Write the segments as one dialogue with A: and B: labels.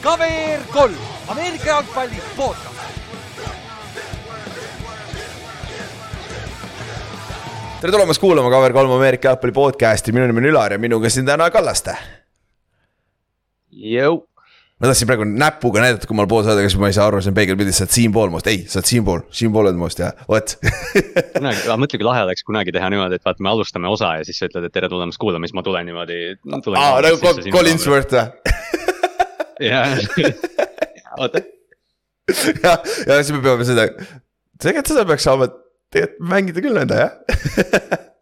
A: KVR kolm, Ameerika jalgpalli podcast.
B: tere tulemast kuulama KVR3 Ameerika jalgpalli podcast'i, minu nimi on Ülar ja minuga siin täna Kallaste.
C: Jõu.
B: Ma tahtsin praegu näpuga näidata, kummal pool sa oled, aga siis ma ei saa aru, see on peegelpildis, sa oled siinpool must, ei, sa oled siinpool, siinpool oled must ja vot.
C: Kunagi, mõtle kui lahe oleks kunagi teha niimoodi, et vaata, me alustame osa ja siis sa ütled, et tere tulemast kuulama, siis ma tulen niimoodi
B: aa, nagu Collinsworth või?
C: jah, oota.
B: ja, ja siis me peame seda, tegelikult seda peaks saama tegelikult mängida küll nõnda jah.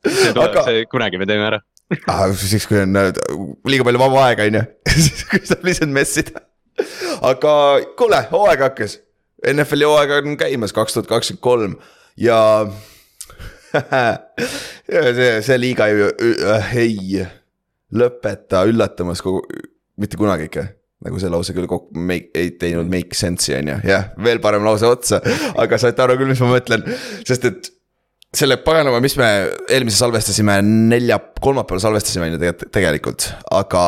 C: See tuleb Aga..., see kunagi me teeme ära.
B: Ah,. siis kui on äh, liiga palju vaba aega, on ju, siis saab lihtsalt messida aga kuule, hooaeg hakkas. NFL-i hooaeg on käimas kaks tuhat kakskümmend kolm ja see, see liiga ju äh, ei lõpeta üllatamas kogu, mitte kunagi ikka nagu see lause küll kokku make, ei teinud make sense'i on ju, jah, veel parem lause otsa. aga saite aru küll, mis ma mõtlen, sest et selle paganama, mis me eelmise salvestasime, nelja, kolmapäeval salvestasime on ju tegelikult, aga,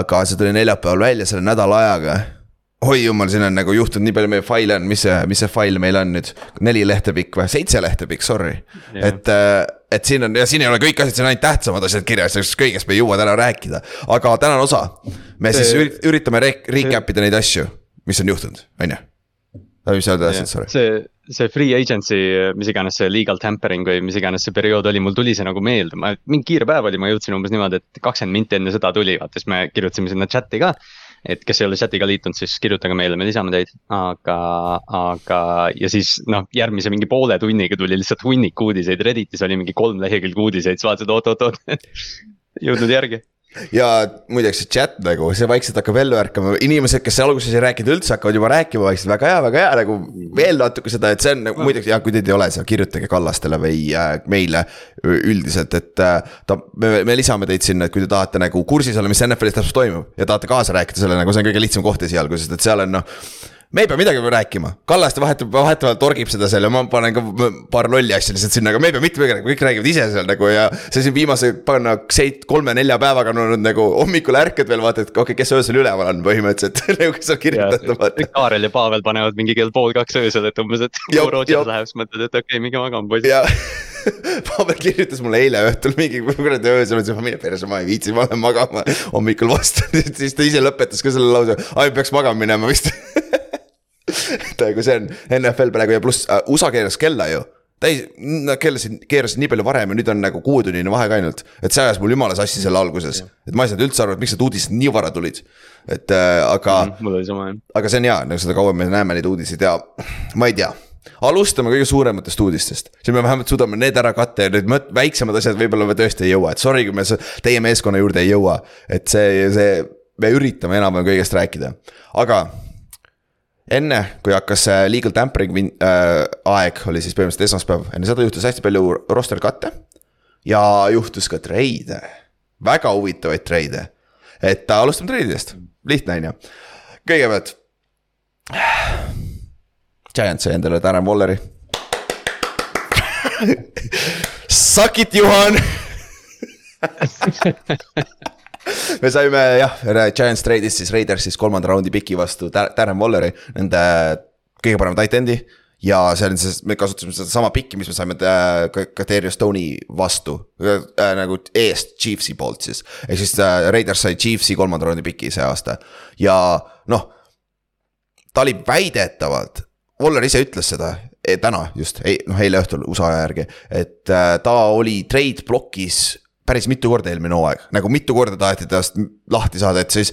B: aga see tuli neljapäeval välja selle nädala ajaga oi jumal, siin on nagu juhtunud nii palju meie faile on, mis see, mis see fail meil on nüüd, neli lehte pikk või, seitse lehte pikk, sorry. et, äh, et siin on ja siin ei ole kõik asjad, siin on ainult tähtsamad asjad kirjas, kõigest me ei jõua täna rääkida. aga tänane osa, me see... siis üritame re recap ida neid asju, mis on juhtunud, on ju. mis sa tahtsid, sorry.
C: see, see free agency, mis iganes see legal tampering või mis iganes see periood oli, mul tuli see nagu meelde, ma, mingi kiire päev oli, ma jõudsin umbes niimoodi, et kakskümmend minti enne seda tuli, vaata siis me kirjutasime sinna chat'i ka. Et kes ei ole chat'iga liitunud, siis kirjutage meile, me lisame teid, aga, aga ja siis noh, järgmise mingi poole tunniga tuli lihtsalt hunnik uudiseid, Redditis oli mingi kolm lehekülge uudiseid, siis vaatasid oot-oot-oot jõudnud järgi
B: ja muideks see chat nagu, see vaikselt hakkab ellu ärkama, inimesed, kes alguses ei rääkinud üldse, hakkavad juba rääkima vaikselt, väga hea, väga hea nagu. veel natuke seda, et see on nagu muideks ja kui teid ei ole seal, kirjutage Kallastele või äh, meile üldiselt, et äh,. ta, me, me lisame teid sinna, et kui te tahate nagu kursis olla, mis NFL-is täpselt toimub ja tahate kaasa rääkida selle nagu see on kõige lihtsam koht esialgu, sest et seal on noh me ei pea midagi rääkima, Kallaste vahetub, vahetevahel torgib seda seal ja ma panen ka paar lolli asja lihtsalt sinna, aga me ei pea mitte midagi rääkima, kõik räägivad ise seal nagu ja. see siin viimase, panna seit-, kolme-nelja päevaga on olnud nagu hommikul ärkad veel vaata, et okei okay,, kes öösel üleval on põhimõtteliselt nagu kes on kirjutanud.
C: Kaarel ja Pavel panevad mingi kell pool kaks öösel, et umbes, et kui Rootsis läheb, siis mõtled, et okei okay,, minge magama poisid.
B: Pavel kirjutas mulle eile õhtul mingi kuradi öösel, ma ütlesin, ma mine perse, ma ei viitsi, ma lähen magama. hommikul vastu, siis ta ise lõpetas ka selle lause, ai peaks magama minema vist kui see on NFL praegu ja pluss uh, USA keeras kella ju täis, nad keerasid, keerasid nii palju varem ja nüüd on nagu kuuetunnine vahe ka ainult. et see ajas mul jumala sassi selle alguses, et ma ei saanud üldse aru, et miks need uudised nii vara tulid. et äh, aga mm,. aga see on hea, nagu seda kauem me näeme neid uudiseid ja ma ei tea alustame kõige suurematest uudistest, siis me vähemalt suudame need ära katta ja need väiksemad asjad võib-olla me tõesti ei jõua, et sorry, kui me teie meeskonna juurde ei jõua. et see, see, me üritame enam-vähem kõigest rääkida, aga enne, kui hakkas see legal tampering äh, aeg, oli siis põhimõtteliselt esmaspäev, enne seda juhtus hästi palju roster cut'e. ja juhtus ka treide, väga huvitavaid treide. et äh, alustame treididest, lihtne on ju. kõigepealt. Giant sai endale Darren Walleri Suck it, Juhan me saime jah, Giants trade'is siis Raidersis kolmanda raundi piki vastu Darren Walleri, nende kõige parema tight end'i. ja see on siis, me kasutasime sedasama piki, mis me saime äh, Katerio Stone'i vastu äh, äh, nagu eest Chiefsi poolt siis. ehk siis äh, Raiders sai Chiefsi kolmanda raundi piki see aasta ja noh. ta oli väidetavalt, Waller ise ütles seda e, täna just, noh eile õhtul USA aja järgi, et äh, ta oli trade blokis päris mitu korda eelmine hooaeg, nagu mitu korda taheti tast lahti saada, et siis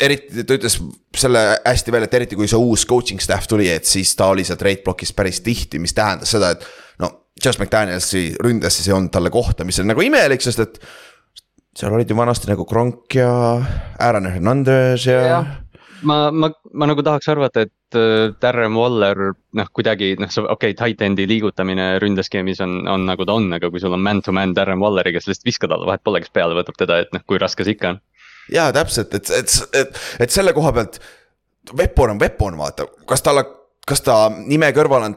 B: eriti ta ütles selle hästi välja, et eriti kui see uus coaching staff tuli, et siis ta oli seal trade block'is päris tihti, mis tähendas seda, et no. Josh McDanielsi ründes siis ei olnud talle kohta, mis on nagu imelik, sest et seal olid ju vanasti nagu Kronk ja Aaron Hernandez ja, ja
C: ma, ma, ma nagu tahaks arvata, et äh, Darren Waller noh, kuidagi noh, okei okay,, tight end'i liigutamine ründeskeemis on, on nagu ta on, aga kui sul on man-to-man -man Darren Walleri, kes lihtsalt viskad alla, vahet pole, kes peale võtab teda, et noh, kui raske see ikka on.
B: jaa, täpselt, et, et, et, et selle koha pealt. Weapon on weapon, vaata, kas tal, kas ta nime kõrval on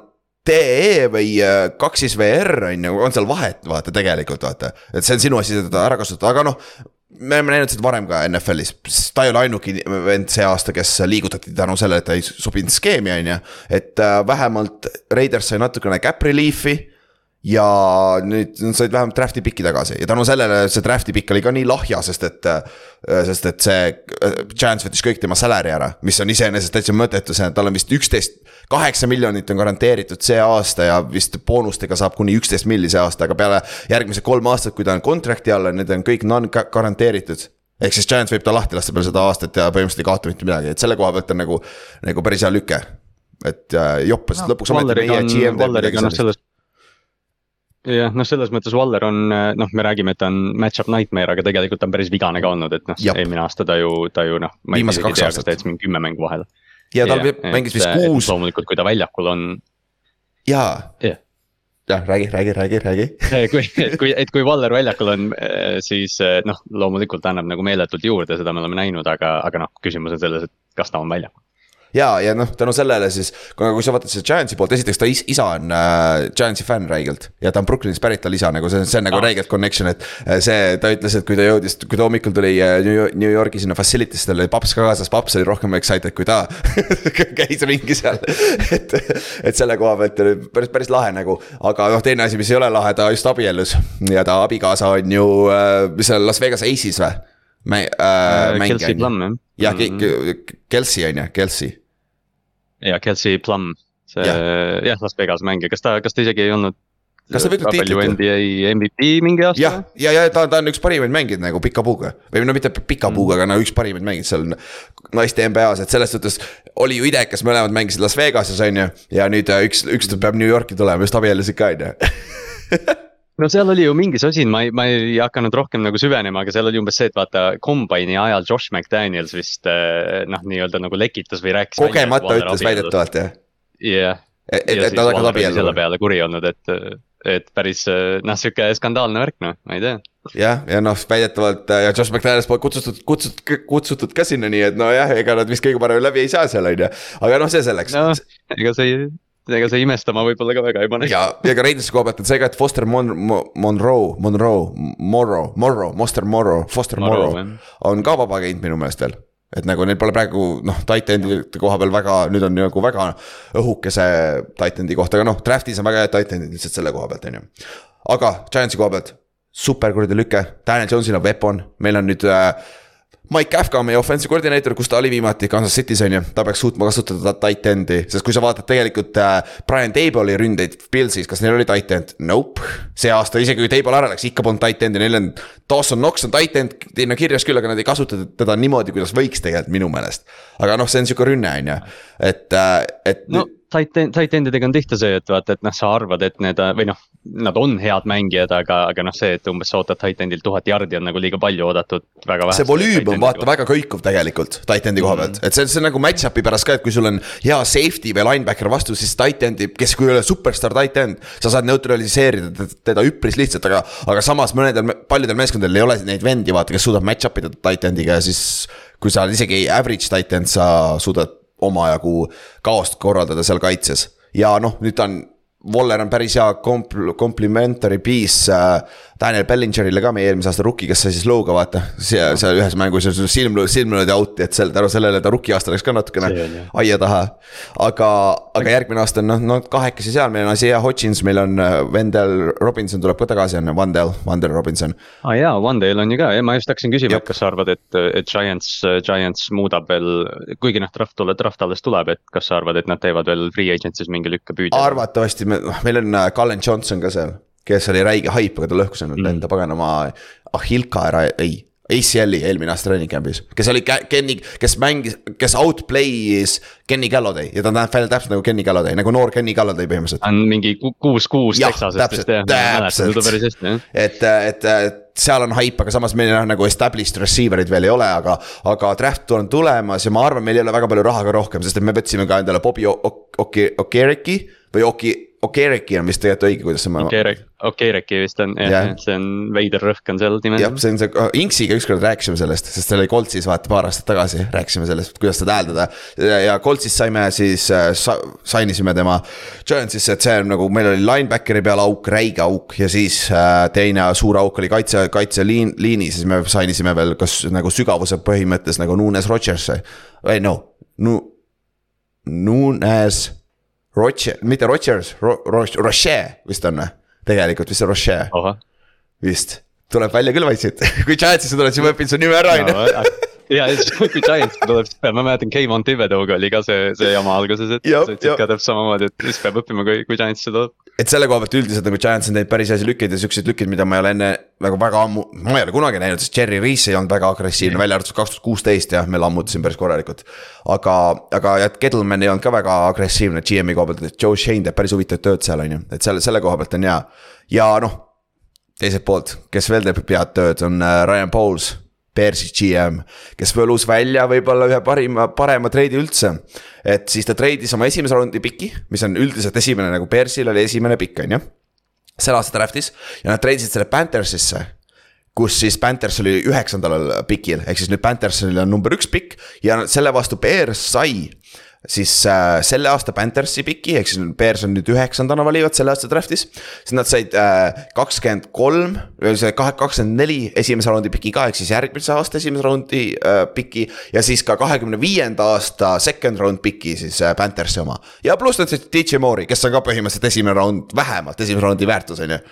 B: TE või äh, kaks siis VR on ju, on seal vahet, vaata tegelikult vaata. et see on sinu asi seda ära kasutada, aga noh me oleme näinud seda varem ka NFL-is, ta ei ole ainuke vend see aasta, kes liigutati tänu sellele, et ta ei sobinud skeemi, on ju. et äh, vähemalt Raiders sai natukene cap relief'i ja nüüd nad said vähemalt draft'i piki tagasi ja tänu sellele see draft'i pikk oli ka nii lahja, sest et. sest et see Giants võttis kõik tema salary ära, mis on iseenesest täitsa mõttetu, see, tal on vist üksteist. Kaheksa miljonit on garanteeritud see aasta ja vist boonustega saab kuni üksteist milli see aasta, aga peale järgmised kolm aastat, kui ta on contract'i all, need on kõik non-garanteeritud ehk siis Giants võib ta lahti lasta peale seda aastat ja põhimõtteliselt ei kaota mitte midagi, et selle koha pealt on nagu, nagu päris hea lüke. et jopp, sest lõpuks ometi meie GM teeb midagi sellist
C: jah, noh, selles mõttes Waller on, noh, me räägime, et ta on match-up nightmare, aga tegelikult ta on päris vigane ka olnud, et noh, eelmine aasta ta ju, ta ju noh.
B: viimased kaks aastat.
C: mingi kümme mängu vahele.
B: Ja tal ja, mängis vist kuus.
C: loomulikult, kui ta väljakul on.
B: jaa yeah. jah, räägi, räägi, räägi, räägi
C: kui, et kui, et kui Waller väljakul on, siis noh, loomulikult annab nagu meeletult juurde, seda me oleme näinud, aga, aga noh, küsimus on selles, et kas ta on väljakul
B: ja, ja noh, tänu sellele siis, kui, kui sa vaatad seda Giantsi poolt, esiteks ta is, isa on äh, Giantsi fänn räigelt. ja ta on Brooklynist pärit, tal isa nagu see, see on nagu ah. räigelt connection, et äh, see, ta ütles, et kui ta jõudis, kui ta hommikul tuli äh, New, Yorgi sinna facility'sse, tal oli paps ka kaasas, paps oli rohkem excited kui ta käis ringi seal et, et selle koha pealt oli päris, päris lahe nagu. aga noh, teine asi, mis ei ole lahe, ta just abiellus ja ta abikaasa on ju äh,, seal Las Vegas Aces või? Mä- äh,
C: äh,. Kelsey Plum
B: jah. jah mm -hmm., Kelsey on ju, Kelsey
C: ja Kelsey Plum, see jah ja, Las Vegas mängija, kas ta, kas ta isegi ei olnud
B: kas ta võitis tiitlit?
C: NBA MVP mingi aasta?
B: jah, ja, ja, ja ta, ta on üks parimaid mängijaid nagu pika puuga või no mitte pika puuga mm., aga no üks parimaid mängijaid seal naiste NBA-s, et selles suhtes. oli ju idekas, mõlemad mängisid Las Vegases on ju ja nüüd äh, üks, üks peab New Yorki tulema, just abiellusid ka on ju
C: no seal oli ju mingi sosin, ma ei, ma ei hakanud rohkem nagu süvenema, aga seal oli umbes see, et vaata kombaini ajal Josh McDaniels vist eh, noh, nii-öelda nagu lekitas või rääkis.
B: kogemata ütles väidetavalt jah?
C: jah.
B: et, et nad hakkavad abielluma.
C: selle peale kuri olnud, et, et päris noh, sihuke skandaalne värk noh, ma ei tea.
B: jah, ja noh, väidetavalt ja Josh McDaniels pole kutsutud, kutsutud, kutsutud ka sinna, nii et nojah, ega nad vist kõige paremini läbi ei saa seal on ju, aga noh, see selleks.
C: no ega see ega see imestama võib-olla ka väga ei pane.
B: ja, ja ka Raidersi koha pealt on see ka, et Foster Mon-, Monroe, Monroe, Morrow, Morrow, Monster Morrow, Foster Morrow, Morrow on ka vaba agent minu meelest veel et nagu neil pole praegu noh, titan'ide koha peal väga, nüüd on nagu väga õhukese titan'i kohta, aga noh, draft'is on väga head titan'id lihtsalt selle koha pealt, on ju. aga Giantsi koha pealt, super kuradi lüke, Daniel Jones'il on weapon, meil on nüüd äh, Mike Kafka on meie offensive koordineeter, kus ta oli viimati Kansas City's on ju, ta peaks suutma kasutada tight end'i, sest kui sa vaatad tegelikult äh, Brian Table'i ründeid Pilsis, kas neil oli tight end? Nope. see aasta, isegi kui Table ära läks, ikka polnud tight end'i, neil on. Dawson Knox on tight end, teil on kirjas küll, aga nad ei kasuta teda niimoodi, kuidas võiks tegelikult minu meelest. aga noh, see on sihuke rünne, on ju, et, äh, et
C: no tight end idega on tihti see, et vaata, et noh, sa arvad, et need või noh, nad on head mängijad, aga, aga noh, see, et umbes sa ootad tight end'ilt tuhat jardi on nagu liiga palju oodatud, väga vähe.
B: see volüüm on vaata väga kõikuv tegelikult tight end'i koha pealt mm, -hmm. et see, see on nagu match-up'i pärast ka, et kui sul on hea safety või linebacker vastu, siis tight end'i, kes, kui ei ole superstaar tight end. sa saad neutraliseerida teda üpris lihtsalt, aga, aga samas mõnedel, paljudel meeskondadel ei ole neid vendi, vaata, kes suudab match-up ida tight end'iga ja siis. kui sa oled isegi average tight end, sa suudad omajagu kaost korraldada seal kaitses. ja noh, nüüd ta on, Waller on päris hea kompl-, complimentary piece äh, Daniel Bellingerile ka, meie eelmise aasta rookie, kes sai siis looga, vaata. seal, seal ühes mängus silm, silm löödi out'i, et seal tänu sellele ta rookie aasta läks ka natukene aia taha. aga, aga järgmine aasta on noh, no kahekesi seal, meil on Isaiah Hodgins, meil on äh, Wendell Robinson tuleb ka tagasi, on Wandel, Wandel Robinson.
C: aa ah, jaa, Wandel on ju ka, ma just hakkasin küsima, et kas sa arvad, et, et Giants, Giants muudab veel, kuigi noh, draft draft alles tuleb, et kas sa arvad, et nad teevad veel free agency's mingi lükke püüdja?
B: arvatavasti, noh, meil on äh, Cullen Johnson ka seal kes oli räige haip, aga ta lõhkus ennast mm. enda paganama Ahilka ära, ei. ACL-i eelmine aasta treening camp'is, kes oli Kenny, kes mängis, kes outplay'is Kenny Galladay ja ta näeb välja täpselt nagu Kenny Galladay, nagu noor Kenny Galladay põhimõtteliselt.
C: on mingi kuus-kuus Texasest vist jah, mäletan teda päris hästi jah.
B: et, et, et seal on haip, aga samas meil on nagu established receiver'id veel ei ole, aga, aga draft on tulemas ja ma arvan, meil ei ole väga palju raha ka rohkem, sest et me võtsime ka endale Bobby Okereki või Oki Okereki on vist tegelikult õige, kuidas see.
C: Okerek, Okereki vist on jah yeah., see on veider rõhk on seal nimel.
B: jah, see on see, Inksiga ükskord rääkisime sellest, sest see oli Coltsis vaata paar aastat tagasi, rääkisime sellest, kuidas seda hääldada. ja Coltsis saime siis äh, sa,, sign isime tema Giantsisse, et see on nagu, meil oli linebackeri peal auk, räige auk ja siis äh, teine suur auk oli kaitse, kaitseliin, liini, siis me sign isime veel kas nagu sügavuse põhimõttes nagu Nunes Rodgersi. ei no, nu-, Nunes Roche, mitte Rodgers Ro,, Roche, Roche vist on või? tegelikult vist see Roche. vist, tuleb välja küll vaikselt kui Giantsisse tuled, siis ma õpin su nime ära, on ju.
C: ja siis kui Giants tuleb, siis peab, ma mäletan, Kevon Thibodeau'ga oli ka see, see jama alguses, et sa ütlesid ka täpselt samamoodi, et siis peab õppima, kui, kui Giantsisse tuleb.
B: Et selle koha pealt üldiselt nagu Giants on teinud päris hästi lükkeid ja siukseid lükkeid, mida ma ei ole enne nagu väga ammu, ma ei ole kunagi näinud, sest Jerry Reese ei olnud väga agressiivne mm., välja arvatud kaks tuhat kuusteist jah, me lammutasime päris korralikult. aga, aga jah, Gettleman ei olnud ka väga agressiivne GM-i koha pealt, et Joe Shane teeb päris huvitavat tööd seal, on ju, et selle, selle koha pealt on hea. ja noh, teiselt poolt, kes veel teeb head tööd, on äh, Ryan Pauls Bearsi GM, kes võlus välja võib-olla ühe parima, parema treidi üldse. et siis ta treidis oma esimese raundi piki, mis on üldiselt esimene nagu Bearsil oli esimene pikk, on ju. selle aasta draft'is ja nad treidisid selle Panthersisse kus siis Panthers oli üheksandal pikil, ehk siis nüüd Panthersil on number üks pikk ja selle vastu Bears sai siis äh, selle aasta Panthersi piki, ehk siis Bears on nüüd üheksandana valivad selle aasta draft'is. siis nad said äh, kakskümmend kolm, kakskümmend neli esimese raundi piki ka, ehk siis järgmise aasta esimese raundi äh, piki. ja siis ka kahekümne viienda aasta second round piki siis äh, Panthersi oma. ja pluss nad said DJ Moore'i, kes on ka põhimõtteliselt esimene round, vähemalt esimese raundi väärtus on ju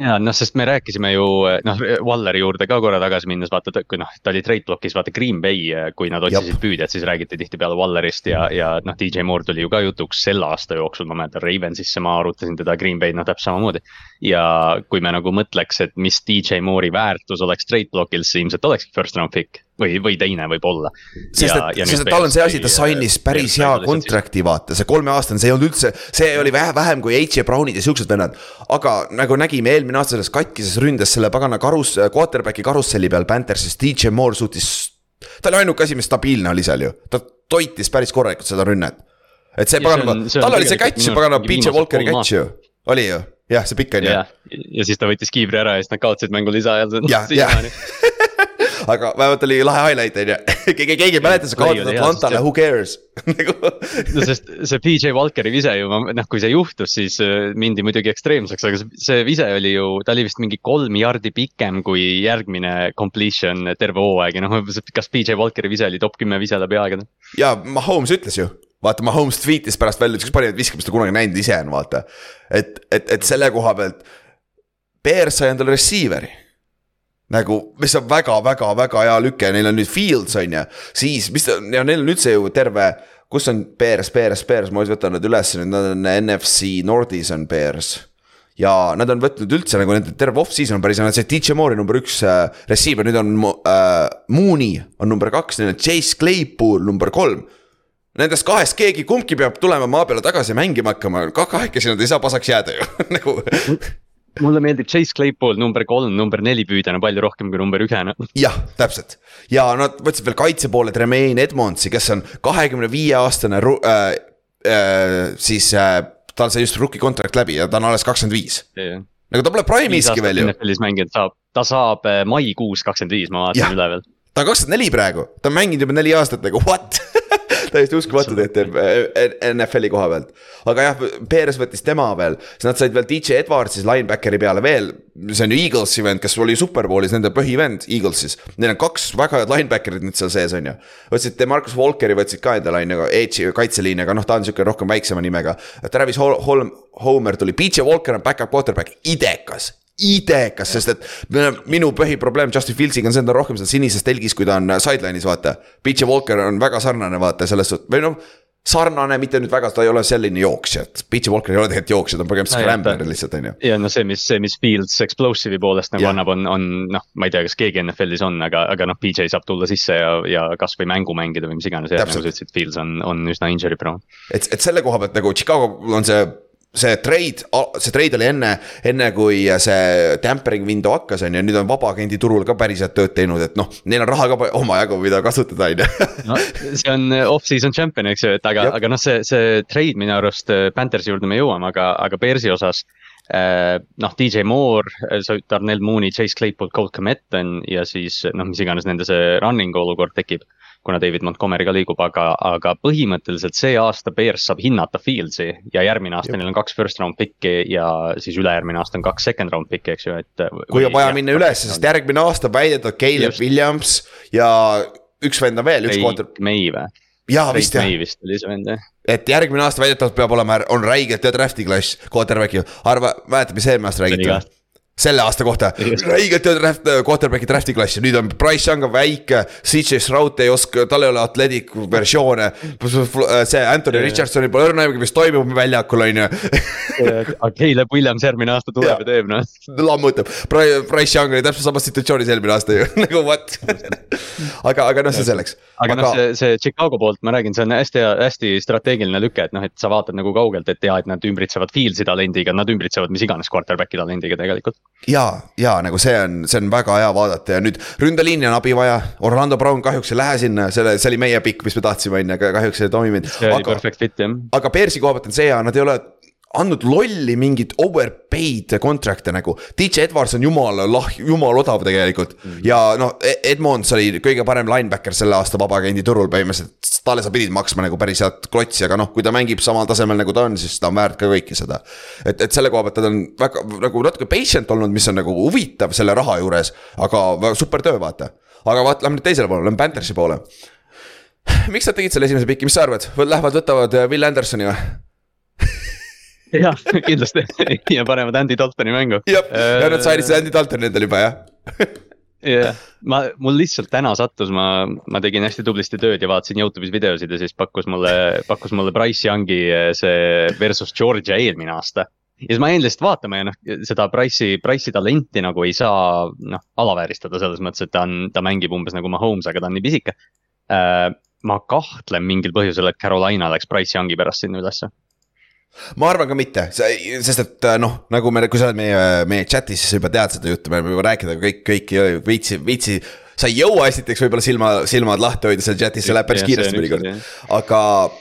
C: ja noh, sest me rääkisime ju noh, Walleri juurde ka korra tagasi minnes, vaata, kui noh, ta oli trade block'is, vaata Green Bay, kui nad otsisid püüdjat, siis räägiti tihtipeale Wallerist ja, ja noh, DJ Moore tuli ju ka jutuks selle aasta jooksul, ma mäletan Ravensisse ma arutasin teda, Green Bay, noh täpselt samamoodi. ja kui me nagu mõtleks, et mis DJ Moore'i väärtus oleks trade block'il, siis ilmselt olekski first round pick või, või teine võib-olla.
B: sest et, sest et tal on see asi, ta sainis päris hea contract'i vaata, see kolmeaastane, see ei olnud üldse, see oli vähe vähem kui H.J. Brownid ja siuksed vennad. aga nagu nägime eelmine aasta selles katkises ründes selle pagana karus, quarterback'i karusselli peal Panthersis, DJ Moore suutis. ta oli ainuke asi, mis stabiilne oli seal ju, ta toitis päris korralikult seda rünnet. et see pagana, tal oli see catch ju pagana, PJ Walkeri catch ju, oli ju jah, see pikk on ju.
C: ja siis ta võttis kiivri ära ja siis nad kaotasid mängu lisaajal.
B: jah, jah aga vähemalt oli lahe highlight on ju, keegi, keegi ei mäleta, sa kaotad Atlantale, who cares
C: nagu no sest see PJ Walkeri vise ju, noh, kui see juhtus, siis äh, mindi muidugi ekstreemseks, aga see vise oli ju, ta oli vist mingi kolm jardi pikem kui järgmine completion terve hooaeg ja noh, kas PJ Walkeri vise oli top kümme vise läbi aegade?
B: ja Mahomes ütles ju vaata, Mahomes tweet'is pärast välja, üks parimaid viske, mis ta kunagi näinud ise on, vaata. et, et, et selle koha pealt. Bears sai endale receiver'i nagu, mis on väga-väga-väga hea lüke, neil on nüüd Fields on ju, siis mis ta, ja neil on üldse ju terve, kus on Bears, Bears, Bears, ma võtan nad üles nad on NFC Nordis on Bears. ja nad on võtnud üldse nagu nende terve off-season on päris hea, see DJ Moore'i number üks äh, receiver, nüüd on äh, Mooney on number kaks, neil on Chase Claypool number kolm. Nendest kahest keegi, kumbki peab tulema maa peale tagasi mängima hakkama, kahekesi nad ei saa pasaks jääda ju nagu
C: mulle meeldib Chase Claypool number kolm, number neli püüdjana palju rohkem kui number ühena.
B: jah, täpselt ja nad võtsid veel kaitse poole Tremaine Edmondsi, kes on kahekümne viie aastane äh, äh, siis äh, tal sai just rookie contract läbi ja ta on alles kakskümmend viis. nagu ta pole prime'iski veel ju.
C: NFL-is mänginud saab, ta saab äh, maikuus kakskümmend viis, ma vaatasin üle veel.
B: Ta on kakskümmend neli praegu, ta on mänginud juba neli aastat nagu what täiesti uskumatu tehti NFL-i koha pealt. aga jah, Perez võttis tema veel, siis nad said veel DJ Edwardsi linebackeri peale veel. see on ju Eaglesi vend, kes oli superbowlis nende põhivend Eaglesis. Neil on kaks väga head linebacker'it nüüd seal sees, on ju. võtsid Demarcus Walkeri võtsid ka endale on ju, edge'i kaitseliini, aga noh, ta on sihuke rohkem väiksema nimega. Travis Holm, Homer tuli, PJ Walker on back-up quarterback, idekas idekas, sest et minu põhiprobleem Justin Fieldsiga on see, et ta on rohkem seal sinises telgis, kui ta on sideline'is, vaata. PJ Walker on väga sarnane, vaata selles suhtes, või noh sarnane, mitte nüüd väga, ta ei ole selline jooksja, et PJ Walker ei ole tegelikult jooksja, ta on pigem scrambler lihtsalt, on ju.
C: ja no see, mis, see, mis Fields explosive'i poolest nagu ja. annab, on, on noh, ma ei tea, kas keegi NFL-is on, aga, aga noh, PJ saab tulla sisse ja, ja kasvõi mängu mängida või mis iganes, nagu sa ütlesid, Fields on, on üsna injury prone.
B: et, et selle koha pealt nagu Chicago on see see trade, see trade oli enne, enne kui see tampering window hakkas, on ju, nüüd on vabaagendi turul ka päriselt tööd teinud, et noh, neil on raha ka omajagu, mida kasutada, on ju.
C: no see on äh, off-season champion, eks ju, et aga aga noh, see, see trade minu arust äh, Panthersi juurde me jõuame, aga, aga Bearsi osas. noh, DJ Moore, Darnell Mooney, Chase Claypool, Colt Cometon ja siis noh, mis iganes nende see running olukord tekib. Kuna David Montgomery ka liigub, aga, aga põhimõtteliselt see aasta Bears saab hinnata Fieldsi ja järgmine aasta neil on kaks first round pick'i ja siis ülejärgmine aasta on kaks second round pick'i, eks ju, et.
B: kui on vaja minna ülesse, sest järgmine aasta väidetud Caleb
C: Just.
B: Williams ja üks vend on veel, üks quarter,
C: May või?
B: jaa vist jah
C: May vist oli see vend jah.
B: et järgmine aasta väidetavalt peab olema, on räigelt hea draft'i klass, quarterback'i, arva, mäletad, mis eelmine aasta räägiti? Selle aasta kohta, hea draft, quarterback'i draft'i klass ja nüüd on Price Young on väike, CJ Stroud ei oska, tal ei ole athletic versioone. see Anthony
C: Jaa.
B: Richardsonil pole õrna aimugi, mis toimub väljakul, on ju.
C: aga Caleb Williams järgmine aasta tuleb
B: Jaa.
C: ja teeb noh.
B: lammutab, Price Young oli täpselt samas situatsioonis eelmine aasta ju, nagu what. aga, aga noh, see selleks.
C: aga noh, see, see Chicago poolt ma räägin, see on hästi, hästi strateegiline lüke, et noh, et sa vaatad nagu kaugelt, et ja, et nad ümbritsevad Fieldsi talendiga, nad ümbritsevad mis iganes quarterback'i talendiga tegelikult.
B: ja, ja nagu see on, see on väga hea vaadata ja nüüd ründeliini on abi vaja. Orlando Brown kahjuks ei lähe sinna, selle, see oli meie pikk, mis me tahtsime, on ju, aga kahjuks ei toiminud.
C: see oli
B: aga,
C: perfect fit jah.
B: aga Bearsi koha pealt on see hea, nad ei ole andnud lolli mingit overpaid contract'e nagu. DJ Edwards on jumala lah-, jumala odav tegelikult mm.. ja noh, Edmonds oli kõige parem linebacker selle aasta vabaagendi turul põhimõtteliselt. talle sa pidid maksma nagu päris head klotsi, aga noh, kui ta mängib samal tasemel nagu ta on, siis ta on väärt ka kõike seda. et, et selle koha pealt nad on väga nagu natuke patient olnud, mis on nagu huvitav selle raha juures, aga super töö, vaata. aga vaat, lähme nüüd teisele poole, lähme Panthersi poole. miks nad tegid selle esimese piki, mis sa arvad, lähevad, võtavad äh, Will Andersoni või?
C: jah, kindlasti ja panevad Andy Daltoni mängu.
B: jah, ja nad said siis Andy Daltoni endale juba jah.
C: jah, ma, mul lihtsalt täna sattus, ma, ma tegin hästi tublisti tööd ja vaatasin Youtube'is videosid ja siis pakkus mulle, pakkus mulle Price Youngi eh, see versus Georgia eelmine aasta. ja siis ma jäin lihtsalt vaatama ja noh, seda Price'i, Price'i talenti nagu ei saa noh alavääristada selles mõttes, et ta on, ta mängib umbes nagu Mahomes, aga ta on nii pisike. ma kahtlen mingil põhjusel, et Carolina läks Price Youngi pärast sinna ülesse.
B: Ma arvan ka mitte, sest et äh, noh, nagu me, kui sa oled meie, meie chat'is, siis sa juba tead seda juttu, me oleme juba rääkinud, aga kõik, kõik ei- viitsi, viitsi. sa ei jõua esiteks võib-olla silma, silmad lahti hoida seal chat'is, see läheb päris
C: see
B: kiiresti mõnikord aga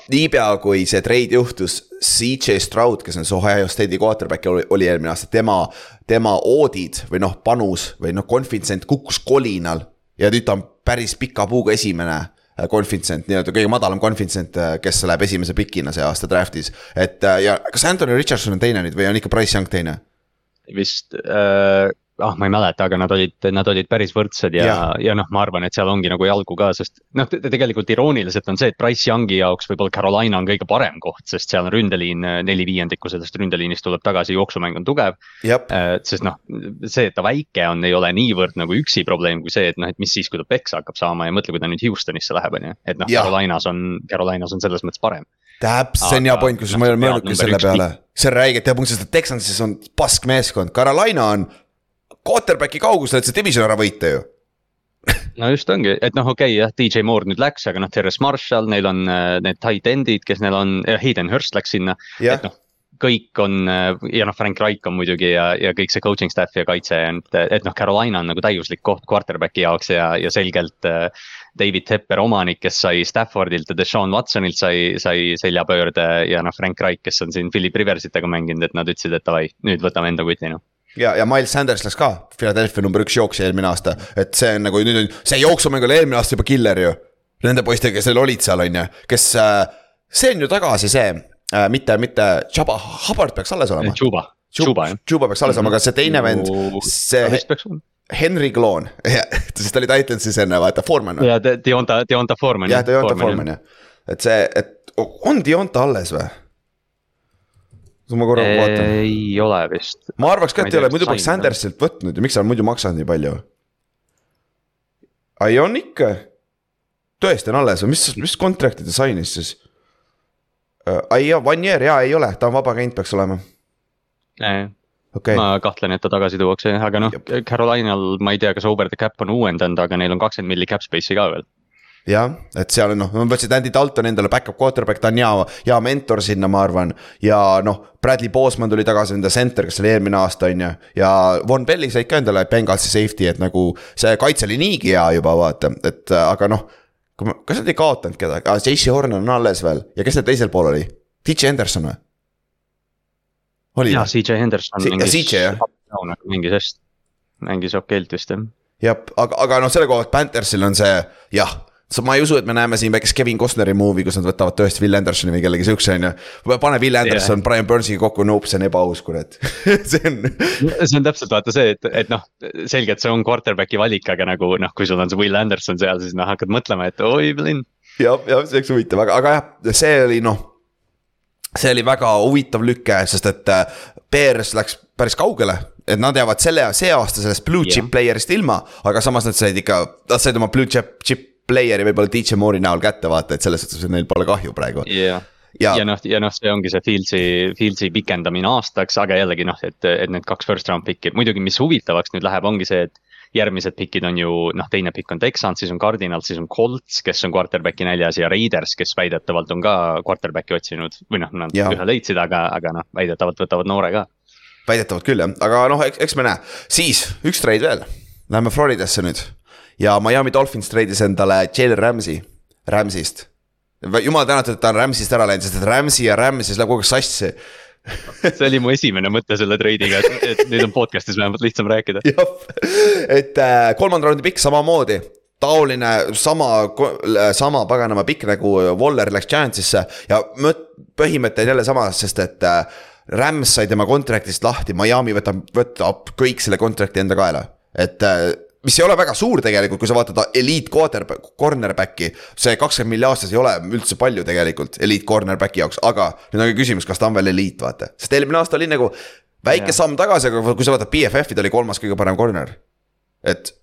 B: niipea, kui see trade juhtus, CJ Stroud, kes on see Ohio State'i quarterback oli, oli eelmine aasta, tema, tema oodid või noh, panus või noh, confident kukkus kolinal. ja nüüd ta on päris pika puuga esimene äh, confident, nii-öelda kõige madalam confident, kes läheb esimese pikina see aasta draft'is. et äh, ja kas Anthony Richardson on teine nüüd või on ikka Price Young teine?
C: vist äh,, ah ma ei mäleta, aga nad olid, nad olid päris võrdsed ja, ja, ja noh, ma arvan, et seal ongi nagu jalgu ka, sest noh, tegelikult irooniliselt on see, et Price Youngi jaoks võib-olla Carolina on kõige parem koht, sest seal on ründeliin äh, neli viiendikku sellest ründeliinist tuleb tagasi, jooksumäng on tugev.
B: jah,
C: sest noh, see, et ta väike on, ei ole niivõrd nagu üksi probleem kui see, et noh, et mis siis, kui ta peksa hakkab saama ja mõtle, kui ta nüüd Houstonisse läheb, on ju. et noh. Carolinas on, Carolinas on selles mõttes parem.
B: täpselt, see on hea point, kusjuures ma ei ole mõelnudki selle peale. see on punkt, sest et Texansis on pask meeskond, Carolina on quarterback'i kaugusel, et see division ära võita ju.
C: no just ongi, et noh, okei okay, jah, DJ Moore nüüd läks, aga noh, Terrace Marshall, neil on äh, need tight end'id, kes neil on, Hayden Hurst läks sinna.
B: jah
C: et, noh, kõik on äh, ja noh, Frank Reich on muidugi ja, ja kõik see coaching staff ja kaitse, et, et noh, Carolina on nagu täiuslik koht quarterback'i jaoks ja, ja selgelt äh, David Tepper omanik, kes sai Staffordilt ja Deshaun Watsonilt sai, sai seljapöörde ja noh, Frank Reich, kes on siin Philip Riversitega mänginud, et nad ütlesid, et davai, nüüd võtame enda kuti noh.
B: ja, ja Miles Sanders läks ka, Philadelphia number üks jooksja eelmine aasta, et see on nagu nüüd on, see jooksumäng oli eelmine aasta juba killer ju. Nende poistega, kes neil olid seal, on ju, kes äh,, see on ju tagasi see äh,, mitte, mitte, Chaba Hubbard peaks alles olema.
C: Chuba, Chuba jah.
B: Chuba peaks alles olema, aga see teine vend, see
C: vist peaks olema.
B: Henry Kloon, sest ta oli Titansis enne, vaata, Foreman.
C: ja De- Deonta, Deonta Foreman.
B: jah, Deonta Foreman jah, et see, et on Deonta alles või? Ma korra vaatan,
C: ei ole vist.
B: ma arvaks ka, et
C: ei
B: ei ole, muidu
C: kas
B: poleks? Sandersilt võtnud ja miks sa muidu maksad nii palju? ai on ikka, tõesti on alles või mis, mis contract'i ta sainis siis? jaa, one year jaa, ei ole, ta on vaba agent peaks olema, okei okay..
C: ma kahtlen, et ta tagasi tuuakse, aga noh, Carolinal ma ei tea, kas over the cap on uuendanud, aga neil on kakskümmend milli cap space'i ka veel.
B: Jah, et seal on noh, nad võtsid Andy Dalton endale back-up quarterback, ta on hea, hea mentor sinna, ma arvan. ja noh, Bradley Boseman tuli tagasi, nende center, kes oli eelmine aasta, on ju. ja Von Belli said ka endale Bengalsi safety, et nagu see kaitse oli niigi hea juba vaata, et aga noh. kas nad ei kaotanud kedagi ah,, JC Horn on alles veel ja kes neil teisel pool oli? DJ Henderson või?
C: jaa, CJ Henderson
B: si mängis. Jah.
C: mängis hästi, mängis okeilt vist jah.
B: jah, aga, aga noh, selle koha pealt Panthersil on see jah ma ei usu, et me näeme siin väikest Kevin Costneri movie, kus nad võtavad tõesti Will Andersoni või kellegi siukse, on ju. pane Will Anderson yeah. Brian Burnsiga kokku, nope, see on ebaaus, kurat see on.
C: see on täpselt vaata see, et, et noh, selgelt see on quarterback'i valik, aga nagu noh, kui sul on see Will Anderson seal, siis noh, hakkad mõtlema, et oi, Blin.
B: jah, jah, see oleks huvitav, aga, aga jah, see oli noh. see oli väga huvitav lüke, sest et äh, Bears läks päris kaugele et nad jäävad selle, see aasta sellest blue chip yeah. player'ist ilma, aga samas nad said ikka, nad said oma blue chip, chip player'i võib-olla DJ Moore'i näol kätte vaata, et selles suhtes neil pole kahju praegu
C: yeah ja, ja noh, ja noh, see ongi see Fieldsi, Fieldsi pikendamine aastaks, aga jällegi noh, et, et need kaks first round pick'i, muidugi, mis huvitavaks nüüd läheb, ongi see, et. järgmised pick'id on ju noh, teine pikk on Texans, siis on Cardinals, siis on Colts, kes on quarterback'i näljas ja Raiders, kes väidetavalt on ka quarterback'i otsinud. või noh, nad ja. ühe leidsid, aga, aga noh, väidetavalt võtavad noore ka.
B: väidetavalt küll jah, aga noh, eks me näe, siis üks trade veel, läheme Floridasse nüüd ja Miami Dolphins treidis endale Jalen Ramsey, Rams'ist. jumal tänatud, et ta on Rams'ist ära läinud, sest et Ramsey ja Rams'is läheb kogu aeg sassi
C: see oli mu esimene mõte selle treidiga, et, nüüd on podcast'is vähemalt lihtsam rääkida.
B: jah, et äh, kolmanda raundi pikk samamoodi taoline sama, sama paganama pikk nagu Waller läks Giantsisse ja põhimõte on jälle sama, sest et äh, Rams sai tema contract'ist lahti, Miami võtab, võtab kõik selle contract'i enda kaela. et äh, mis ei ole väga suur tegelikult, kui sa vaatad eliit quarterback, cornerback'i. see kakskümmend milli aastas ei ole üldse palju tegelikult eliit cornerback'i jaoks, aga nüüd on küsimus, kas ta on veel eliit, vaata. sest eelmine aasta oli nagu väike ja. samm tagasi, aga kui sa vaatad BFF-i, ta oli kolmas kõige parem corner. et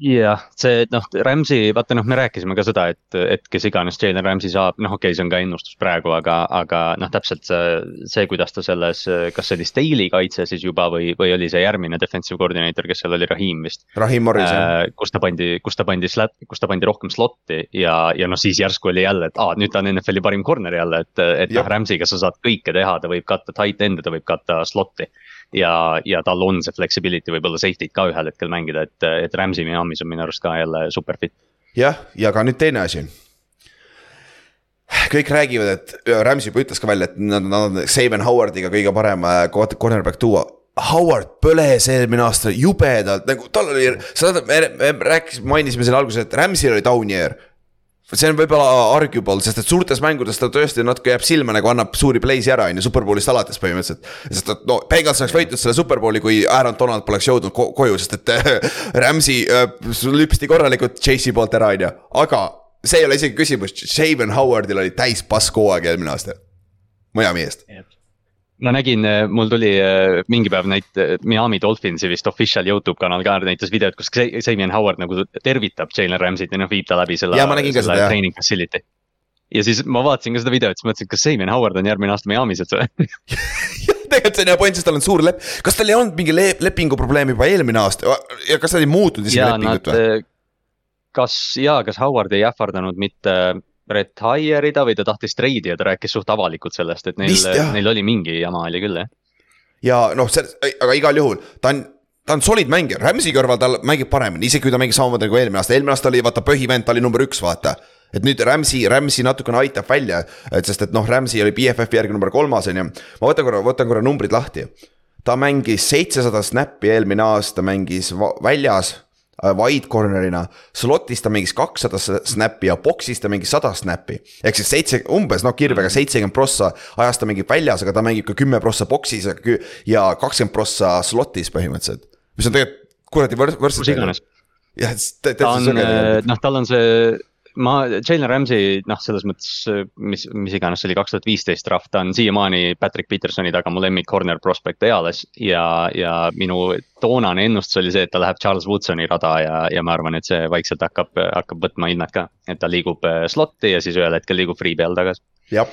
C: jah, see noh, Rams'i, vaata noh, me rääkisime ka seda, et, et kes iganes Jalen Rams'i saab, noh, okei okay,, see on ka ennustus praegu, aga, aga noh, täpselt see, see, kuidas ta selles, kas see oli Staley kaitse siis juba või, või oli see järgmine defensive coordinator, kes seal oli, Rahim vist.
B: Rahim Morris jah
C: äh,. kus ta pandi, kus ta pandi slat-, kus ta pandi rohkem slot'i ja, ja noh, siis järsku oli jälle, et aa, nüüd ta on NFL-i parim corner jälle, et, et noh, Rams'iga sa saad kõike teha, ta võib katta tight end'e, ta võib katta slot'i ja, ja tal on see flexibility võib-olla safety'd ka ühel hetkel mängida, et, et Rams'i Miami's on minu arust ka jälle super fit.
B: jah, ja ka nüüd teine asi. kõik räägivad, et Rams'i juba ütles ka välja, et nad, nad on Saban Howardiga kõige parem äh, cornerback tuua Howard põles eelmine aasta jubedalt, nagu tal oli, sa tead, me, me rääkisime, mainisime selle alguses, et Rams'il oli down year see on võib-olla arguable, sest et suurtes mängudes ta tõesti natuke jääb silma nagu annab suuri play'si ära, on ju, superbowlist alates põhimõtteliselt. sest et no, Bengals oleks võitnud selle superbowli, kui Aaron Donald poleks jõudnud ko koju, sest et Rams'i äh, lüpsti korralikult Chase'i poolt ära, on ju, aga see ei ole isegi küsimus, Shaven Howardil oli täis pask hooaeg eelmine aasta. Miami eest
C: ma nägin, äh, mul tuli äh, mingi päev näit-, Miami Dolphinsi vist official Youtube kanal ka näitas videot, kus Xavier Howard nagu tervitab Jalen Rams'it ja noh, viib ta läbi selle.
B: ja ma nägin ka seda jah.
C: Training facility. ja siis ma vaatasin ka seda videot, siis mõtlesin, kas Xavier Howard on järgmine aasta Miami's,
B: või tegelikult see on hea point, sest tal on suur lep-, kas tal ei olnud mingi le lepingu probleem juba eelmine aasta ja kas nad ei muutnud isegi lepingut või?
C: Äh, kas jaa, kas Howard ei ähvardanud mitte retire ida või ta tahtis treidi ja ta rääkis suht avalikult sellest, et neil, neil oli mingi jama oli küll, jah.
B: ja noh, aga igal juhul ta on ta on solid mängija, Rams'i kõrval ta mängib paremini, isegi kui ta mängis samamoodi nagu eelmine aasta, eelmine aasta oli vaata põhivend, ta oli number üks, vaata. et nüüd Rams'i, Rams'i natukene aitab välja, et sest et noh, Rams'i oli BFF-i järgi number kolmas, on ju. ma võtan korra, võtan korra numbrid lahti. ta mängis seitsesada snappi eelmine aasta, mängis väljas wide corner'ina. Slot'is ta mängis kakssada snappi ja box'is ta mängis sada snappi. ehk siis seitse, umbes noh, kirvega mm. seitsekümmend prossa ajast ta mängib väljas, aga ta mängib ka kümme prossa box'is ja kakskümmend prossa slot'is põhimõtteliselt. mis on tegelikult kuradi võrdselt.
C: kus iganes.
B: jah,
C: ta on, noh, tal on see ma, Jalen Ramsey, noh, selles mõttes, mis, mis iganes, see oli kaks tuhat viisteist draft, ta on siiamaani Patrick Petersoni taga mu lemmik corner prospect eales. ja, ja minu toonane ennustus oli see, et ta läheb Charles Woodsoni rada ja, ja ma arvan, et see vaikselt hakkab, hakkab võtma ilmet ka. et ta liigub äh, slot'i ja siis ühel hetkel liigub free peal tagasi.
B: jah,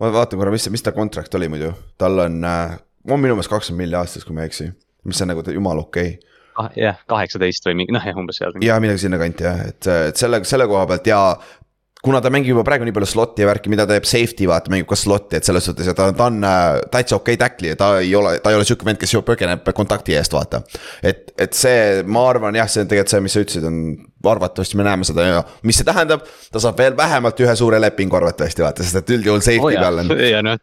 B: ma vaatan korra, mis, mis ta contract oli muidu, tal on äh,, on minu meelest kakskümmend milli aastas, kui ma ei eksi, mis on nagu jumala okei okay
C: ah, jah, kaheksateist või mingi noh, jah umbes seal.
B: ja midagi sinnakanti jah, et, et selle, selle koha pealt ja kuna ta mängib juba praegu nii palju slot'i ja värki, mida ta teeb safety, vaata mängib ka slot'i, et selles suhtes, et ta, ta on äh, täitsa okei okay tackli ja ta ei ole, ta ei ole sihuke vend, kes põgeneb kontakti eest, vaata. et, et see, ma arvan jah, see on tegelikult see, mis sa ütlesid, on arvatavasti me näeme seda ja mis see tähendab, ta saab veel vähemalt ühe suure lepingu arvatavasti vaata, sest et üldjuhul safety oh, peal on.
C: ja noh,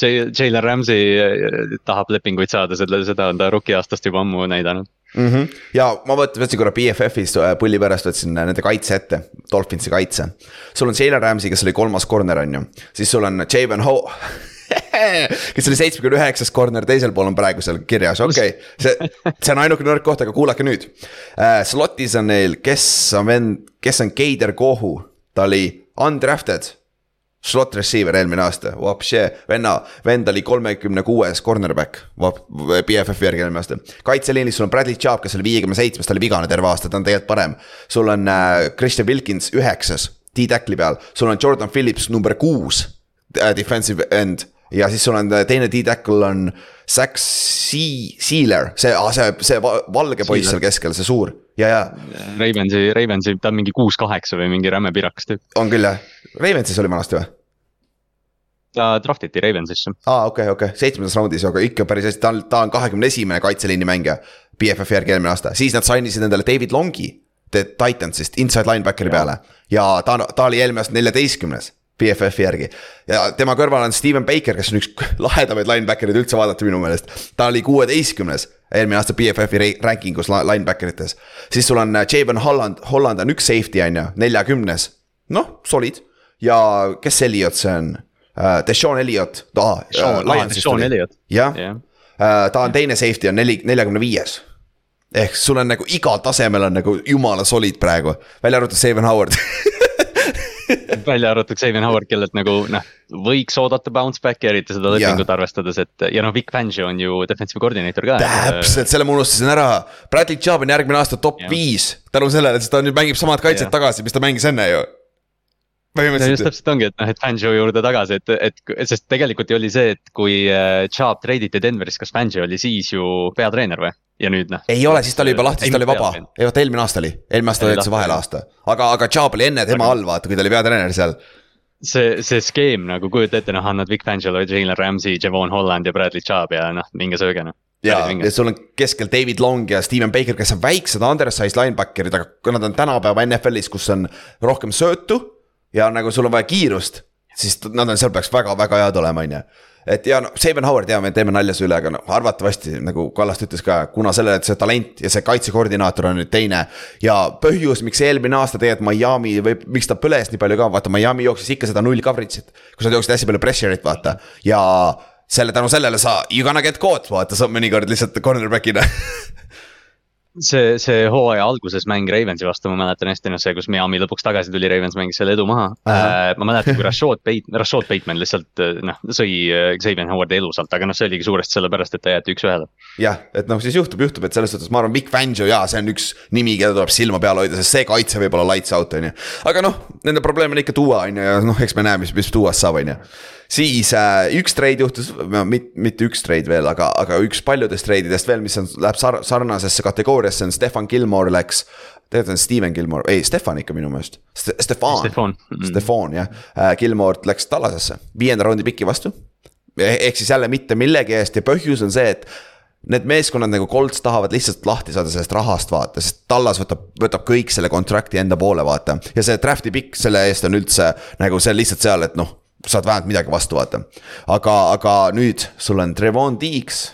C: Jalen Ramsey äh, tahab lepinguid saada, selle, seda on ta rookie aastast juba ammu näidanud
B: mm. -hmm. ja ma võt-, võtsin korra BFF-is äh, pulli pärast, võtsin äh, nende kaitse ette, Dolphinsi kaitse. sul on Jalen Ramsey, kes oli kolmas corner, on ju, siis sul on Javon Ho kes oli seitsmekümne üheksas corner, teisel pool on praegu seal kirjas, okei okay., see, see on ainuke nõrk koht, aga kuulake nüüd uh,. Slot'is on neil, kes on vend, kes on Keider Kohu, ta oli undrafted slot receiver eelmine aasta, venna, vend oli kolmekümne kuues cornerback, BFF-i järgi eelmine aasta. kaitseliinis sul on Bradley Chubb, kes oli viiekümne seitsmes, ta oli vigane terve aasta, ta on tegelikult parem. sul on äh, Christian Wilkins üheksas, D-tackli peal, sul on Jordan Phillips number kuus äh,, defensive end. ja siis sul on äh, teine D-tackle on Zack Sealer, see ah,, see, see valge poiss seal keskel, see suur ja, ja.
C: Ravensi, Ravensi, ta on mingi kuus-kaheksa või mingi räme pirakas tüüp.
B: on küll jah, Ravensis oli vanasti või?
C: ta draft iti Ravensisse.
B: aa, okei okay,, okei okay., seitsmendas raundis, aga ikka päris hästi, ta on, ta on kahekümne esimene kaitseliini mängija. BFF-i järgi eelmine aasta, siis nad sign isid endale David Longi. Titansist, inside linebackeri ja. peale ja ta, ta oli eelmine aasta neljateistkümnes BFF-i järgi. ja tema kõrval on Steven Baker, kes on üks lahedamaid linebacker'id üldse vaadata minu meelest. ta oli kuueteistkümnes eelmine aasta BFF-i ranking us linebacker ites. siis sul on äh, Javon Holland, Holland on üks safety on ju, neljakümnes. noh, solid ja kes Elliot see on uh,? Deshaun Elliot,
C: ta uh,.
B: Jah uh,, ta on teine safety on neli, neljakümne viies ehk sul on nagu igal tasemel on nagu jumala solid praegu, välja arvatud Steven Howard
C: välja arvatud Xavier Howard, kellelt nagu noh, võiks oodata bounce back'i, eriti seda lepingut arvestades, et ja noh, Vic Fangio on ju defensive koordineeter ka.
B: täpselt, selle ma unustasin ära. Bradley Chubb on järgmine aasta top viis tänu sellele, sest ta nüüd mängib samad kaitset ja. tagasi, mis ta mängis enne ju
C: põhimõtteliselt. just täpselt ongi, et noh, et Fangio juurde tagasi, et, et sest tegelikult ju oli see, et kui äh, Chubb treiditi Denverist, kas Fangio oli siis ju peatreener või? ja nüüd noh.
B: ei ole, siis ta oli juba lahti, siis ta oli vaba, ei vaata eelmine aasta oli, eelmine aasta oli see vahelaasta, aga, aga Chubb oli enne tema all, vaata, kui ta oli peatreener seal.
C: See, see skeem nagu kujuta ette, noh, annad Vic Fangelo, Jalen Ramsey, Javon Holland ja Bradley Chubb ja noh, minge sööge noh.
B: Ja, ja sul on keskel David Long ja Steven Baker, kes on väiksed undersized linebacker'id, aga kui nad on tänapäeva NFL-is, kus on rohkem söötu ja nagu sul on vaja kiirust, siis nad on, seal peaks väga-väga head olema, on ju et ja no Saban Howard ja me teeme nalja selle üle, aga no arvatavasti nagu Kallast ütles ka, kuna sellele, et see talent ja see kaitsekoordinaator on nüüd teine. ja põhjus, miks eelmine aasta tegelikult Miami või miks ta põles nii palju ka, vaata Miami jooksis ikka seda null coverage'it. kus nad jooksid hästi palju pressure'it, vaata ja selle, tänu sellele sa, you gonna get caught, vaata sa mõnikord lihtsalt cornerback'ina
C: see, see hooaja alguses mäng Ravensi vastu, ma mäletan hästi, noh see, kus Miami lõpuks tagasi tuli, Ravens mängis selle edu maha uh. -huh. Äh, ma mäletan, kui Rashad Bateman, Rashad Bateman lihtsalt äh, noh, sõi äh, Xavier Howardi elu sealt, aga noh, see oligi suuresti sellepärast, et ta jäeti üks-ühele.
B: jah, et noh, siis juhtub, juhtub, et selles suhtes ma arvan, Vic Fangio jaa, see on üks nimi, keda tuleb silma peal hoida, sest see kaitse võib olla lights out, on ju. aga noh, nende probleem on ikka Duo on ju ja noh, eks me näe, mis, mis Duo'st saab, on ju siis äh, üks treid juhtus, mitte, mitte üks treid veel, aga, aga üks paljudest treididest veel, mis on, läheb sar-, sarnasesse kategooriasse, on Stefan Gilmore läks tegelikult on Steven Gilmore, ei Stefan ikka minu meelest Ste, Stefan, Stefan, mm. Stefan jah äh,, Gilmore läks Tallasesse, viienda raundi piki vastu. E-, ehk siis jälle mitte millegi eest ja põhjus on see, et need meeskonnad nagu Colts tahavad lihtsalt lahti saada sellest rahast, vaata, sest Tallas võtab, võtab kõik selle kontrakti enda poole, vaata. ja see draft'i pikk selle eest on üldse nagu see lihtsalt seal, et noh, saad vähemalt midagi vastu vaata. aga, aga nüüd sul on Trevon Deeks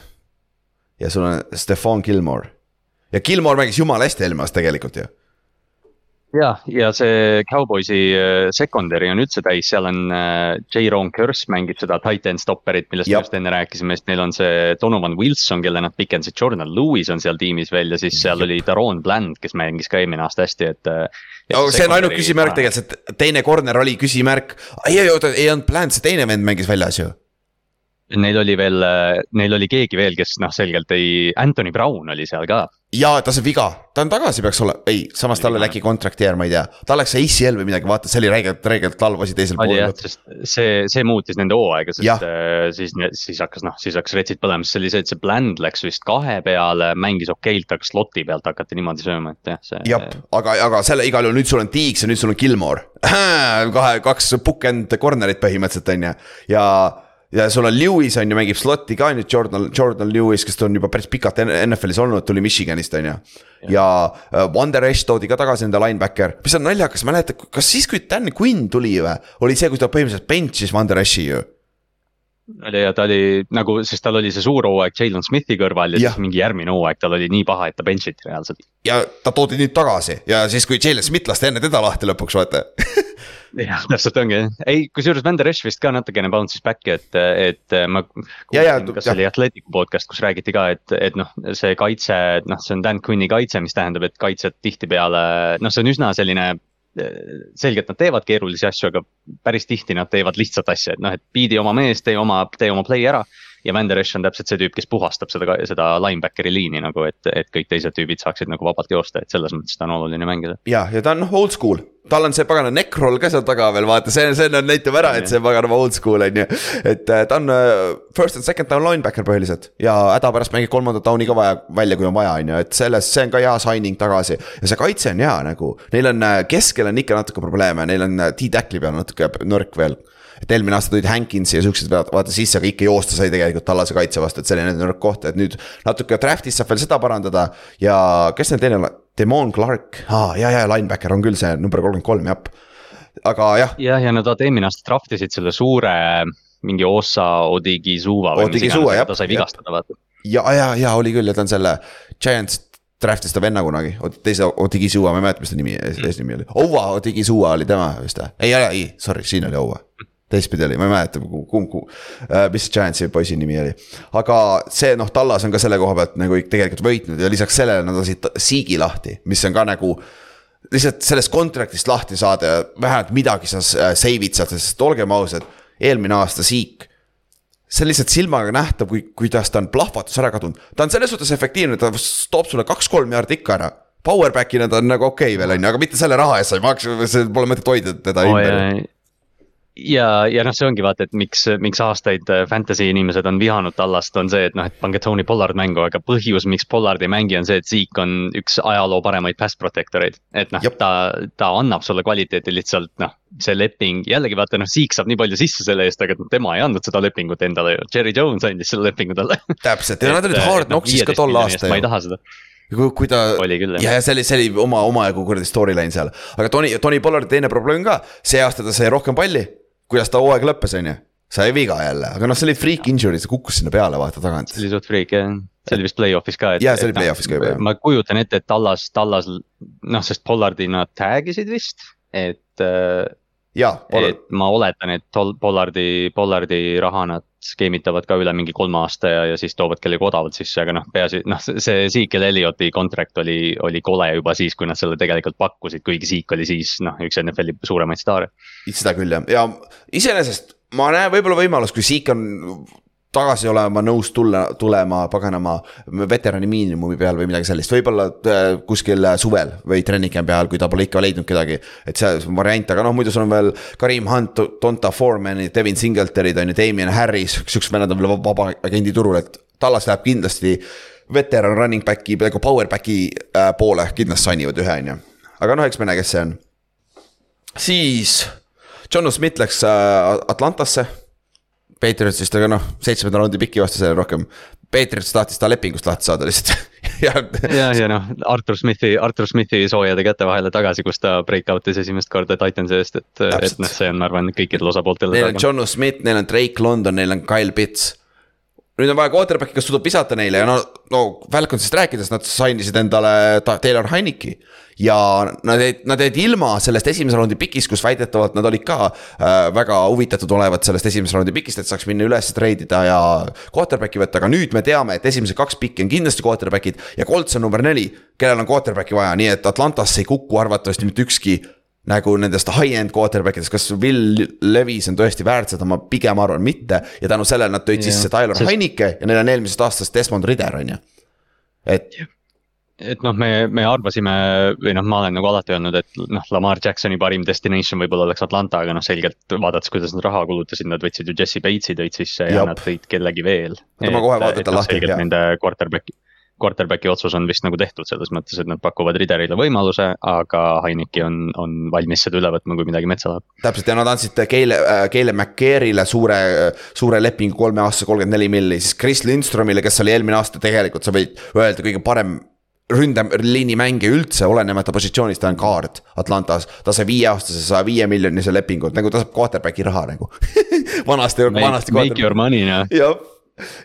B: ja sul on Stefan Gilmore. ja Gilmore mängis jumala hästi eelmine aasta tegelikult ju
C: ja, ja see Cowboysi äh, secondary on üldse täis, seal on äh, J-Ron Curse mängib seda titan stopperit, millest me just enne rääkisime, sest neil on see Donovan Wilson, kelle nad pikendasid, Jordan Lewis on seal tiimis veel ja siis seal oli Daron Bland, kes mängis ka eelmine aasta hästi, et.
B: Äh, no see on ainult küsimärk tegelikult, see teine corner oli küsimärk, ei, ei oota, ei olnud Bland, see teine vend mängis väljas ju.
C: Neil oli veel, neil oli keegi veel, kes noh, selgelt ei, Anthony Brown oli seal ka
B: ja ta sai viga, ta on tagasi, peaks olema, ei, samas tal oli äkki contract year, ma ei tea, tal läks ACL või midagi, vaata, see oli räigelt, räigelt halb asi teisel poolel.
C: sest see, see muutis nende hooaega, sest äh, siis, siis hakkas noh, siis hakkas retsid põlema, see oli see, et see Bland läks vist kahe peale, mängis okeilt, aga slot'i pealt hakati niimoodi sööma, et jah, see.
B: jah, aga, aga selle igal juhul nüüd sul on Tiiks ja nüüd sul on Gilmore. kahe, kaks book-end corner'it põhimõtteliselt on ju ja ja sul on Lewis on ju, mängib slot'i ka nüüd Jordan, Jordan Lewis, kes on juba päris pikalt NFL-is olnud, tuli Michiganist on ju. ja äh, Wander Esh toodi ka tagasi enda linebacker, mis on naljakas, mäletad, kas siis, kui Dan Quinn tuli või, oli see, kui ta põhimõtteliselt bench'is Wander Eshi ju.
C: oli ja ta oli nagu, sest tal oli see suur hooaeg Jalen Smithi kõrval ja
B: Jah.
C: siis mingi järgmine hooaeg tal oli nii paha, et ta bench'iti reaalselt.
B: ja ta toodi nüüd tagasi ja siis, kui Jalen Smith lasti enne teda lahti lõpuks vaata
C: jah, täpselt ongi, ei kusjuures Van der Esch vist ka natukene bounce'is back'i, et, et ma.
B: Ja, ja,
C: kas see oli Atleticu podcast, kus räägiti ka, et, et noh, see kaitse, noh, see on Dan Quinni kaitse, mis tähendab, et kaitsjad tihtipeale, noh, see on üsna selline selgelt nad teevad keerulisi asju, aga päris tihti nad teevad lihtsat asja, et noh, et beat'i oma mees, tee oma, tee oma play ära. Ja Van der Esch on täpselt see tüüp, kes puhastab seda, seda linebackeri liini nagu, et, et kõik teised tüübid saaksid nagu vabalt joosta, et selles mõttes ta on oluline mängida.
B: ja, ja ta on noh old school, tal on see pagana neckroll ka seal taga veel vaata, see, see näitab ära, et see paganama old school on ju. et äh, ta on äh, first and second down linebacker põhiliselt ja hädapärast mängib kolmandat down'i ka vaja välja, kui on vaja, on ju, et selles, see on ka hea signing tagasi. ja see kaitse on hea nagu, neil on äh, keskel on ikka natuke probleeme, neil on T-Tackli peal natuke nõrk veel et eelmine aasta tulid Hankinsi ja siuksed peavad vaata sisse, aga ikka joosta sai tegelikult tallase kaitse vastu, et see oli nende nõrk koht, et nüüd natuke draft'is saab veel seda parandada ja kes neil teine, Demon Clark. Ah,, ja, ja linebacker on küll see number kolmkümmend kolm, jah. aga jah,
C: jah, ja nad eelmine aasta draft isid selle suure mingi Ossa Odigizuva või mis
B: Odigizua,
C: iganes,
B: jah,
C: ta sai vigastada, vaata.
B: ja, ja, ja oli küll ja ta on selle Giants draft'is ta venna kunagi, teise Odigizua, ma ei mäleta, mis ta nimi, eesnimi oli, Owa Odigizua oli tema vist või? ei, ei, ei, sorry, siin oli Owa teistpidi oli, ma ei mäleta, kumb, kumb, mis see Giantsi poisi nimi oli. aga see noh, Tallas on ka selle koha pealt nagu tegelikult võitnud ja lisaks sellele nad lasid Siigi lahti, mis on ka nagu lihtsalt sellest contract'ist lahti saada ja vähemalt midagi sa s- save'id sealt, sest olgem ausad, eelmine aasta Siik see on lihtsalt silmaga nähtav, kui, kuidas ta on plahvatus ära kadunud, ta on selles suhtes efektiivne, ta toob sulle kaks-kolm jaardi ikka ära. Powerback'ina ta on nagu okei okay veel on ju, aga mitte selle raha eest sa ei maksa, pole mõtet hoida teda
C: Oh,
B: ümber.
C: ja, ja noh, see ongi vaata, et miks, miks aastaid äh, fantasy inimesed on vihanud Tallast, on see, et noh, et pange Tony Pollard mängu, aga põhjus, miks Pollard ei mängi, on see, et Zeke on üks ajaloo paremaid pass protector eid. et noh ta, ta annab sulle kvaliteeti lihtsalt noh, see leping, jällegi vaata noh, Zeke saab nii palju sisse selle eest, aga noh, tema ei andnud seda lepingut endale ju, Jerry Jones andis selle lepingu talle.
B: täpselt ja nad olid hard knocks'is ka tol aastal
C: ma ei taha seda,
B: kui, kui ta. Ja, ja see oli, see oli oma, omajagu kuradi storyline seal, aga Tony, Tony Pollardi teine probleem ka, see aasta ta sai rohkem palli. Kuidas ta hooaeg lõppes, on ju, sai viga jälle, aga noh, see oli freak injury, see kukkus sinna peale vaata tagant
C: see oli suht freak jah, see oli vist play-off'is ka.
B: Jaa, see oli play-off'is ka juba, jah.
C: ma kujutan ette, et Tallas, Tallas noh, sest Pollardi nad tag isid vist, et,
B: ja,
C: et ma oletan, et Pollardi, Pollardi raha nad skeemitavad ka üle mingi kolme aasta ja, ja siis toovad kellegi odavalt sisse, aga noh, peaasi, noh, see Zeke ja Elliotti contract oli, oli kole juba siis, kui nad selle tegelikult pakkusid, kuigi Zeke oli siis noh, üks NFL-i suuremaid staare.
B: seda küll jah, ja iseenesest ma näen võib-olla võimalust, kui Siik on tagasi olema nõus tulla, tulema paganama veterani miinimumi peal või midagi sellist, võib-olla äh, kuskil suvel või treeningcampi ajal, kui ta pole ikka leidnud kedagi. et see on variant, aga noh, muidu sul on veel Karim Hunt, Donta Foreman'id, Devin Singletary'd on ju, Damien Harris, siuksed vennad on veel vaba- agendi turul, et Tallas läheb kindlasti veteran running back'i, nagu power back'i äh, poole kindlasti sign ivad ühe, on ju. aga noh, eks me näe, kes see on siis John Smith läks äh, Atlantasse. Patriotsist, aga noh, seitsmenda raundi piki vastu selle rohkem. Patriots tahtis ta lepingust lahti saada lihtsalt ja
C: ja, ja noh, Artur Smithi, Artur Smithi soojade käte vahele tagasi, kus ta break out'is esimest korda Titansi eest, et, et noh, see on, ma arvan, kõikidel osapooltel
B: neil on. John Smith, neil on Drake London, neil on Kyle Pitts. nüüd on vaja quarterback'i, kes suudab visata neile ja no, no Falconsist rääkides, nad sign isid endale ta- Taylor Heineki. Ja nad jäid, nad jäid ilma sellest esimese raundi pikist, kus väidetavalt nad olid ka äh, väga huvitatud olevat sellest esimese raundi pikist, et saaks minna üles treidida ja quarterback'i võtta, aga nüüd me teame, et esimesed kaks pikki on kindlasti quarterback'id ja Colts on number neli, kellel on quarterback'i vaja, nii et Atlantasse ei kuku arvatavasti mitte ükski nagu nendest high-end quarterback idest, kas Will Levis on tõesti väärt seda, ma pigem arvan mitte. ja tänu sellele nad tõid
C: Jah,
B: sisse Tyler
C: sest-
B: Heinike ja neil on eelmisest aastast Desmond Ritter on ju, et
C: et noh, me, me arvasime või noh, ma olen nagu alati öelnud, et noh, Lamar Jacksoni parim destination võib-olla oleks Atlanta, aga noh, selgelt vaadates, kuidas nad raha kulutasid, nad võtsid ju Jesse Bates'i tõid sisse ja
B: Jop.
C: nad tõid kellegi veel.
B: Ma kohe vaatan ta lahti,
C: selgelt
B: jah.
C: nende quarterback'i, quarterback'i otsus on vist nagu tehtud selles mõttes, et nad pakuvad Riderile võimaluse, aga Heineki on, on valmis seda üle võtma, kui midagi metsa läheb.
B: täpselt ja nad andsid Keile, Keile McCare'ile suure, suure lepingu kolme aastase kolmkümmend neli milli, siis Chris Lindstromile, kes oli eelmine aasta tegelikult, sa võid öelda kõige parem ründeliini mängija üldse, olenemata positsioonist, ta on kaart Atlantas. ta sai viieaastase saja viie miljonise lepingu, nagu ta saab quarterback'i raha nagu. vanasti, vanasti.
C: Make your money noh
B: jah,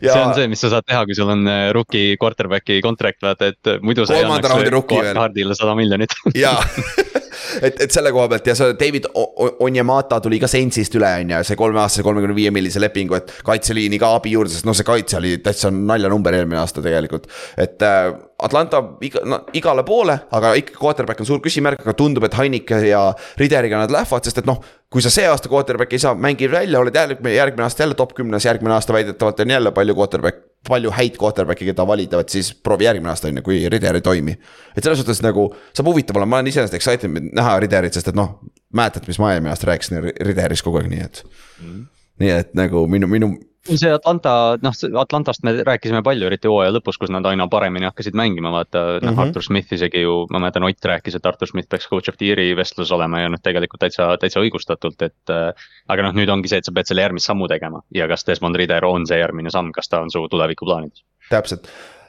B: ja
C: see on see, mis sa saad teha, kui sul on äh, rookie quarterback'i contract, vaata, et muidu sa ei
B: Kolmanda raundi rookie veel.
C: kaardile sada miljonit
B: jaa, et, et selle koha pealt ja see David Onyemata tuli ka Saintsist üle, on ju, see kolmeaastase kolmekümne viie millise lepingu, et kaitseliini ka abi juurde, sest noh, see kaitse oli täitsa naljanumber eelmine aasta tegelikult. et äh, Atlanta iga, no, igale poole, aga ikkagi quarterback on suur küsimärk, aga tundub, et Heinike ja Rideriga nad lähevad, sest et noh, kui sa see aasta quarterback'i ei saa, mängid välja, oled järgmine, järgmine aasta jälle top kümnes, järgmine aasta väidetavalt on jälle palju quarterback, palju häid quarterback'e, keda valida, et siis proovi järgmine aasta on ju, kui Rider ei toimi. et selles suhtes nagu saab huvitav olema, ma olen iseenesest excited näha Riderit, sest et noh, mäletad, mis ma eelmine aasta rääkisin Riderist kogu aeg, nii et mm.. nii et nagu minu, minu
C: see Atlanta, noh, Atlantast me rääkisime palju, eriti hooaja lõpus, kus nad aina paremini hakkasid mängima, vaata noh mm
B: Mhm.
C: -hmm. Artur Smith isegi ju, ma mäletan, Ott rääkis, et Artur Smith peaks coach of the year'i vestluses olema ja noh, tegelikult täitsa, täitsa õigustatult, et äh, aga noh, nüüd ongi see, et sa pead selle järgmist sammu tegema ja kas Desmond Rider on see järgmine samm, kas ta on su tulevikuplaanides?
B: täpselt,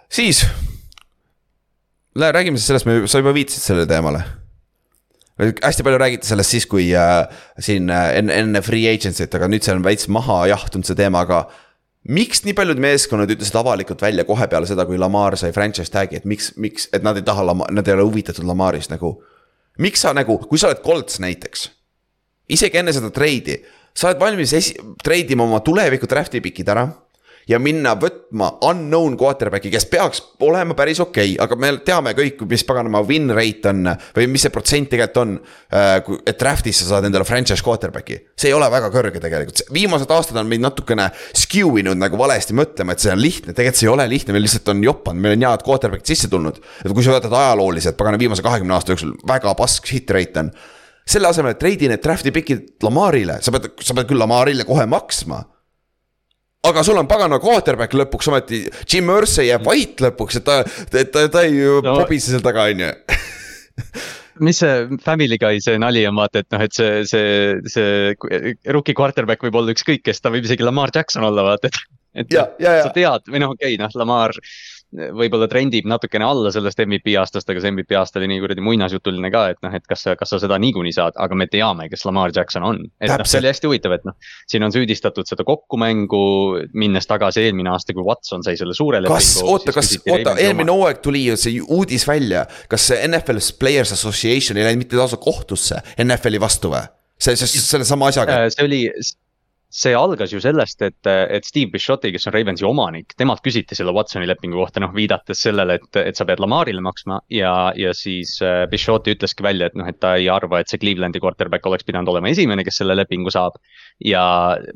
B: siis. räägime siis sellest, sa juba viitasid sellele teemale. Hästi palju räägiti sellest siis, kui äh, siin äh, enne, enne free agency't, aga nüüd see on veits maha jahtunud see teema, aga. miks nii paljud meeskonnad ütlesid avalikult välja kohe peale seda, kui Lamar sai franchise tag'i, et miks, miks, et nad ei taha nad ei ole huvitatud Lamarist nagu. miks sa nagu, kui sa oled Colts näiteks, isegi enne seda treidi, sa oled valmis esi-, treidima oma tuleviku draft'i pikid ära ja minna võtma unknown quarterback'i, kes peaks olema päris okei okay,, aga me teame kõik, mis paganama win rate on või mis see protsent tegelikult on. et draft'is sa saad endale franchise quarterback'i, see ei ole väga kõrge tegelikult, viimased aastad on meid natukene skew inud nagu valesti mõtlema, et see on lihtne, tegelikult see ei ole lihtne, meil lihtsalt on jopanud, meil on head quarterback'id sisse tulnud. et kui sa võtad ajalooliselt, pagana viimase kahekümne aasta jooksul väga pask hit rate on selle asemel, et treidi need draft'i pikid Lamarile, sa pead, sa pead küll Lamarile kohe maksma aga sul on pagana quarterback lõpuks ometi, Jim Irsay jääb vait lõpuks, et ta, ta, ta, ta ei
C: no.
B: pobise seal taga, on ju.
C: mis see Family Guy see nali on, vaata, et noh, et see, see, see rookie quarterback võib olla ükskõik kes, ta võib isegi Lamar Jackson olla, vaata, et. et
B: Ja, ja, ja.
C: sa tead või noh, okei okay,, noh, Lamar võib-olla trendib natukene alla sellest MVP aastast, aga see MVP aasta oli nii kuradi muinasjutuline ka, et noh, et kas sa, kas sa seda niikuinii saad, aga me teame, kes Lamar Jackson on. et noh, see oli hästi huvitav, et noh, siin on süüdistatud seda kokkumängu, minnes tagasi eelmine aasta, kui Watson sai selle suure
B: kas, oota, kas, oota, eelmine hooaeg tuli ju see uudis välja, kas see NFL Players Association ei läinud mitte lausa kohtusse NFL-i vastu või? see, see, sellesama asjaga,
C: see oli, see algas ju sellest, et, et Steve Bishotti, kes on Ravensi omanik, temalt küsiti selle Watsoni lepingu kohta, noh viidates sellele, et, et sa pead Lamarile maksma ja, ja siis äh, Bishotti ütleski välja, et noh, et ta ei arva, et see Clevelandi quarterback oleks pidanud olema esimene, kes selle lepingu saab. ja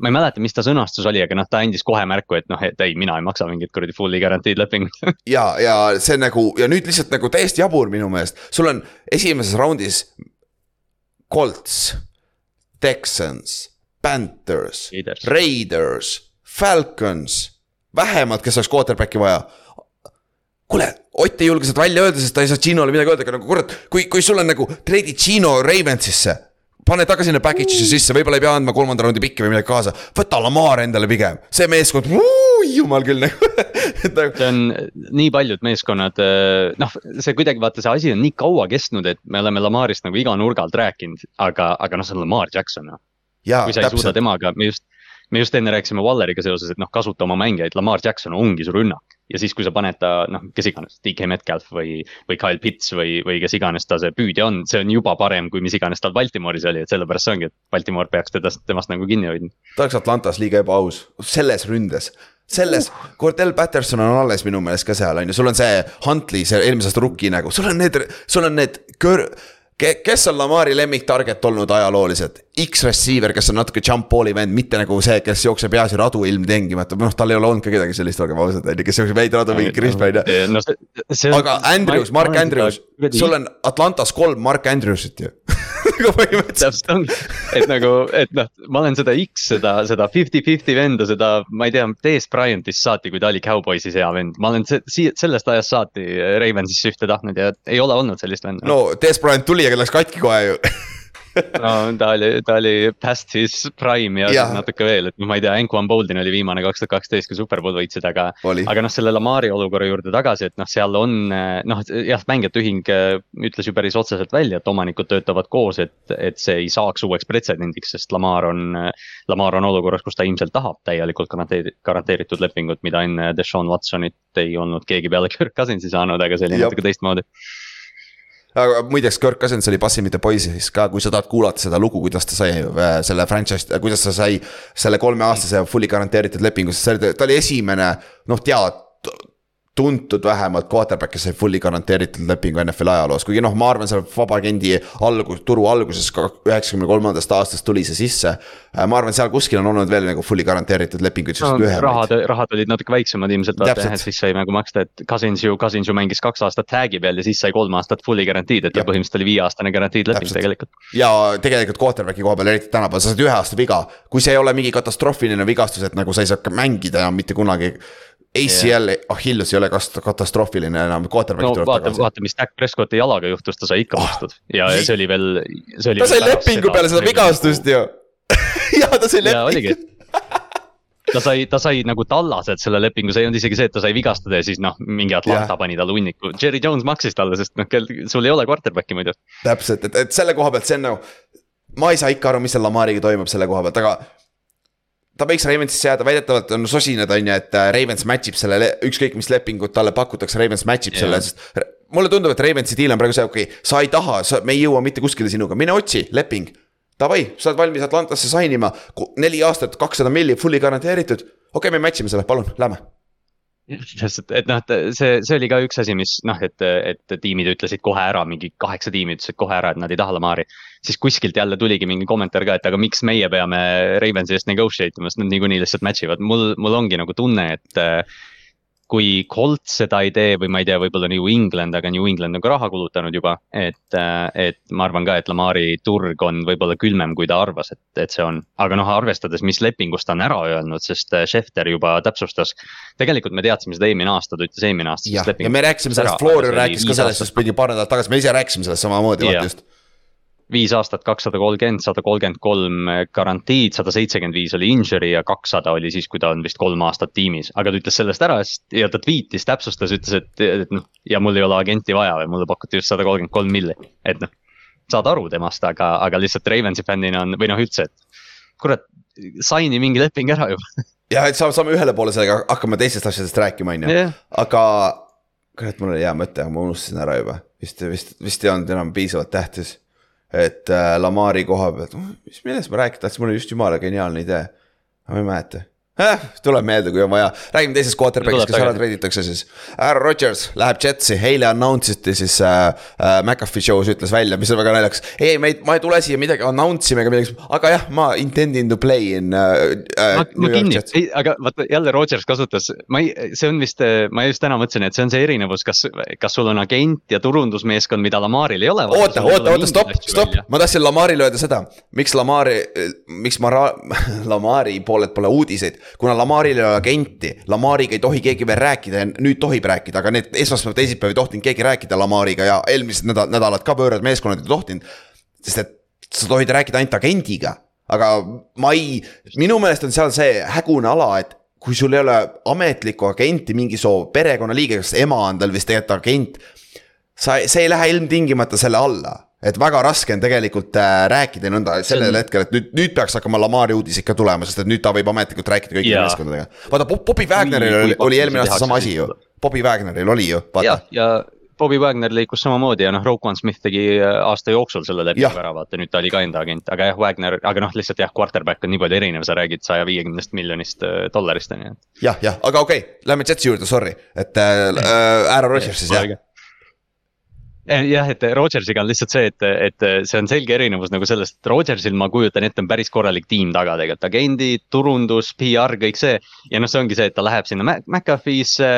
C: ma ei mäleta, mis ta sõnastus oli, aga noh, ta andis kohe märku, et noh, et ei, mina ei maksa mingit kuradi fully guaranteed lepingut
B: ja, ja see nagu ja nüüd lihtsalt nagu täiesti jabur minu meelest, sul on esimeses raundis Colts, Texans, Panthers
C: Raiders.,
B: Falcons, vähemad, kes oleks quarterback'i vaja kuule, Ott ei julge seda välja öelda, sest ta ei saa Ginole midagi öelda, aga nagu kurat, kui, kui sul on nagu treidi Gino Ravensisse. pane ta ka sinna package'isse sisse, võib-olla ei pea andma kolmanda raundi pikki või midagi kaasa, võta Lamar endale pigem, see meeskond, jumal küll nagu, et nagu.
C: see on nii paljud meeskonnad, noh, see kuidagi vaata, see asi on nii kaua kestnud, et me oleme Lamarist nagu iga nurga alt rääkinud, aga, aga noh, see on Lamar Jackson noh. Kui sa ei suuda
B: täpselt,
C: temaga, me just, me just enne rääkisime Walleriga seoses, et noh, kasuta oma mängijaid, Lamar Jackson ongi su rünnak. ja siis, kui sa paned ta noh, kes iganes, DK Metcalf või, või Kyle Pitts või, või kes iganes ta see püüdja on, see on juba parem kui mis iganes tal Baltimoris oli, et sellepärast see ongi, et Baltimore peaks teda, temast nagu kinni hoidma.
B: ta oleks Atlantas liiga ebaaus, selles ründes selles, Cordell Patterson on alles minu meelest ka seal on ju, sul on see Huntley, see eelmisest rookie nagu, sul on need, sul on need kör-. Kes on Lamari lemmik target olnud ajalooliselt? X-receiver, kes on natuke jump ball'i vend, mitte nagu see, kes jookseb peaasi radu ilmtingimata, noh, tal ei ole olnud ka kedagi sellist, olgem ausad, on ju, kes jookseb häid radu, mingi Payne
C: no, see,
B: aga Andrews, Mark Andrews, sul on Atlantas kolm Mark Andrewsit ju nagu põhimõtteliselt.
C: täpselt ongi, et nagu, et noh, ma olen seda X, seda, seda fifty-fifty venda, seda, ma ei tea, Dez Bryantist saati, kui ta oli Cowboysis hea vend. ma olen se, siia, sellest ajast saati Ravensisse ühte tahtnud ja ei ole olnud sellist venda.
B: no Dez Bryant tuli, aga läks katki kohe ju
C: no ta oli, ta oli past his prime ja, ja. natuke veel, et noh, ma ei tea, Anquan Boldin oli viimane kaks tuhat kaksteist, kui superbowl võitsid, aga. aga noh, selle Lamari olukorra juurde tagasi, et noh, seal on noh, jah, mängijate ühing äh, ütles ju päris otseselt välja, et omanikud töötavad koos, et, et see ei saaks uueks pretsedendiks, sest Lamar on. Lamar on olukorras, kus ta ilmselt tahab täielikult garanteeritud, garanteeritud lepingut, mida enne Deshaun Watsonit ei olnud keegi peale Kirk Cousinsi saanud, aga see oli natuke teistmoodi
B: aga muideks, Kirk Cousins oli Bassimite poisis ka, kui sa tahad kuulata seda lugu, kuidas ta sai äh, selle franchise, kuidas ta sai selle kolmeaastase fully garanteeritud lepingu, sest see oli, ta oli esimene noh, tead tuntud vähemalt quarterback, kes sai fully garanteeritud lepingu NFL ajaloos, kuigi noh, ma arvan, seal vabaagendi algus, turu alguses ka üheksakümne kolmandast aastast tuli see sisse. Äh, ma arvan, seal kuskil on olnud veel nagu fully garanteeritud lepinguid
C: no,. rahad, rahad olid natuke väiksemad ilmselt, siis sai nagu maksta, et Cousins ju, Cousins ju mängis kaks aastat tag'i peal ja siis sai kolm aastat fully guaranteed, et ta põhimõtteliselt oli viieaastane guaranteed leping tegelikult.
B: ja tegelikult quarterback'i koha peal, eriti tänapäeval, sa saad ühe aasta viga, kui see ei ole mingi katastroofiline vigastus, et nagu sa ei saa mängida enam mitte kunagi ACL, Achilles ei ole katastroofiline enam, quarterback
C: no, tuleb vaata, tagasi. vaata, mis Dak Prescotti jalaga juhtus, ta sai ikka makstud oh, ja, ja see oli veel, see oli.
B: ta sai lepingu peale seda vigastust ju ja ta sai
C: lepingu ta sai, ta sai nagu tallased selle lepingu, see ei olnud isegi see, et ta sai vigastada ja siis noh, mingi Atlanta yeah. pani talle hunniku, Jerry Jones maksis talle, sest noh, sul ei ole quarterback'i muidu.
B: täpselt, et, et selle koha pealt see on nagu, ma ei saa ikka aru, mis seal Lamariga toimub selle koha pealt, aga ta võiks Ravensisse jääda, väidetavalt on sosinad, on ju, et äh, Ravens match ib selle, ükskõik mis lepingut talle pakutakse, Ravens match ib yeah. selle, sest. mulle tundub, et Ravensi deal on praegu see, okei okay,, sa ei taha, sa, me ei jõua mitte kuskile sinuga, mine otsi leping. Davai, sa oled valmis Atlantasse sign ima, neli aastat, kakssada milli, fully garanteeritud. okei okay,, me match ime selle, palun, lähme
C: sest et noh, et see, see oli ka üks asi, mis noh, et, et tiimid ütlesid kohe ära, mingi kaheksa tiimi ütlesid kohe ära, et nad ei taha Lamari. Siis kuskilt jälle tuligi mingi kommentaar ka, et aga miks meie peame Ravensi eest negotiate ima, sest nad niikuinii lihtsalt match ivad, mul, mul ongi nagu tunne, et kui Colt seda ei tee või ma ei tea, võib-olla New England, aga New England on ka raha kulutanud juba. et, äh, et ma arvan ka, et Lamari turg on võib-olla külmem, kui ta arvas, et, et see on. aga noh, arvestades, mis lepingust ta on ära öelnud, sest äh, Schefter juba täpsustas. tegelikult me teadsime seda eelmine aasta, ta ütles eelmine aasta.
B: ja, me rääkisime sellest, Florian rääkis ka sellest, sest mingi paar nädalat tagasi, me ise rääkisime sellest samamoodi, vaata just
C: viis aastat, kakssada kolmkümmend, sada kolmkümmend kolm garantiid, sada seitsekümmend viis oli injury ja kakssada oli siis, kui ta on vist kolm aastat tiimis. aga ta ütles sellest ära ja ta tweet'is, täpsustas, ütles, et, et noh, ja mul ei ole agenti vaja või mulle pakuti just sada kolmkümmend kolm milli, et noh. saad aru temast, aga, aga lihtsalt Ravensi fännina on, või noh, üldse, et kurat, saini mingi leping ära juba
B: jah, et saame, saame ühele poole sellega, hakkame teistest asjadest rääkima, on ju, aga kurat, mul oli hea mõte, aga ma unustasin ära juba, vist, vist, vist ei olnud enam piisavalt tähtis et äh, Lamari koha pealt, mis, millest ma rääkida tahtsin, mul oli just jumala geniaalne idee. aga ma ei mäleta eh,, tuleb meelde, kui on vaja. räägime teisest quarterback'ist, kes ära treiditakse siis. Aaron Rodgers läheb Jetsi, eile announce iti siis äh, äh, McAfee show's ütles välja, mis on väga naljakas. ei, me ei, ma ei tule siia midagi announce ima ega midagi, aga jah, ma intending to play in äh,.
C: Äh, ma, ma kinni, ei, aga vaata jälle Rodgers kasutas, ma ei, see on vist, äh, ma just täna mõtlesin, et see on see erinevus, kas, kas sul on agent ja turundusmeeskond, mida Lamaril ei ole.
B: oota, oota, oota, stopp, stopp, ma tahtsin Lamarile öelda seda, miks Lamari, miks Mara, Lamari poolelt pole uudiseid kuna Lamaril ei ole agenti, Lamariga ei tohi keegi veel rääkida ja nüüd tohib rääkida, aga need esmaspäev, teisipäev ei tohtinud keegi rääkida Lamariga ja eelmised nädal, nädalad ka pöörad meeskonnad ei tohtinud. sest et sa tohid rääkida ainult agendiga, aga ma ei, minu meelest on seal see hägune ala, et kui sul ei ole ametlikku agenti, mingi soo perekonnaliige, kas ema on tal vist tegelikult agent. sa, see ei lähe ilmtingimata selle alla et väga raske on tegelikult äh, rääkida nõnda sellel on... hetkel, et nüüd, nüüd peaks hakkama Lamari uudis ikka tulema, sest et nüüd ta võib ametlikult rääkida kõikide meeskondadega. vaata, Bobby Wagneril oli, oli eelmine aasta sama asi ju, Bobby Wagneril oli ju,
C: vaata. ja, ja Bobby Wagner liikus samamoodi ja noh, Roquan Smith tegi äh, aasta jooksul selle lepingu ära, vaata nüüd ta oli ka enda agent, aga jah, Wagner, aga noh, lihtsalt jah, quarterback on nii palju erinev, sa räägid saja viiekümnest miljonist äh, dollarist on ju.
B: jah, jah, aga okei okay,, lähme Jetsi juurde, sorry, et äh, Aaron Rodgers siis jah
C: jah, et Rodgersiga on lihtsalt see, et, et see on selge erinevus nagu sellest, et Rodgersil ma kujutan ette, on päris korralik tiim taga tegelikult, agendid, turundus, PR, kõik see. ja noh, see ongi see, et ta läheb sinna McAfee'sse,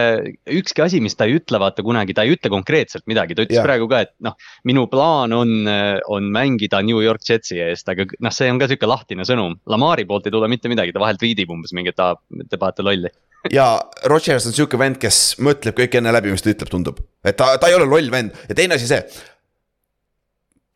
C: ükski asi, mis ta ei ütle, vaata kunagi, ta ei ütle konkreetselt midagi, ta ütles ja. praegu ka, et noh. minu plaan on, on mängida New York Jetsi eest, aga noh, see on ka sihuke lahtine sõnum. Lamari poolt ei tule mitte midagi, ta vahel tweetib umbes mingi, et aa, te panete lolli
B: ja Rodgers on sihuke vend, kes mõtleb kõik enne läbi, mis ta ütleb, tundub. et ta, ta ei ole loll vend ja teine asi see.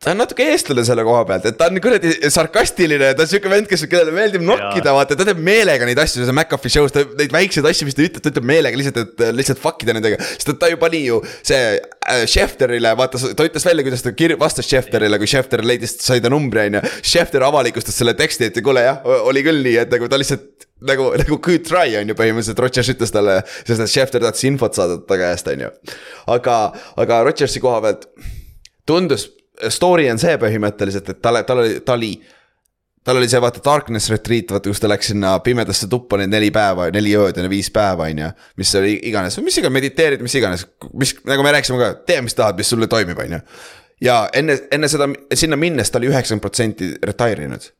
B: ta on natuke eestlane selle koha pealt, et ta on kuradi sarkastiline, ta on sihuke vend, kes, kellele meeldib nokkida, vaata, ta teeb meelega neid asju, see McAfee show's, ta neid väikseid asju, mis ta ütleb, ta ütleb meelega lihtsalt, et lihtsalt fuck ida nendega. sest et ta ju pani ju see äh, Schefterile, vaata, ta ütles välja, kuidas ta kir-, vastas Schefterile, kui Schefter leidis, sai ta numbri, on ju. Schefter avalikustas selle teksti, et kuule jah, oli küll nii, et nagu ta lihtsalt nagu, nagu good try on ju põhimõtteliselt, Rodgers ütles talle, sest et Schefter tahtis infot saada ta käest, on ju. aga, aga Rodgersi koha pealt tundus, story on see põhimõtteliselt, et talle, tal oli, ta oli tal oli see vaata darkness retreat, vaata kus ta läks sinna pimedasse tuppa need neli päeva, neli ööd ja viis päeva, on ju. mis oli iganes, mis iganes, mediteerid, mis iganes, mis, nagu me rääkisime ka, tee, mis tahad, mis sulle toimib, on ju. ja enne, enne seda, sinna minnes ta oli üheksakümmend protsenti retire inud.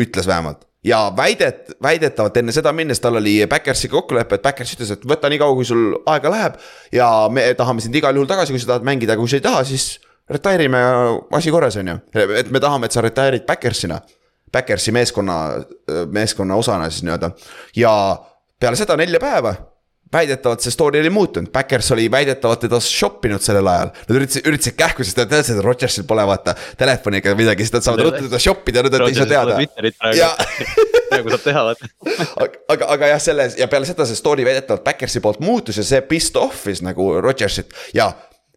B: Ütles vähemalt ja väidet, väidetavalt enne seda minnes tal oli Backersiga kokkulepe, et Backers ütles, et võta nii kaua, kui sul aega läheb. ja me tahame sind igal juhul tagasi, kui sa tahad mängida, kui sa ei taha, siis retire ime asi korras, on ju. et me tahame, et sa retire'id Backersina. Backersi meeskonna, meeskonna osana siis nii-öelda ja peale seda nelja päeva väidetavalt see story oli muutunud, Backers oli väidetavalt teda shop inud sellel ajal. Nad üritasid, üritasid kähku, sest nad teadsid, et Rodgersil pole vaata telefoni ega midagi, siis nad saavad ruttu teda shop ida, nüüd nad ei saa teada.
C: nagu saab teha vaata
B: aga, aga jah, selles ja peale seda see story väidetavalt Backersi poolt muutus ja see pissed off'is nagu Rodgersit ja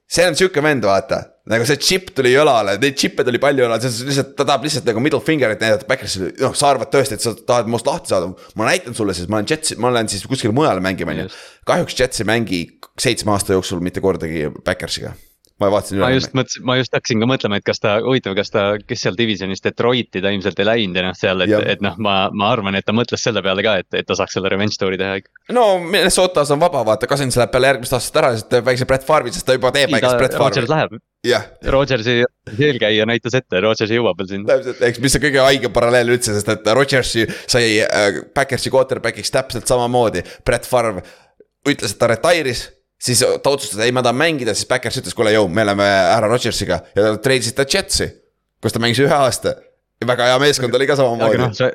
B: see on sihuke vend, vaata. Nagu see chip tuli jalale, neid chip'e tuli palju jalale, see on lihtsalt, ta tahab lihtsalt nagu middle finger'it näidata Backersile, noh, sa arvad tõesti, et sa tahad minust lahti saada. ma näitan sulle siis, ma olen Jetsi, ma olen siis kuskile mujale mängima, on ju. kahjuks Jets ei mängi seitsme aasta jooksul mitte kordagi Backersiga ma vaatasin
C: üle. ma just mõtlesin, ma just hakkasin ka mõtlema, et kas ta, huvitav, kas ta, kes seal divisionis Detroiti ta ilmselt ei läinud ja noh, seal, et, et noh, ma, ma arvan, et ta mõtles selle peale ka, et, et ta saaks selle revenge story teha ikka.
B: no Minnesotas on vaba, vaata, Cousins läheb peale järgmist aastat ära, sest teeb väikse Brett Farmi, sest ta juba teeb väikest Brett Farmi. Jah.
C: Rodgersi eelkäija näitas ette, Rodgers jõuab veel sinna.
B: täpselt, eks, mis on kõige haigem paralleel üldse, sest et Rodgersi sai äh, Backersi quarterback'iks täpselt samamoodi, Brett Farm ütles, et ta retire'is siis ta otsustas, ei, ma tahan mängida, siis Backers ütles, kuule, jõu, me oleme härra Rodgersiga ja ta treidisid ta Jetsi. kus ta mängis ühe aasta väga hea meeskond oli ka samamoodi. No,
C: sa,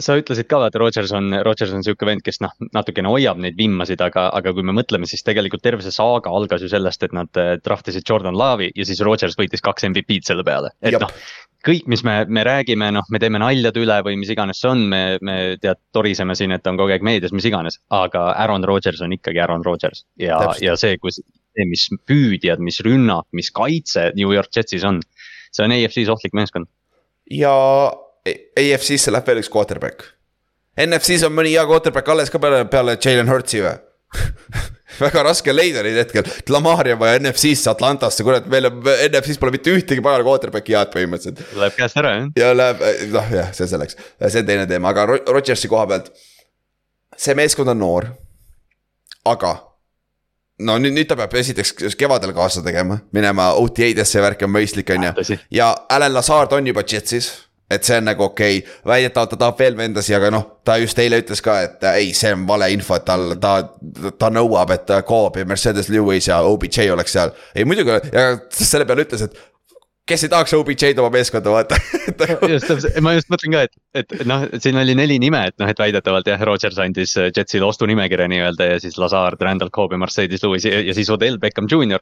C: sa ütlesid ka, et Rodgers on, Rodgers on sihuke vend, kes noh, natukene hoiab neid vimmasid, aga, aga kui me mõtleme, siis tegelikult terve see saaga algas ju sellest, et nad eh, draft isid Jordan Love'i ja siis Rodgers võitis kaks MVP-d selle peale. et noh, kõik, mis me, me räägime, noh, me teeme naljade üle või mis iganes see on, me, me tead, toriseme siin, et on kogu aeg meedias, mis iganes. aga Aaron Rodgers on ikkagi Aaron Rodgers ja, ja see, kus, see, mis püüdjad, mis rünnak, mis kaitse New York Jetsis on. see on AFC-s ohtlik meeskond.
B: ja AFC-sse läheb veel üks quarterback. NFC-s on mõni hea quarterback alles ka peale, peale Jalen Hurtsi või väga raske leida neid hetkel, Lamar on vaja NFC-sse Atlantasse, kurat, meil on, NFC-s pole mitte ühtegi pagana quarterback'i head põhimõtteliselt.
C: Läheb käest ära jah.
B: ja läheb, noh jah, see selleks, see on teine teema, aga Rodgersi koha pealt. see meeskond on noor, aga no nüüd, nüüd ta peab esiteks kevadel kaasa tegema, minema OTA-desse ja värk on mõistlik, on ju. ja Alan Lazard on juba Jetsis et see on nagu okei okay., väidetavalt ta tahab veel vendasi, aga noh, ta just eile ütles ka, et äh, ei, see on valeinfo, et tal, ta, ta nõuab, et Coop ja Mercedes Lewis ja OBJ oleks seal. ei muidugi, ja selle peale ütles, et kes ei tahaks OBJ-d oma meeskonda vaata
C: nagu- just täpselt, ma just mõtlen ka, et, et noh, siin oli neli nime, et noh, et väidetavalt jah, Rodgers andis Jetsile ostunimekirja nii-öelda ja siis Lazard, Randall Cobb ja Mercedes Lewis ja, ja siis Odell Beckham Jr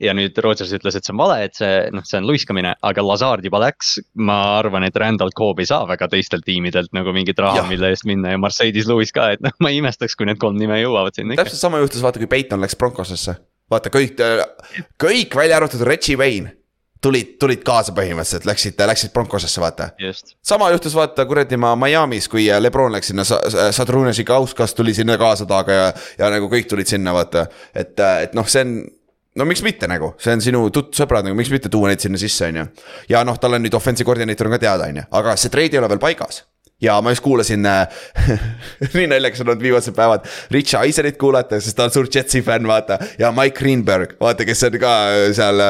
C: ja nüüd Rodgers ütles, et see on vale, et see noh, see on luiskamine, aga Lazard juba läks. ma arvan, et Randall Cobb ei saa väga teistelt tiimidelt nagu mingit raha, mille eest minna ja Mercedes Lewis ka, et noh, ma ei imestaks, kui need kolm nime jõuavad sinna
B: täpselt sama juhtus, vaata, kui Peiton läks Broncosesse. vaata kõik, kõik välja arvatud Reggie Wayne tulid, tulid kaasa põhimõtteliselt, läksid, läksid Broncosesse, vaata. sama juhtus vaata kuradi ma Miami's, kui Lebron läks sinna, Sadrunas Ikauskas tuli sinna kaasa taga ja, ja nagu kõik tulid sinna, vaata. et, et noh, see on no miks mitte nagu, see on sinu tut-, sõbrad nagu, miks mitte tuua neid sinna sisse, on ju. ja noh, tal on nüüd offensive koordineeter on ka teada, on ju, aga see treid ei ole veel paigas. ja ma just kuulasin äh, nii naljakas on olnud viimased päevad Rich Eisenit kuulata, sest ta on suur Jetsi fänn, vaata. ja Mike Greenberg, vaata, kes on ka seal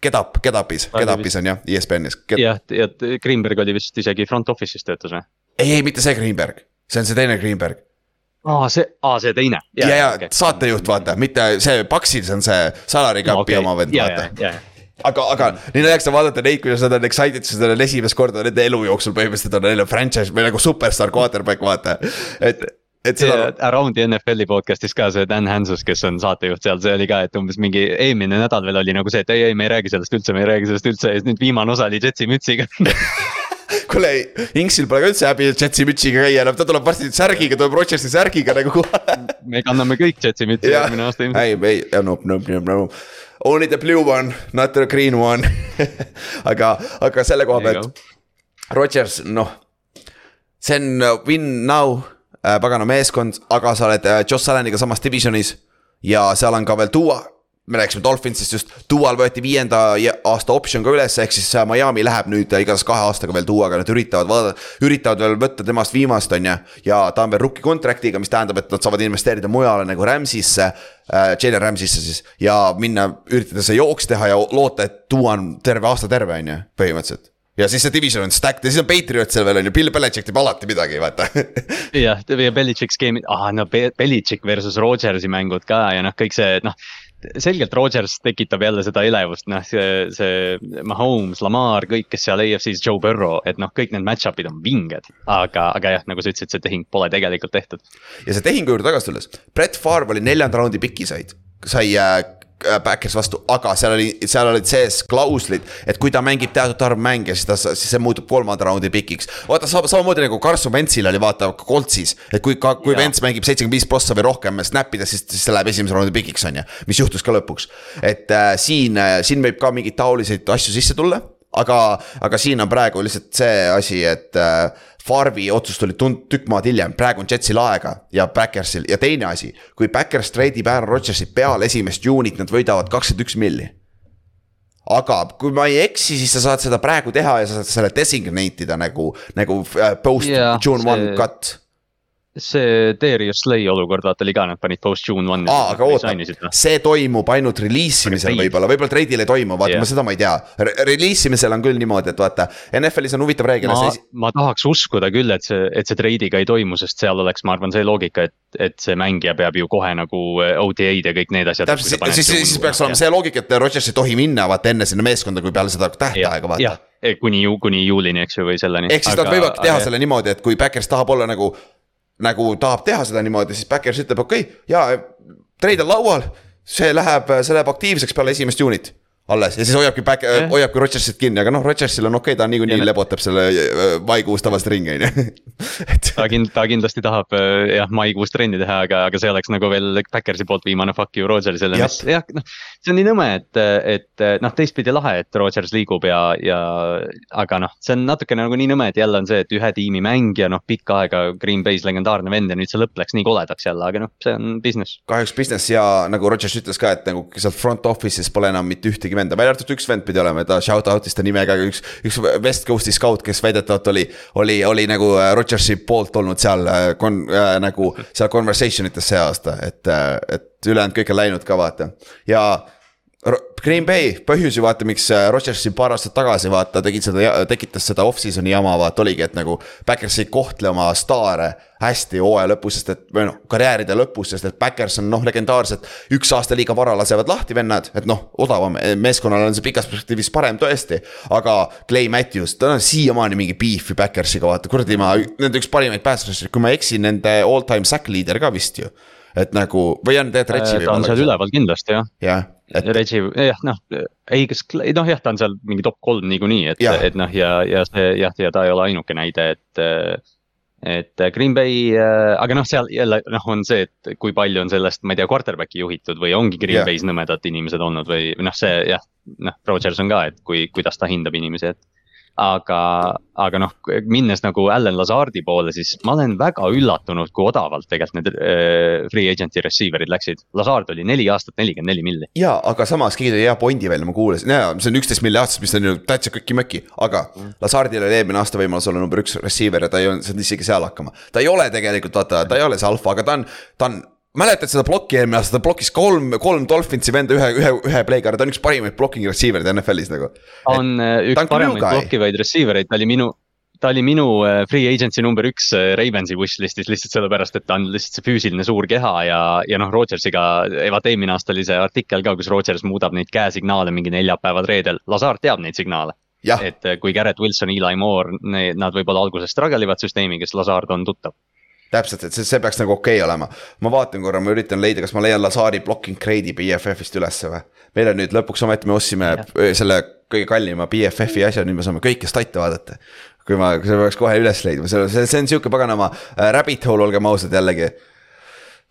B: Kedap, Kedapis, Kedapis on jah, ESPN-is Ked....
C: jah, ja Greenberg oli vist isegi front office'is töötas või?
B: ei, ei mitte see Greenberg, see on see teine Greenberg.
C: Aa, see, aa see teine.
B: ja, ja okay. saatejuht, vaata, mitte see Paxis on see salary cap'i no, okay. oma vend, vaata aga, aga naljakas on vaadata neid, kuidas nad on excited, sest nad on esimest korda nende elu jooksul põhimõtteliselt on neil on franchise või nagu superstaar quarterback, vaata, et et
C: seda yeah,. Around the NFL-i podcast'is ka see Dan Hansus, kes on saatejuht seal, see oli ka, et umbes mingi eelmine nädal veel oli nagu see, et ei, ei, me ei räägi sellest üldse, me ei räägi sellest üldse ja siis nüüd viimane osa oli Jetsi mütsiga
B: kuule, Inksil pole ka üldse häbi Jetsi mütsiga käia enam, ta tuleb varsti särgiga, tuleb Rodgersi särgiga nagu kohale
C: me kanname kõik Jetsi mütsi järgmine aasta
B: ilmselt. ei, ei, nope, nope, nope, nope. Only the blue one, not the green one aga, aga selle koha pealt. Rodgers, noh, see on uh, win now äh, pagana meeskond, aga sa oled äh, Joss Alleniga samas divisionis. ja seal on ka veel Duo, me rääkisime Dolphinsist just, Dual võeti viienda aasta optsioon ka üles, ehk siis Miami läheb nüüd igatahes kahe aastaga veel Duoga, nad üritavad vaadata, üritavad veel võtta temast viimast, on ju. ja ta on veel rookie contract'iga, mis tähendab, et nad saavad investeerida mujale nagu Rams'isse äh,, Jalen Rams'isse siis. ja minna, üritada see jooks teha ja loota, et Duo on terve aasta terve, on ju, põhimõtteliselt ja siis see division on stacked ja siis on Patriot seal veel on ju, Bill Belichik teeb alati midagi, vaata.
C: jah, ja Belichik skeemid, ah no Belichik versus Rodgersi mängud ka ja noh, kõik see noh selgelt Rodgers tekitab jälle seda elevust, noh, see, see Mahomes, Lamar, kõik, kes seal AFC-s, Joe Burrow, et noh, kõik need match-up'id on vinged. aga, aga jah, nagu sa ütlesid, see tehing pole tegelikult tehtud.
B: ja see tehingu juurde tagasi tulles, Brett Favre oli neljanda raundi piki said, sai äh, Backers vastu, aga seal oli, seal olid sees klauslid, et kui ta mängib teatud arv mänge, siis ta, siis see muutub kolmanda raundi pikiks. vaata samamoodi nagu Carson Wentzil oli vaata Coltsis, et kui ka, kui Wentz mängib seitsekümmend viis prossa või rohkem snap ida, siis, siis see läheb esimese raundi pikiks, on ju. mis juhtus ka lõpuks, et äh, siin äh,, siin võib ka mingeid taoliseid asju sisse tulla aga, aga siin on praegu lihtsalt see asi, et äh, Farvi otsus tuli tund-, tükk maad hiljem, praegu on Jetsil aega ja Backersil ja teine asi. kui Backers treidib Aaron Rodgersi peale esimest juunit, nad võidavad kakskümmend üks milli. aga kui ma ei eksi, siis sa saad seda praegu teha ja sa saad selle designate ida nagu, nagu äh, post yeah, June see... one cut
C: see Darius Slay olukord, vaata oli ka, nad panid post June one.
B: aa, aga oota, see toimub ainult release imisel võib-olla, võib-olla treidil ei toimu, vaata yeah., ma seda ma ei tea Re. Release imisel on küll niimoodi, et vaata, NFL-is on huvitav reegel.
C: ma, ma tahaks uskuda küll, et see, et see treidiga ei toimu, sest seal oleks, ma arvan, see loogika, et, et see mängija peab ju kohe nagu äh, OTA-d ja kõik need asjad.
B: täpselt, siis, siis, siis peaks olema see loogika, et Rodgers ei tohi minna vaata enne sinna meeskonda, kui peale seda tähtaega vaata
C: kuni ju, kuni juulini, eks ju, või selleni.
B: ehk siis aga, nad võivadki teha aga... selle niimoodi, et kui Backers tahab olla nagu nagu tahab teha seda niimoodi, siis Backers ütleb, okei okay,, jaa, treid on laual. see läheb, see läheb aktiivseks peale esimest juunit alles ja siis hoiabki back eh., hoiabki Rodgersit kinni, aga noh, Rodgersil on okei okay,, ta niikuinii lebotab selle äh, maikuus tavaliselt ringi, on ju.
C: ta kind-, ta kindlasti tahab äh, jah, maikuus trenni teha, aga, aga see oleks nagu veel Backersi poolt viimane fuck you Rodgersile, mis jah, noh. See on nii nõme, et, et noh, teistpidi lahe, et Rodgers liigub ja, ja aga noh, see on natukene nagu nii nõme, et jälle on see, et ühe tiimi mängija, noh, pikka aega Green Bay's legendaarne vend ja nüüd see lõpp läks nii koledaks jälle, aga noh, see on business.
B: kahjuks business ja nagu Rodgers ütles ka, et nagu seal front office'is pole enam mitte ühtegi venda, välja arvatud üks vend pidi olema, ta shout out'is ta nimega, üks, üks West Coast'i scout, kes väidetavalt oli, oli, oli nagu äh, Rodgersi poolt olnud seal äh, kon- äh,, nagu seal conversation ites see aasta, et, äh, et ülejäänud kõik on läinud ka vaata ja Green Bay, põhjus ju vaata, miks äh, Rodgers siin paar aastat tagasi vaata tegid seda, tekitas seda off-season'i jama, vaata oligi, et nagu. Backers ei kohtle oma staare hästi hooaja lõpus, sest et või noh, karjääride lõpus, sest et Backers on noh, legendaarsed. üks aasta liiga vara lasevad lahti vennad, et noh, odavam, meeskonnal on see pikas perspektiivis parem tõesti. aga Clay Matthews, tal on siiamaani mingi beef'i Backersiga, vaata kuradi ma, nende üks parimaid päästjaid, kui ma ei eksi, nende all time sack leader ka vist ju et nagu või on tegelikult Reggie.
C: Äh, ta on seal üleval kindlasti jah.
B: jah,
C: et. Reggie, jah noh, ei, kas, noh jah, ta on seal mingi top kolm niikuinii, et, et noh, ja, ja see jah, ja ta ei ole ainuke näide, et. et Green Bay, aga noh, seal jälle noh, on see, et kui palju on sellest, ma ei tea, quarterback'i juhitud või ongi Green yeah. Bay's nõmedad inimesed olnud või noh, see jah. noh, Rodgers on ka, et kui, kuidas ta hindab inimesi, et aga, aga noh, minnes nagu Allan Lazardi poole, siis ma olen väga üllatunud, kui odavalt tegelikult need äh, free agent'i receiver'id läksid. Lazard oli neli aastat, nelikümmend neli milli.
B: ja, aga samas keegi tõi hea pointi välja, ma kuulasin, jaa, see on üksteist milli aastas, mis on ju täitsa köki-möki, aga mm. Lazardil oli eelmine aasta võimalus olla number üks receiver ja ta ei olnud, saanud isegi seal hakkama. ta ei ole tegelikult, vaata, ta ei ole see alfa, aga ta on, ta on mäletad seda plokki eelmine aasta, ta blokkis kolm, kolm Dolphinsi venda ühe, ühe, ühe play'ga, ta on üks parimaid blocking receiver eid NFL-is nagu.
C: on et, üks paremaid blokkivaid receiver eid, ta oli minu, ta oli minu äh, free agency number üks äh, Ravensi wishlist'is lihtsalt sellepärast, et ta on lihtsalt see füüsiline suur keha ja, ja noh, Rodgersiga, vaata eelmine aasta oli see artikkel ka, kus Rodgers muudab neid käesignaale mingi neljapäevad reedel, Lazar teab neid signaale. et äh, kui Garrett Wilson, Eli Moore, nad võib-olla alguses struggle ivad süsteemiga, siis Lazard on tuttav
B: täpselt, et see, see peaks nagu okei okay olema. ma vaatan korra, ma üritan leida, kas ma leian Lazari blocking grade'i BFF-ist ülesse või. meil on nüüd lõpuks ometi, me ostsime ja. selle kõige kallima BFF-i asja, nüüd me saame kõike stat'e vaadata. kui ma, see peaks kohe üles leidma, see, see, see on sihuke paganama äh, rabbit hole, olgem ausad jällegi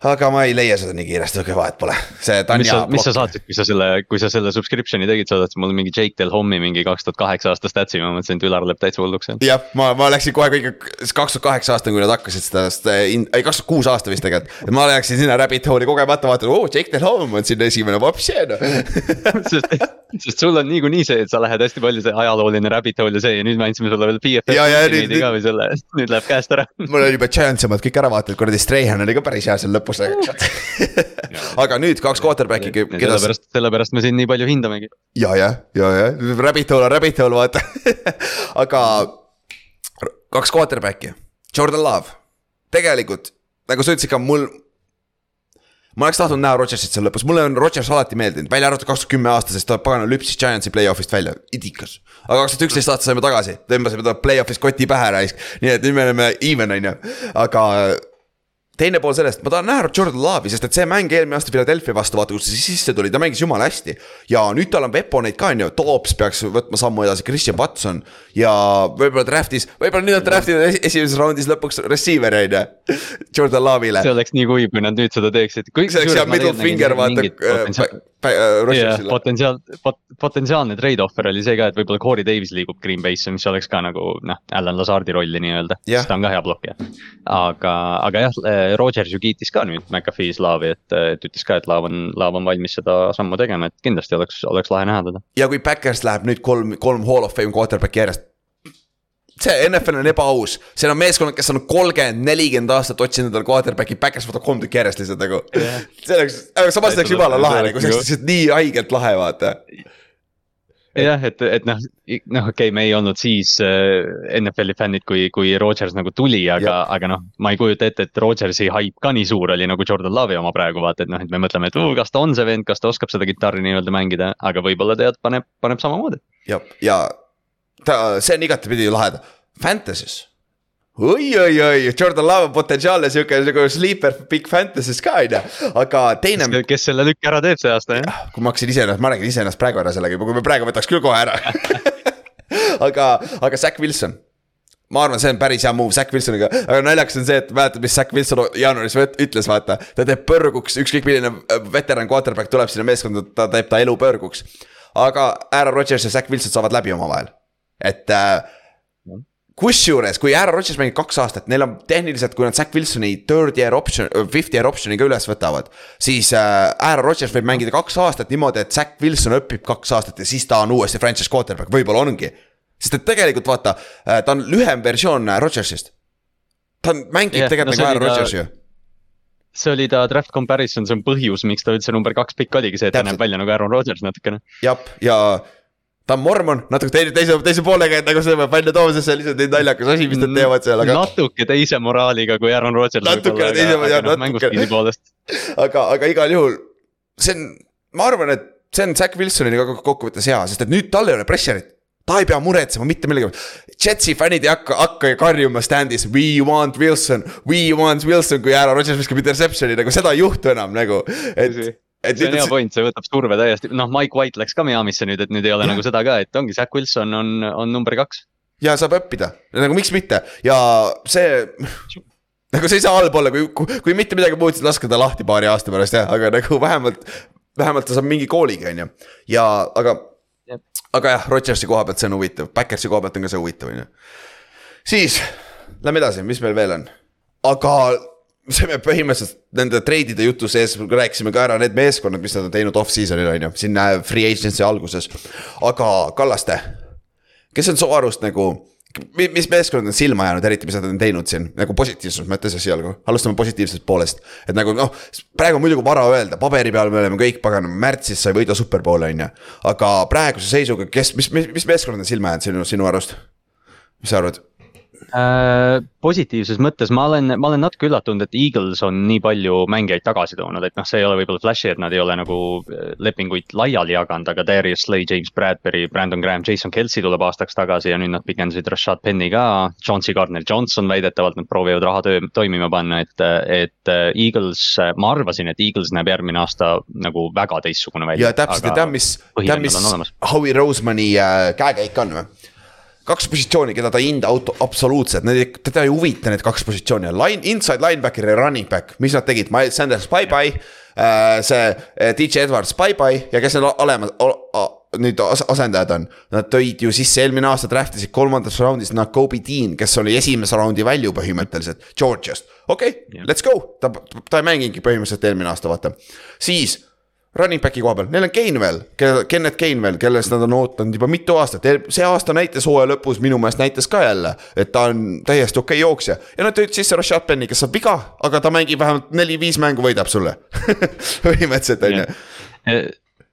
B: aga ma ei leia seda nii kiiresti, okei vahet pole, see
C: Tanja. mis sa saatsid, kui sa selle, kui sa selle subscription'i tegid, sa saatsid mulle mingi Jake Del Hommi mingi kaks tuhat kaheksa aasta statsi, ma mõtlesin, et Ülar läheb täitsa hulluks
B: jah, ma, ma läksin kohe kõige, kaks tuhat kaheksa aastal, kui nad hakkasid seda, seda, ei kaks tuhat kuus aasta vist tegelikult. ma läksin sinna rabbit hole'i kogemata, vaatan, oo Jake Del Homm on siin esimene, vapsi noh
C: sest, sest sul on niikuinii see, et sa lähed hästi palju see ajalooline rabbit hole ja see ja nüüd me andsime sulle veel ka või selle, nüüd läheb käest ära.
B: mul oli juba Giants omad kõik ära vaadanud, kuradi Strahan oli ka päris hea seal lõpus aga nüüd kaks quarterback'i,
C: keda. sellepärast, sellepärast me sind nii palju hindamegi.
B: ja, ja, ja, ja, rabbit hole on rabbit hole, vaata. Aga kaks quarterback'i, Jordan Love, tegelikult nagu sa ütlesid ka mul ma oleks tahtnud näha Rodgersit seal lõpus, mulle on Rodgers alati meeldinud, välja arvatud kaks tuhat kümme aasta, sest ta pagana lüpsis Giantsi play-off'ist välja, idikas. aga kaks tuhat üksteist aasta saime tagasi, tõmbasime ta play-off'is koti pähe raisk, nii et nüüd me oleme even, on ju, aga teine pool sellest, ma tahan näha Jordan Love'i, sest et see mäng eelmine aasta Philadelphia vastu, vaata kus ta sisse tuli, ta mängis jumala hästi. ja nüüd tal on veponeid ka, on ju, Toops peaks võtma sammu edasi, Christian Watson. ja võib-olla draft'is, võib-olla nüüd on draft'is esimeses raundis lõpuks receiver on ju, Jordan Love'ile.
C: see oleks nii kuiv, kui nad nüüd seda teeksid.
B: see oleks hea middle finger, vaata
C: yeah,. potentsiaal pot,, potentsiaalne trade-offer oli see ka, et võib-olla Corey Davis liigub Green Bay'sse, mis oleks ka nagu noh, Alan Lazardi rolli nii-öelda yeah., sest ta on ka hea blokkija. aga, aga jah, Rodgers ju kiitis ka nüüd McAfee's Laavi, et, et ütles ka, et Laav on, Laav on valmis seda sammu tegema, et kindlasti oleks, oleks lahe näha teda.
B: ja kui Backers läheb nüüd kolm, kolm hall of fame quarterback'i järjest see NFL on ebaaus, seal on meeskonnad, kes on kolmkümmend, nelikümmend aastat otsinud endale quarterback'i, Backers võtab kolm tükki järjest lihtsalt nagu yeah.. see oleks, aga samas see oleks jumala lahe nagu, see oleks lihtsalt nii haigelt lahe, vaata.
C: Jah, et, et noh, noh, okei okay,, me ei olnud siis äh, NFL-i fännid, kui, kui Rodgers nagu tuli, aga, aga noh, ma ei kujuta ette, et Rodgersi haip ka nii suur oli nagu Jordan Love'i oma praegu vaata, et noh, et me mõtleme, et uh, kas ta on see vend, kas ta oskab seda kitarri nii-öelda mängida, aga võib-olla tead, paneb, paneb samamoodi.
B: ja, ja ta, see on igatepidi lahe, Fantasy's oi-oi-oi, Jordan Love on potentsiaalne sihuke nagu sleeper big fantasy's ka on ju, aga teine.
C: kes selle lükke ära teeb see aasta jah?
B: kui ma hakkasin iseennast, ma räägin iseennast praegu ära sellega juba, kui me praegu võtaks küll kohe ära aga, aga Zack Wilson ma arvan, see on päris hea move Zack Wilsoniga, aga naljakas on see, et mäletad, mis Zack Wilson jaanuaris ütles, vaata. ta teeb põrguks, ükskõik milline äh, veteran quarterback tuleb sinna meeskonda, ta teeb ta elu põrguks. aga Aaron Rodgers ja Zack Wilson saavad läbi omavahel et äh, kusjuures, kui Aaron Rodgers mängib kaks aastat, neil on tehniliselt, kui nad Zack Wilsoni third year option, fifth year option'iga üles võtavad. siis äh, Aaron Rodgers võib mängida kaks aastat niimoodi, et Zack Wilson õpib kaks aastat ja siis ta on uuesti franchise quarterback, võib-olla ongi. sest et tegelikult vaata, äh, ta on lühem versioon äh, Rodgersist. ta mängib yeah, tegelikult no, nagu Aaron Rodgers ju
C: see oli ta draft comparison, see on põhjus, miks ta üldse number kaks pikk oligi, see, et ta näeb välja nagu Aaron Rodgers natukene.
B: jah, ja, ja ta on mormon, natuke teise, teise, teise poolega, et nagu seda peab välja tooma, sest see on lihtsalt nii naljakas asi, mis nad teevad seal,
C: aga. natuke teise moraaliga kui Aaron Rodgers.
B: natukene teise, jah,
C: noh, natuke.
B: aga, aga igal juhul, see on, ma arvan, et see on Zack Wilsonile kokkuvõttes hea, sest et nüüd tal ei ole pressure'it ta ei pea muretsema mitte millegi. Jetsi fännid ei hakka, hakka karjuma stand'is we want Wilson, we want Wilson, kui Aaron Rodgers viskab interception'i, nagu seda ei juhtu enam nagu, et
C: et see on hea point, see võtab surve täiesti, noh, Mike White läks ka Miami'sse nüüd, et nüüd ei ole ja. nagu seda ka, et ongi, Zack Wilson on, on number kaks.
B: ja saab õppida, nagu miks mitte ja see nagu see ei saa halb olla, kui, kui, kui mitte midagi muud, siis laske ta lahti paari aasta pärast jah, aga nagu vähemalt, vähemalt ta saab mingi kooligi, on ju. ja, aga aga jah, Rodgersi koha pealt see on huvitav, Backersi koha pealt on ka see huvitav, on ju. siis, lähme edasi, mis meil veel on, aga see me põhimõtteliselt nende treidide jutu sees rääkisime ka ära need meeskonnad, mis nad on teinud off-season'il on ju, siin free agency alguses. aga Kallaste, kes on su arust nagu mis meeskond on silma jäänud, eriti mis nad on teinud siin nagu positiivses mõttes esialgu, alustame positiivsest poolest. et nagu noh, praegu on muidugi vara öelda, paberi peal me oleme kõik pagan, märtsis sa ei võida superbowli on ju. aga praeguse seisuga, kes, mis, mis, mis meeskond on silma jäänud sinu, sinu arust? mis sa arvad?
C: Äh, positiivses mõttes ma olen, ma olen natuke üllatunud, et Eagles on nii palju mängijaid tagasi toonud, et noh, see ei ole võib-olla flash'i, et nad ei ole nagu äh, lepinguid laiali jaganud, aga Darius Slay, James Bradbury, Brandon Graham, Jason Kelsey tuleb aastaks tagasi ja nüüd nad pikendasid Rashad Penny ka. Chauncey Gardner Johnson väidetavalt nad proovivad raha töö, toimima panna, et, et äh, Eagles, ma arvasin, et Eagles näeb järgmine aasta nagu väga teistsugune välja.
B: ja täpselt ja tead, mis, tead, mis Howie Rosemani äh, käekäik on või? Kaks positsiooni, keda ta ei hinda auto absoluutselt, need, teda ei huvita need kaks positsiooni, line, inside linebacker ja running back, mis nad tegid, Miles Sanders, bye-bye äh,. see äh, DJ Edwards, bye-bye ja kes need olemas, nüüd as asendajad on. Nad tõid ju sisse eelmine aasta draft isid kolmandas raundis Nakobe Dean, kes oli esimese raundi value põhimõtteliselt, Georgiast. okei okay,, let's go, ta, ta ei mänginudki põhimõtteliselt eelmine aasta, vaata. siis running back'i koha peal, neil on Gainwell, kelle, Kennet Gainwell, kellest nad on ootanud juba mitu aastat, see aasta näitas hooaja lõpus minu meelest näitas ka jälle, et ta on täiesti okei okay jooksja. ja nad tõid sisse Rashad Penny, kes saab viga, aga ta mängib vähemalt neli-viis mängu, võidab sulle põhimõtteliselt on ju.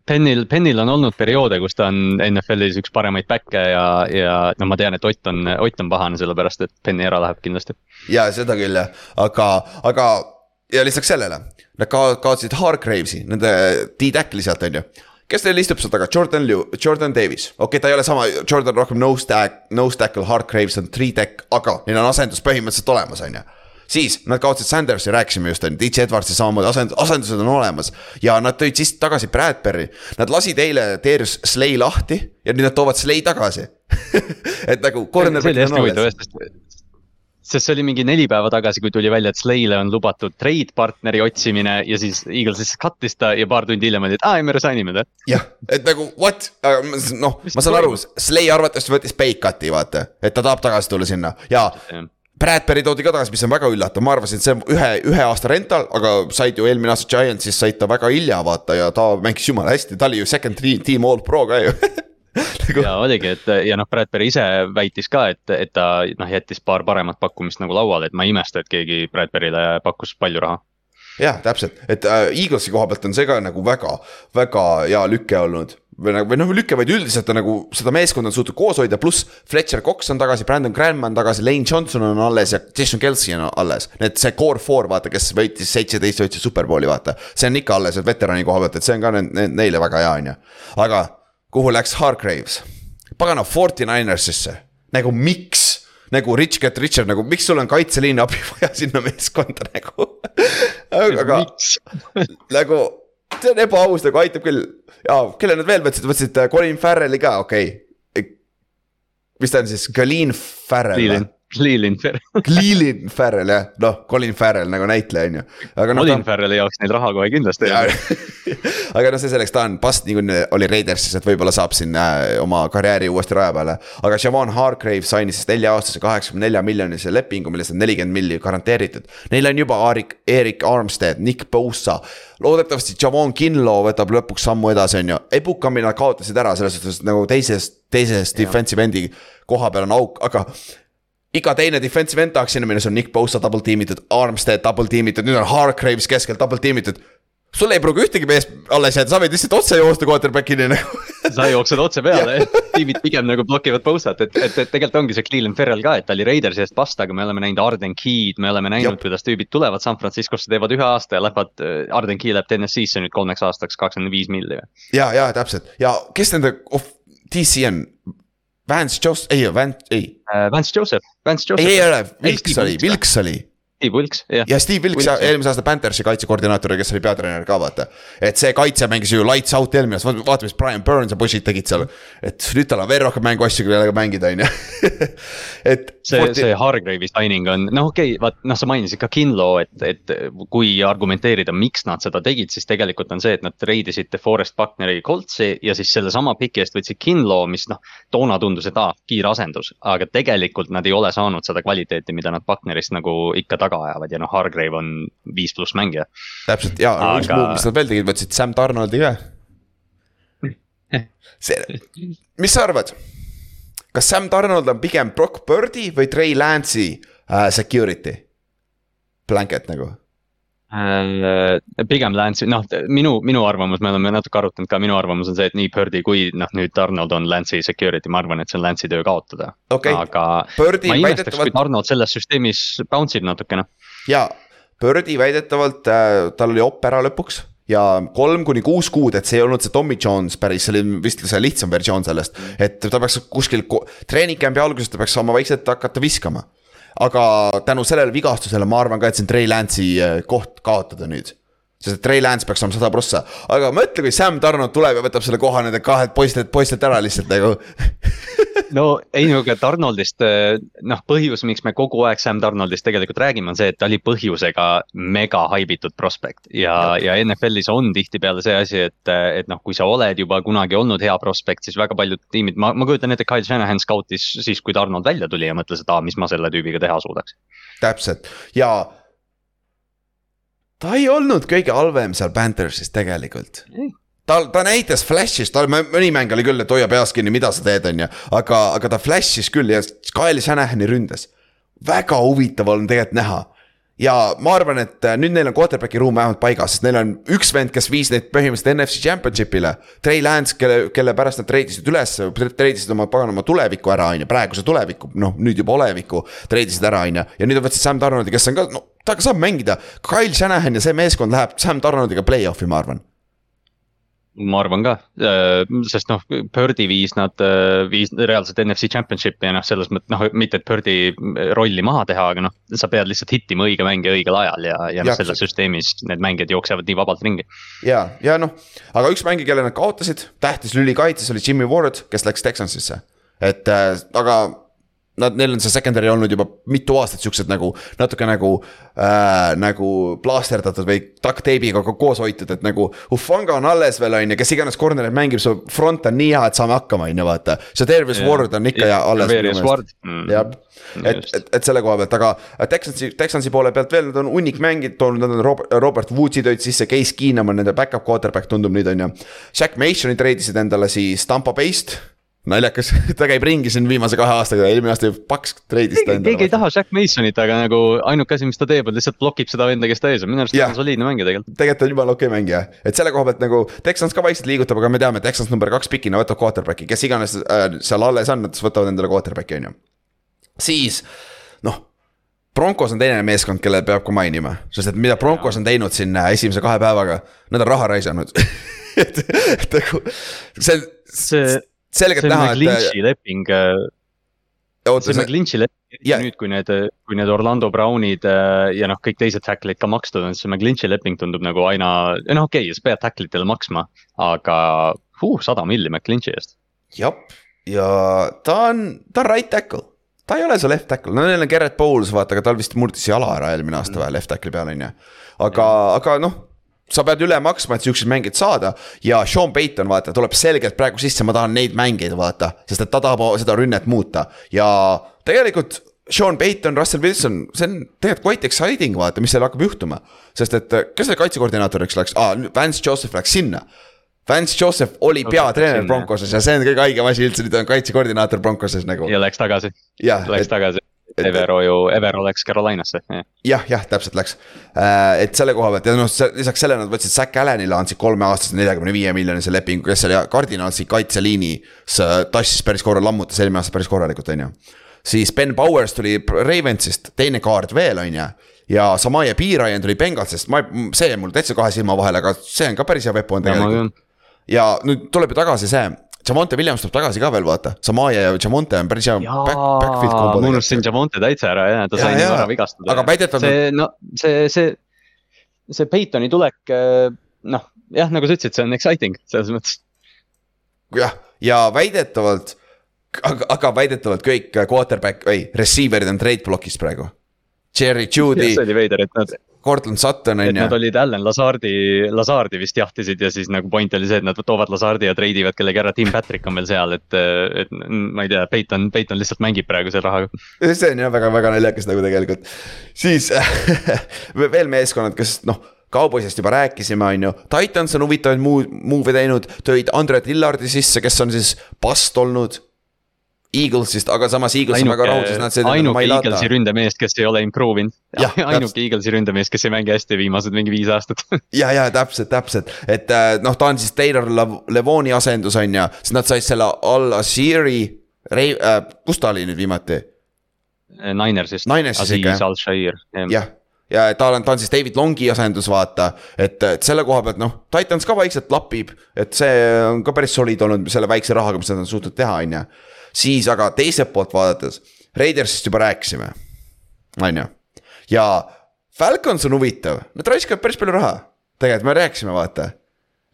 C: Pennil, Pennil on olnud perioode, kus ta on NFL-is üks paremaid back'e ja, ja no ma tean, et Ott on, Ott on pahane, sellepärast et Penny ära läheb kindlasti.
B: ja seda küll jah, aga, aga ja lisaks sellele Nad ka kaotasid Hargravesi, nende D-tackli sealt on ju. kes neil istub seal taga, Jordan Liu, Jordan Davis, okei okay,, ta ei ole sama, Jordan rohkem nose tack, nose tackle, Hargraves on three tack, aga neil on asendus põhimõtteliselt olemas, on ju siis nad kaotasid Sandersi, rääkisime just, on ju, DJ Edwardsi samamoodi asend-, asendused on olemas. ja nad tõid siis tagasi Bradbury, nad lasid eile Darius Slay lahti ja nüüd nad toovad Slay tagasi et nagu.
C: see oli hästi huvitav, sest sest see oli mingi neli päeva tagasi, kui tuli välja, et Slay'le on lubatud trade partneri otsimine ja siis Eagles lihtsalt cut'is ta ja paar tundi hiljem oli, et aa, me resign ime ta.
B: jah, et nagu what, noh, ma saan aru, Slay arvatavasti võttis pay cut'i vaata, et ta tahab tagasi tulla sinna. Ja Bradbury toodi ka tagasi, mis on väga üllatav, ma arvasin, et see on ühe, ühe aasta rental, aga said ju eelmine aasta Giantsis said ta väga hilja vaata ja ta mängis jumala hästi, ta oli ju second team all pro ka ju
C: nagu... ja oligi, et ja noh, Bradbury ise väitis ka, et, et ta noh, jättis paar paremat pakkumist nagu lauale, et ma ei imesta, et keegi Bradbury'le pakkus palju raha
B: jah, täpselt, et äh, Eaglesi koha pealt on see ka nagu väga, väga hea lüke olnud või nagu, või noh, lüke, vaid üldiselt on nagu seda meeskonda on suutnud koos hoida, pluss Fletcher Cox on tagasi, Brandon Graham on tagasi, Lane Johnson on alles ja Jason Kelsey on alles. Need, see core four, vaata, kes võitis seitseteist, võitis superbowli, vaata. see on ikka alles, et veterani koha pealt, et see on ka need, need, neile väga hea, on ju. aga kuhu läks Hargraves. pagana, Forty Ninersisse, nagu miks? nagu Rich Get Richer, nagu miks sul on kaitseliini abi vaja sinna meeskonda nagu aga nagu see on ebaaus, nagu aitab küll. ja kelle nad veel võtsid, võtsid äh, Colin Farrel'i ka, okei okay.. mis ta on siis, Colin Farrell?
C: Cleelin Farrell
B: Cleelin Farrell jah, noh, Colin Farrell nagu näitleja on ju.
C: No, Colin ta... Farrelli jaoks neil raha kohe kindlasti ei ole.
B: aga noh, see selleks, ta on, Bust niikuinii oli Raidersis, et võib-olla saab siin äh, oma karjääri uuesti raja peale. aga Javon Hargrave sainis siis nelja-aastase kaheksakümne nelja miljonise lepingu, millest on nelikümmend milli garanteeritud. Neil on juba Arik, Erik Armstead, Nick Bosa. loodetavasti Javon Kinlo võtab lõpuks sammu edasi, on ju, Ebukami nad kaotasid ära selles suhtes nagu teisest, teisest defensive endi koha peal on auk, aga iga teine defensive end tahaks sinna minna, see on Nick Bosa double tiimitud, Armstead double tiimitud, nüüd on Hargraves keskel double tiimitud. sul ei pruugi ühtegi meest alles jääda, sa võid lihtsalt otse joosta quarterback'ini nagu.
C: Sa jooksed otse peale, tiimid pigem nagu blokivad Bosat, et, et, et tegelikult ongi see Cleveland Ferrell ka, et ta oli Raidersi eest vastu, aga me oleme näinud Arden Key'd, me oleme näinud, kuidas tüübid tulevad San Franciscosse, teevad ühe aasta ja lähevad, äh, Arden Key läheb TNS-isse nüüd kolmeks aastaks kakskümmend viis milli.
B: ja, ja täpselt. Ja kes nende, DC on Vance Joseph, ei, Vance, ei
C: uh,. Vance Joseph, Vance Joseph.
B: Eh, ei, ei ole, Wilks oli, Wilks oli.
C: Steve Wilks, jah.
B: ja Steve Wilks, eelmise aasta Panthersi kaitsekoordinaator, kes oli peatreener ka vaata. et see kaitse mängis ju lights out eelmine aasta, vaata, mis Brian Burns ja Bushid tegid seal. et nüüd tal on veel rohkem mänguasju, kellega mängida, on ju. et.
C: see
B: 40,
C: see Hargrave'i signing on, noh okei okay,, vaat noh, sa mainisid ka Kinlo, et, et kui argumenteerida, miks nad seda tegid, siis tegelikult on see, et nad treidisid DeForest Buckneri Coltsi ja siis sellesama piki eest võtsid Kinlo, mis noh. toona tundus, et aa, kiire asendus, aga tegelikult nad ei ole saanud seda kvaliteeti, mida nad Bucknerist nagu ikka taga ajavad ja noh, Hargrave on viis pluss mängija.
B: täpselt ja aga... üks muu, mis nad veel tegid, võtsid Sam Donaldi ka. see, mis sa arvad? kas Sam Donald on pigem Brock Birdi või Trey Lance'i äh, security? Blanket nagu.
C: Äh, pigem Lance, noh, minu, minu arvamus, me oleme natuke arutanud ka, minu arvamus on see, et nii Birdi kui noh, nüüd Arnold on Lance'i security, ma arvan, et see on Lance'i töö kaotada
B: okay.,
C: aga
B: Birdi
C: ma imestaks, kui
B: väidetavalt
C: Arnold selles süsteemis bounce ib natukene.
B: ja Birdi väidetavalt äh, tal oli op ära lõpuks ja kolm kuni kuus kuud, et see ei olnud see Tommy Jones päris, see oli vist see lihtsam versioon sellest. et ta peaks kuskil treening camp'i alguses ta peaks saama vaikselt hakata viskama. Aga tänu sellele vigastusele ma arvan ka, et see on Trey Lance'i äh, koht kaotada nüüd. sest Trey Lance peaks olema sada prossa, aga mõtle, kui Sam Donald tuleb ja võtab selle koha nende kahelt poistelt, poistelt ära lihtsalt nagu.
C: no ei, no aga Donaldist, noh, põhjus, miks me kogu aeg Sam Donaldist tegelikult räägime, on see, et ta oli põhjusega mega haibitud prospekt. Ja, ja NFL-is on tihtipeale see asi, et, et noh, kui sa oled juba kunagi olnud hea prospekt, siis väga paljud tiimid, ma, ma kujutan ette, Kyle Shanahan scoutis siis, kui Donald välja tuli ja mõtles, et aa, mis ma selle tüübiga teha suudaks.
B: täpselt. Ja ta ei olnud kõige halvem seal Panthersis tegelikult
C: Ei..
B: ta, ta näitas flash'is, tal mõni mäng oli küll, et hoia peas kinni, mida sa teed, on ju, aga, aga ta flash'is küll ja Kyle Shanahani ründas. väga huvitav on tegelikult näha ja ma arvan, et äh, nüüd neil on quarterback'i ruum vähemalt paigas, sest neil on üks vend, kes viis neid põhimõtteliselt NFC Championship'ile. Trey Lance, kelle, kelle pärast nad treidisid üles, treidisid oma paganama tuleviku ära, on ju, praeguse tuleviku, noh nüüd juba oleviku. treidisid ära, on ju, ja nüüd võtsid Sam Donaldi, kes on ka, no ta saab mängida. Kyle Shanahan ja see meeskond läheb Sam Donaldiga play-off'i, ma arvan.
C: Ma arvan ka, sest noh, Birdi viis nad, viis reaalselt NFC Championship'i ja noh, selles mõttes noh, mitte et Birdi rolli maha teha, aga noh, sa pead lihtsalt hittima õige mängija õigel ajal ja, ja noh, selles süsteemis need mängijad jooksevad nii vabalt ringi.
B: ja, ja noh, aga üks mängija, kelle nad kaotasid, tähtis lüli kaitses oli Jimmy Ward, kes läks Texansisse. et äh, aga nad, neil on see secondary olnud juba mitu aastat siuksed nagu natuke nagu äh,, nagu plaasterdatud või duct tape'iga ko- koos hoitud, et nagu Ufanga on alles veel on ju, kes iganes corner'it mängib, su front on nii hea, et saame hakkama, on ju vaata. see Tervis Ward on ikka ja alles.
C: Ward. mm.
B: jah, et, et, et selle koha pealt, aga Texansi, Texansi poole pealt veel, nad on hunnik mängijad toonud, nad on Robert, Robert Woodsi tõid sisse, Case Keenum on nende back-up quarterback tundub nüüd on ju. Jack Masoni treidisid endale siis Tampa Bay'st, naljakas, ta käib ringi siin viimase kahe aastaga, eelmine aasta Paks treidis ta
C: keegi keegi ei
B: endale.
C: taha Jack Masonit, aga nagu ainuke asi, mis ta teeb, on lihtsalt blokib seda venda, kes ta ees on, minu arust ta on soliidne mängija tegelikult.
B: tegelikult on jumala okei mängija, et selle koha pealt nagu Texans ka vaikselt liigutab, aga me teame, Texans number kaks pikina võtab quarterback'i, kes iganes äh, seal alles on, nad võtavad endale quarterback'i on ju. siis noh, Broncos on teine meeskond, kelle peab ka mainima, sest et mida Broncos on teinud siin äh, esimese kahe päevaga, nad on raha raisanud et, et nagu see,
C: see,
B: selgelt näha, et
C: McLinchi leping, see
B: see,
C: McLinchi leping,
B: Ja-
C: nüüd, kui need, kui need Orlando Brownid äh, ja noh, kõik teised tackle'id ka makstud on, see McLinchi leping tundub nagu aina, noh, okei okay,, sa pead tackle itele maksma, aga huh, sada milli McLinchi eest.
B: jah, ja ta on, ta on right tackle. ta ei ole see left tackle, no neil on Gerrit Bowles, vaata, aga tal vist murdis jala ära eelmine aasta või left tackle'i peal on ju. aga, aga noh sa pead üle maksma, et siukseid mängijaid saada ja Sean Payton vaata tuleb selgelt praegu sisse, ma tahan neid mängijaid vaata, sest et ta tahab seda rünnet muuta ja tegelikult. Sean Payton, Russell Wilson, see on tegelikult quite exciting vaata, mis seal hakkab juhtuma. sest et kes selle kaitsekoordinaatoriks läks ah,, Vance Joseph läks sinna. Vance Joseph oli
C: Joseph
B: peatreener. Broncoses ja see on kõige haigem asi üldse, nüüd on kaitsekoordinaator Broncoses nagu.
C: ja läks tagasi, läks tagasi. Evero ju, Evero läks Carolinasse, jah.
B: jah, täpselt läks. et selle koha pealt ja noh, lisaks sellele nad võtsid Zack Allanile andsid kolmeaastase neljakümne viie miljonise lepingu, kes oli kardinaalsi kaitseliinis äh, tassis päris korra, lammutas eelmine aasta päris korralikult, on ju. siis Ben Powers tuli Ravensist, teine kaart veel, on ju ja Samaya Piirajan tuli Bengalsist, ma, see jäi mul täitsa kahe silma vahele, aga see on ka päris hea vepo on tegelikult. ja nüüd tuleb ju tagasi see, Jamonte Williams tuleb tagasi ka veel vaata, Samaya ja Jamonte on päris hea back, backfield
C: jaa,
B: kombo
C: ma unustasin Jamonte täitsa ära jah, ta
B: Jaa,
C: sai nii
B: jaa.
C: vara vigastada.
B: Aga väidetavalt-
C: see, no see, see, see Peytoni tulek, noh, jah, nagu sa ütlesid, see on exciting selles mõttes.
B: jah, ja väidetavalt aga, aga väidetavalt kõik quarterback või receiver'id on trade block'is praegu. Jerry Judy,
C: see oli veider, et nad,
B: Cortland Sutton on
C: nad
B: ju.
C: olid Allan Lazardi, Lazardi vist jahtisid ja siis nagu point oli see, et nad toovad Lazardi ja treidivad kellegi ära, Tim Patrick on veel seal, et, et ma ei tea, Peiton, Peiton lihtsalt mängib praegu selle rahaga.
B: see on jah väga-väga naljakas nagu tegelikult. siis veel meeskonnad, kes noh Cowboysist juba rääkisime, on ju, Titans on huvitavaid muu-, move'e teinud, tõid Andre Dillardi sisse, kes on siis bust olnud. Eaglesist, aga samas Eagles on väga rahul, sest nad said
C: ainuke Eaglesi ründemeest, kes ei ole improve inud. Ainuke Eaglesi ründemees, kes ei mängi hästi viimased mingi viis aastat
B: ja, ja täpselt, täpselt, et äh, noh, ta on siis Taylor Lev- Levoni asendus on ju, siis nad said selle Al-Asiri, äh, kus ta oli nüüd viimati?
C: Ninersist.
B: Ninersist ikka, jah. Jah, ja ta on, ta on siis David Longi asendus, vaata. et, et selle koha pealt noh, Titans ka vaikselt lapib, et see on ka päris soliid olnud selle väikse rahaga, mis nad on suutnud teha, on ju. Siis aga teiselt poolt vaadates, Raidersist juba rääkisime, on ju. ja Falcons on huvitav, nad raiskavad päris palju raha. tegelikult me rääkisime, vaata.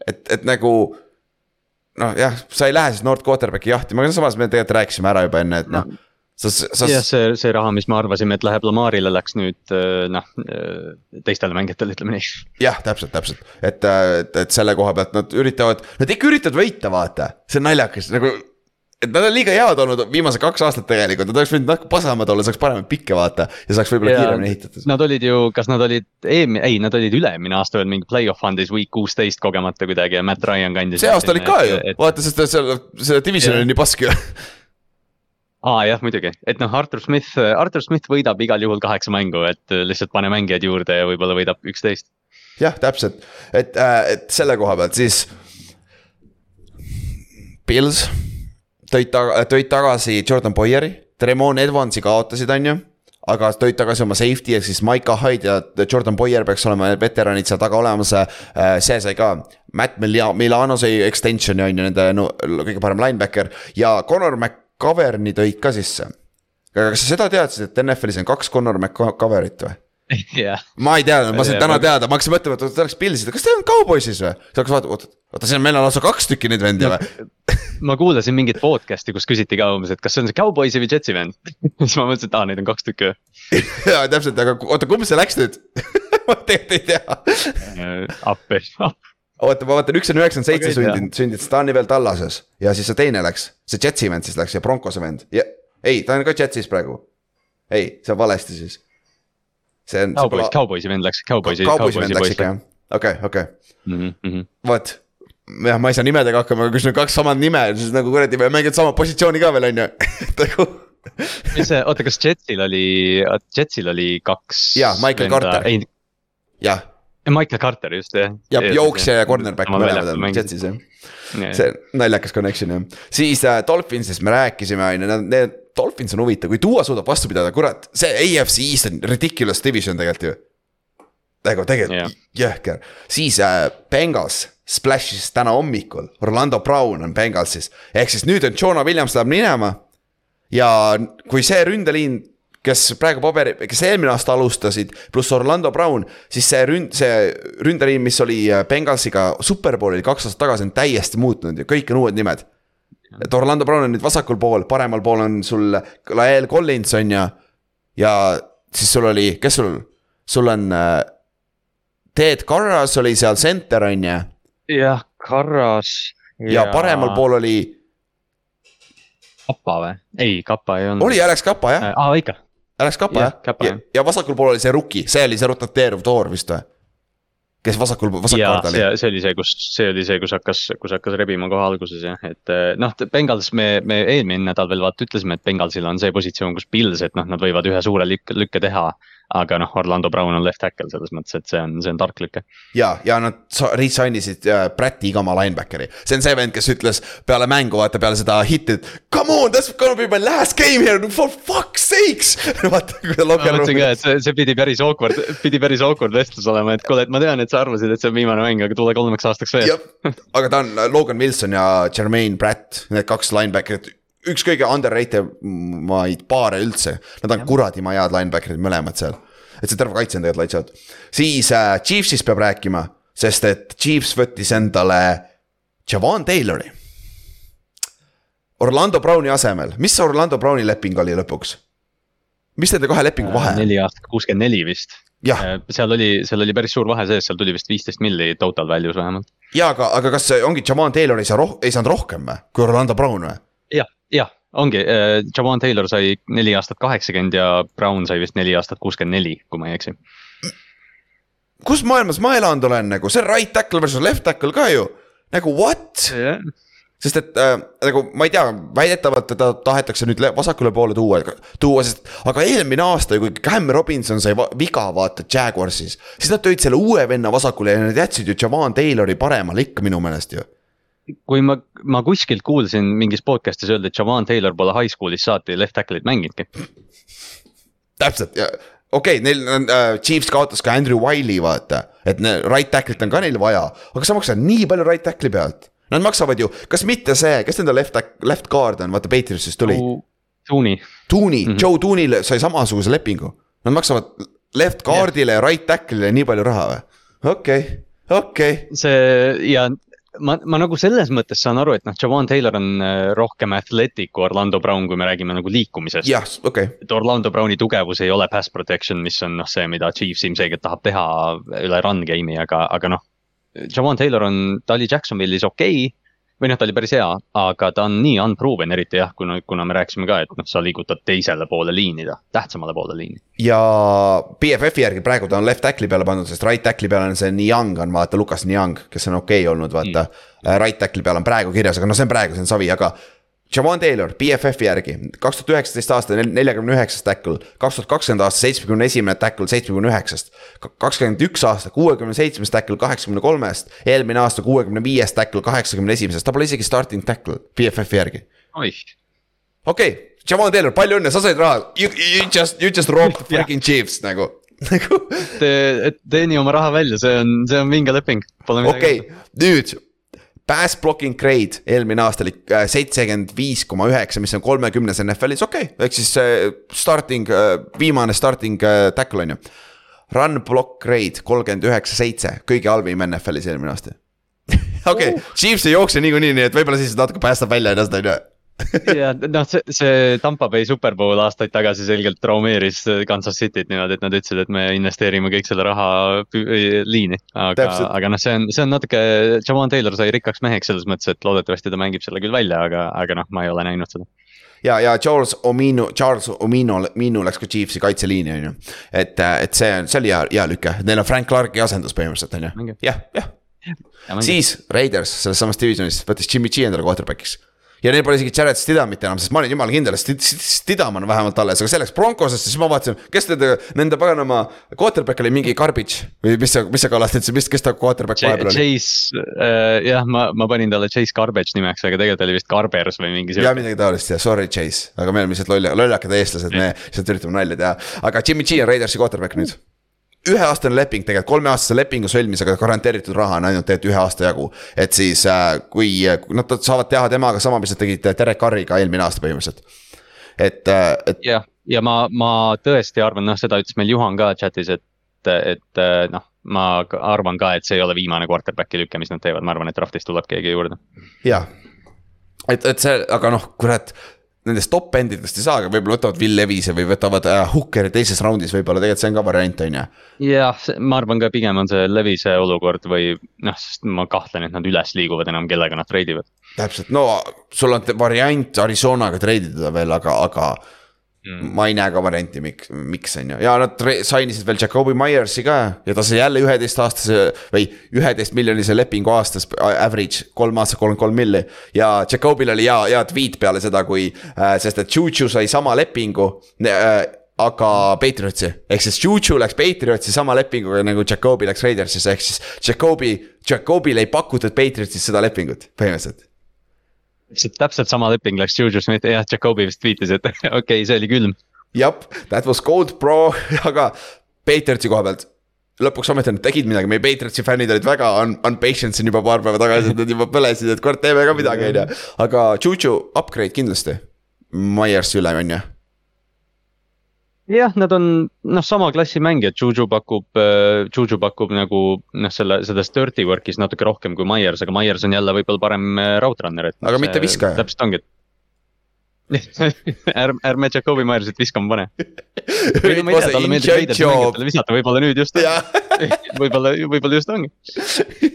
B: et, et nagu noh, jah, sa ei lähe siis North Quarterbacki jahtima, aga samas me tegelikult rääkisime ära juba enne, et noh no, sa, sa.
C: jah, see, see raha, mis me arvasime, et läheb Lamarile, läks nüüd noh, teistele mängijatele, ütleme nii.
B: jah, täpselt, täpselt, et, et, et selle koha pealt nad üritavad, nad ikka üritavad võita, vaata, see on naljakas nagu. Et nad on liiga head olnud viimased kaks aastat tegelikult, nad oleks võinud natuke pasemad olla, saaks paremaid pikke vaata ja saaks võib-olla kiiremini ehitatud.
C: Nad olid ju, kas nad olid eelmine, ei, nad olid üle-eelmine aasta veel mingi play-off fundis week kuusteist kogemata kuidagi ja Matt Ryan kandis.
B: see aasta olid ka ju, vaata, sest selle, selle division oli nii pask ju
C: aa ah, jah, muidugi, et noh, Artur Smith, Artur Smith võidab igal juhul kaheksa mängu, et lihtsalt pane mängijad juurde ja võib-olla võidab üksteist.
B: jah, täpselt, et, et selle koha pealt siis. Pils tõid taga, tõid tagasi Jordan Boyeri, Tremon Edwardsi kaotasid, on ju aga tõid tagasi oma safety ehk siis Maika Hyde ja Jordan Boyer peaks olema veteranid seal taga olemas. see sai ka, Matt Milano sai extension'i on ju nende no, kõige parem linebacker ja Connor McCaverni tõid ka sisse. aga kas sa seda teadsid, et NFL-is on kaks Connor McCaverit või?
C: jah.
B: ma ei teadnud, ma sain täna teada, ma hakkasin mõtlema, et ta oleks Pilsid, kas ta on Cowboysis või? siis hakkasin vaatama, oota, oota, siin on meil on lausa kaks tükki neid vendi või?
C: ma kuulasin mingit podcast'i, kus küsiti ka umbes, et kas see on see Cowboysi või Jetsi vend siis ma mõtlesin, et aa, neid on kaks tükki.
B: jaa, täpselt, aga oota, kumb see läks nüüd ma tegelikult ei tea.
C: appi,
B: oota, ma vaatan, üks on üheksakümmend seitse sündinud, sündinud, ta on nii veel tallases ja siis see teine läks, see Jetsi vend siis läks ja Broncose vend ja ei, ta on ka Jetsis praegu. ei, see on valesti siis. See on.
C: Cowboys, Cowboysi vend läks, Cowboysi.
B: Cowboysi vend läks ikka jah, okei, okei.
C: Mhm,
B: vot, jah, ma ei saa nimedega hakkama, aga kui sul on kaks samad nime, siis nagu kuradi mängivad sama positsiooni ka veel on ju, nagu.
C: mis see, oota, kas Jetsil oli, Jetsil oli kaks.
B: jaa, Michael Carter. jah.
C: Michael Carter just jah.
B: ja jooksja ja cornerback mõlemad on Jetsis jah see naljakas connection jah, siis äh, Dolphinsist me rääkisime, on ju, nad, need Dolphins on huvitav, kui Duo suudab vastu pidada, kurat, see AFC East on ridiculous division tegelikult ju. nagu tegelikult yeah. jõhker, siis äh, Bengals splash'is täna hommikul, Orlando Brown on Bengalsis, ehk siis nüüd on Jonah Williams läheb minema. ja kui see ründeliin kes praegu paberi, kes eelmine aasta alustasid, pluss Orlando Brown, siis see ründ, see ründeliin, mis oli Bengalsiga superbowlil kaks aastat tagasi, on täiesti muutunud ja kõik on uued nimed. Et Orlando Brown on nüüd vasakul pool, paremal pool on sul Lael Collins on ju. ja siis sul oli, kes sul, sul on äh,. Ted Carras oli seal center on ju.
C: jah, Carras.
B: ja paremal pool oli.
C: Kappa või? ei, Kappa ei olnud.
B: oli Alex Kappa jah.
C: aa, ikka
B: Alex Kappa jah, ja, ja vasakul pool oli see rookie, see oli see rotateeruv toor vist või? Kes vasakul, vasakkaard oli.
C: see oli see, kus, see oli see, kus hakkas, kus hakkas rebima kohe alguses jah, et noh, Bengals me, me eelmine nädal veel vaata ütlesime, et Bengalsil on see positsioon, kus Pils, et noh, nad võivad ühe suure lükke, lükke teha. Aga noh, Orlando Brown on left tackle selles mõttes, et see on, see on tark lüke.
B: ja, ja nad resign isid äh, Brätti Igama linebackeri, see on see vend, kes ütles peale mängu, vaata peale seda hitti, et. Come on, that's gonna be my last game here, for fuck's sakes vaata, kui ta locker
C: room'i. ka, et see, see pidi päris awkward, pidi päris awkward vestlus olema, et kuule, et ma tean, et sa arvasid, et see on viimane mäng, aga tule kolmeks aastaks veel.
B: aga ta on Logan Wilson ja Jermaine Pratt, need kaks linebacker'it üks kõige underrated maid paare üldse, nad on kuradima head linebacker'id mõlemad seal. et see terve kaitse on tegelikult out. siis äh, Chiefsist peab rääkima, sest et Chiefs võttis endale Javon Taylori. Orlando Browni asemel, mis Orlando Browni leping oli lõpuks? mis nende kahe lepingu vahe on?
C: neli aastat kuuskümmend neli vist.
B: jah,
C: seal oli, seal oli päris suur vahe sees, seal tuli vist viisteist milli total value's vähemalt.
B: ja aga, aga kas ongi Jamal Taylor ei saa roh-, ei saanud rohkem või, kui Orlando Brown või?
C: jah, ongi, Jawan Taylor sai neli aastat kaheksakümmend ja Brown sai vist neli aastat kuuskümmend neli, kui ma ei eksi.
B: kus maailmas ma elanud olen nagu, see on right tackle versus left tackle ka ju. nagu what? sest et äh, nagu ma ei tea, väidetavalt teda tahetakse nüüd le- vasakule poole tuua, tuua, sest aga eelmine aasta ju, kui Cam Robinson sai va- viga, vaata Jaguarsis, siis nad tõid selle uue venna vasakule ja nad jätsid ju Javan Taylori paremale ikka minu meelest ju.
C: Kui ma, ma kuskilt kuulsin mingis podcast'is öelda, et Jawan Taylor pole high school'is saati left tackle'it mänginudki.
B: täpselt ja okei okay,, neil on äh,, Chiefs kaotas ka Andrew Wiley, vaata, et ne, right tackle'it on ka neil vaja, aga sa maksad nii palju right tackle'i pealt. Nad maksavad ju, kas mitte see, kes nende left, left guard on, vaata Patriotsist tuli,
C: Tuuni,
B: Tooney mm. -hmm. Joe Tooney'le sai samasuguse lepingu. Nad maksavad left guard'ile ja right tackle'ile nii palju raha või? okei okay,, okei okay.,
C: see ja ma, ma nagu selles mõttes saan aru, et noh, Jawan Taylor on äh, rohkem athletic kui Orlando Brown, kui me räägime nagu liikumisest.
B: jah, okei okay.,
C: et Orlando Browni tugevus ei ole pass protection, mis on noh, see, mida Chiefs ilmselgelt tahab teha üle run game'i, aga, aga noh. Javon Taylor on, ta oli Jacksonville'is okei okay, või noh, ta oli päris hea, aga ta on nii unproven, eriti jah, kuna, kuna me rääkisime ka, et noh, sa liigutad teisele poole liini ta, tähtsamale poole liini.
B: ja BFF-i järgi praegu ta on left tackle'i peale pandud, sest right tackle'i peal on see Niang on vaata, Lukas Niang, kes on okei okay olnud, vaata mm.. right tackle'i peal on praegu kirjas, aga noh, see on praegu, see on savi, aga. Javon Taylor BFF-i järgi kaks tuhat üheksateist aasta neljakümne üheksas tackle, kaks tuhat kakskümmend aasta seitsmekümne esimene tackle seitsmekümne üheksast. kakskümmend üks aasta kuuekümne seitsmes tackle kaheksakümne kolmest, eelmine aasta kuuekümne viies tackle kaheksakümne esimesest, ta pole isegi starting tackle BFF-i järgi.
C: Oih,
B: okei okay,, Javon Taylor, palju õnne, sa said raha, you, you just, you just robbed freaking Chiefs nagu, nagu
C: teeni oma raha välja, see on, see on vinge leping.
B: okei okay,, nüüd. Pass blocking grade eelmine aasta oli äh, seitsekümmend viis koma üheksa, mis on kolmekümnes NFL-is, okei okay., ehk siis äh, starting äh,, viimane starting tackle on ju. Run block grade kolmkümmend üheksa, seitse, kõige halvim NFL-is eelmine aasta. okei, Chiefs ei jookse niikuinii, nii et võib-olla siis natuke päästab välja ennast, on ju
C: ja noh, see, see Tampa Bay Superbowl aastaid tagasi selgelt traumeeris Kansas Cityt niimoodi, et nad ütlesid, et me investeerime kõik selle raha liini. aga aga noh, see on, see on natuke, Jawan Taylor sai rikkaks meheks selles mõttes, et loodetavasti ta mängib selle küll välja, aga, aga noh, ma ei ole näinud seda.
B: ja, ja Charles Omino, Charles Omino, Omino läks ka Chiefsi kaitseliini, on ju. et, et see on, see oli hea, hea lüke, neil on Frank Clarki asendus põhimõtteliselt, on ju jah, jah. siis Raiders selles samas divisionis võttis Jimmy G endale quarterback'iks. Ja neil pole isegi Jared Stidhamit enam, sest ma olin jumala kindel, et Stid- Stid- Stidham on vähemalt alles, aga see läks Broncosesse, siis ma vaatasin, kes nende, nende paganama quarterback oli mingi garbage või mis sa, mis Kallas ütlesid, mis, kes ta quarterback vahepeal oli?
C: Chase äh,, jah, ma, ma panin talle Chase Garbage nimeks, aga tegelikult oli vist Garbers või mingi
B: ja midagi taolist ja sorry Chase, aga me oleme lihtsalt loll, lollakad eestlased, me lihtsalt üritame nalja teha, aga Jimmy G on Raidersi quarterback nüüd. Üheaastane leping tegelikult, kolmeaastase lepingu sõlmis, aga garanteeritud raha on ainult tegelikult ühe aasta jagu. et siis äh, kui, nad saavad teha temaga sama, mis nad tegid Derek Carriga eelmine aasta põhimõtteliselt. et, et
C: jah, ja ma, ma tõesti arvan, noh, seda ütles meil Juhan ka chat'is, et, et äh, noh, ma arvan ka, et see ei ole viimane quarterback'i lüke, mis nad teevad, ma arvan, et draft'is tuleb keegi juurde.
B: jah, et, et see, aga noh, kurat nendest top endidest ei saa, aga võib-olla võtavad Will Levis'e või võtavad äh, Hookeri teises raundis, võib-olla tegelikult see on ka variant, on ju.
C: jah, ma arvan ka pigem on see Levise olukord või noh, sest ma kahtlen, et nad üles liiguvad enam, kellega nad treidivad.
B: täpselt, no sul on variant Arizonaga treidida veel, aga, aga
C: Mm.
B: ma ei näe ka varianti, miks, miks on ju, ja nad sainisid veel Jakobi Myersi ka ja ta sai jälle üheteistaastase või üheteist miljonise lepingu aastas, average kolm aastat kolmkümmend kolm milli. ja Jakobil oli hea, hea tweet peale seda, kui äh,, sest et Juju sai sama lepingu äh, aga Patriotsi, ehk siis Juju läks Patriotsi sama lepinguga nagu Jakobi läks Raidersisse, ehk siis Jakobi, Jakobile ei pakutud Patriotsis seda lepingut põhimõtteliselt.
C: See täpselt sama leping läks Juju Smith, jah, Jakobi vist tweetis, et okei okay,, see oli külm.
B: jah, that was gold bro, aga Patriotsi koha pealt lõpuks ometi nad tegid midagi, meie Patriotsi fännid olid väga un-, unpatient siin juba paar päeva tagasi, et nad juba põlesid, et kurat, teeme ka midagi, on ju. aga Juju upgrade kindlasti. Myers üle, on ju.
C: jah, nad on noh, sama klassi mängijad, Juju pakub, Juju pakub nagu noh, selle, selles dirty work'is natuke rohkem kui Myers, aga Myers on jälle võib-olla parem äh, route runner, et.
B: Aga mitte viskaja.
C: täpselt ongi, et ärme, ärme Jakobi Myersit viskama pane. või no ma ei tea, talle meeldib
B: job.
C: mängijatele visata, võib-olla nüüd just. võib-olla, võib-olla just ongi.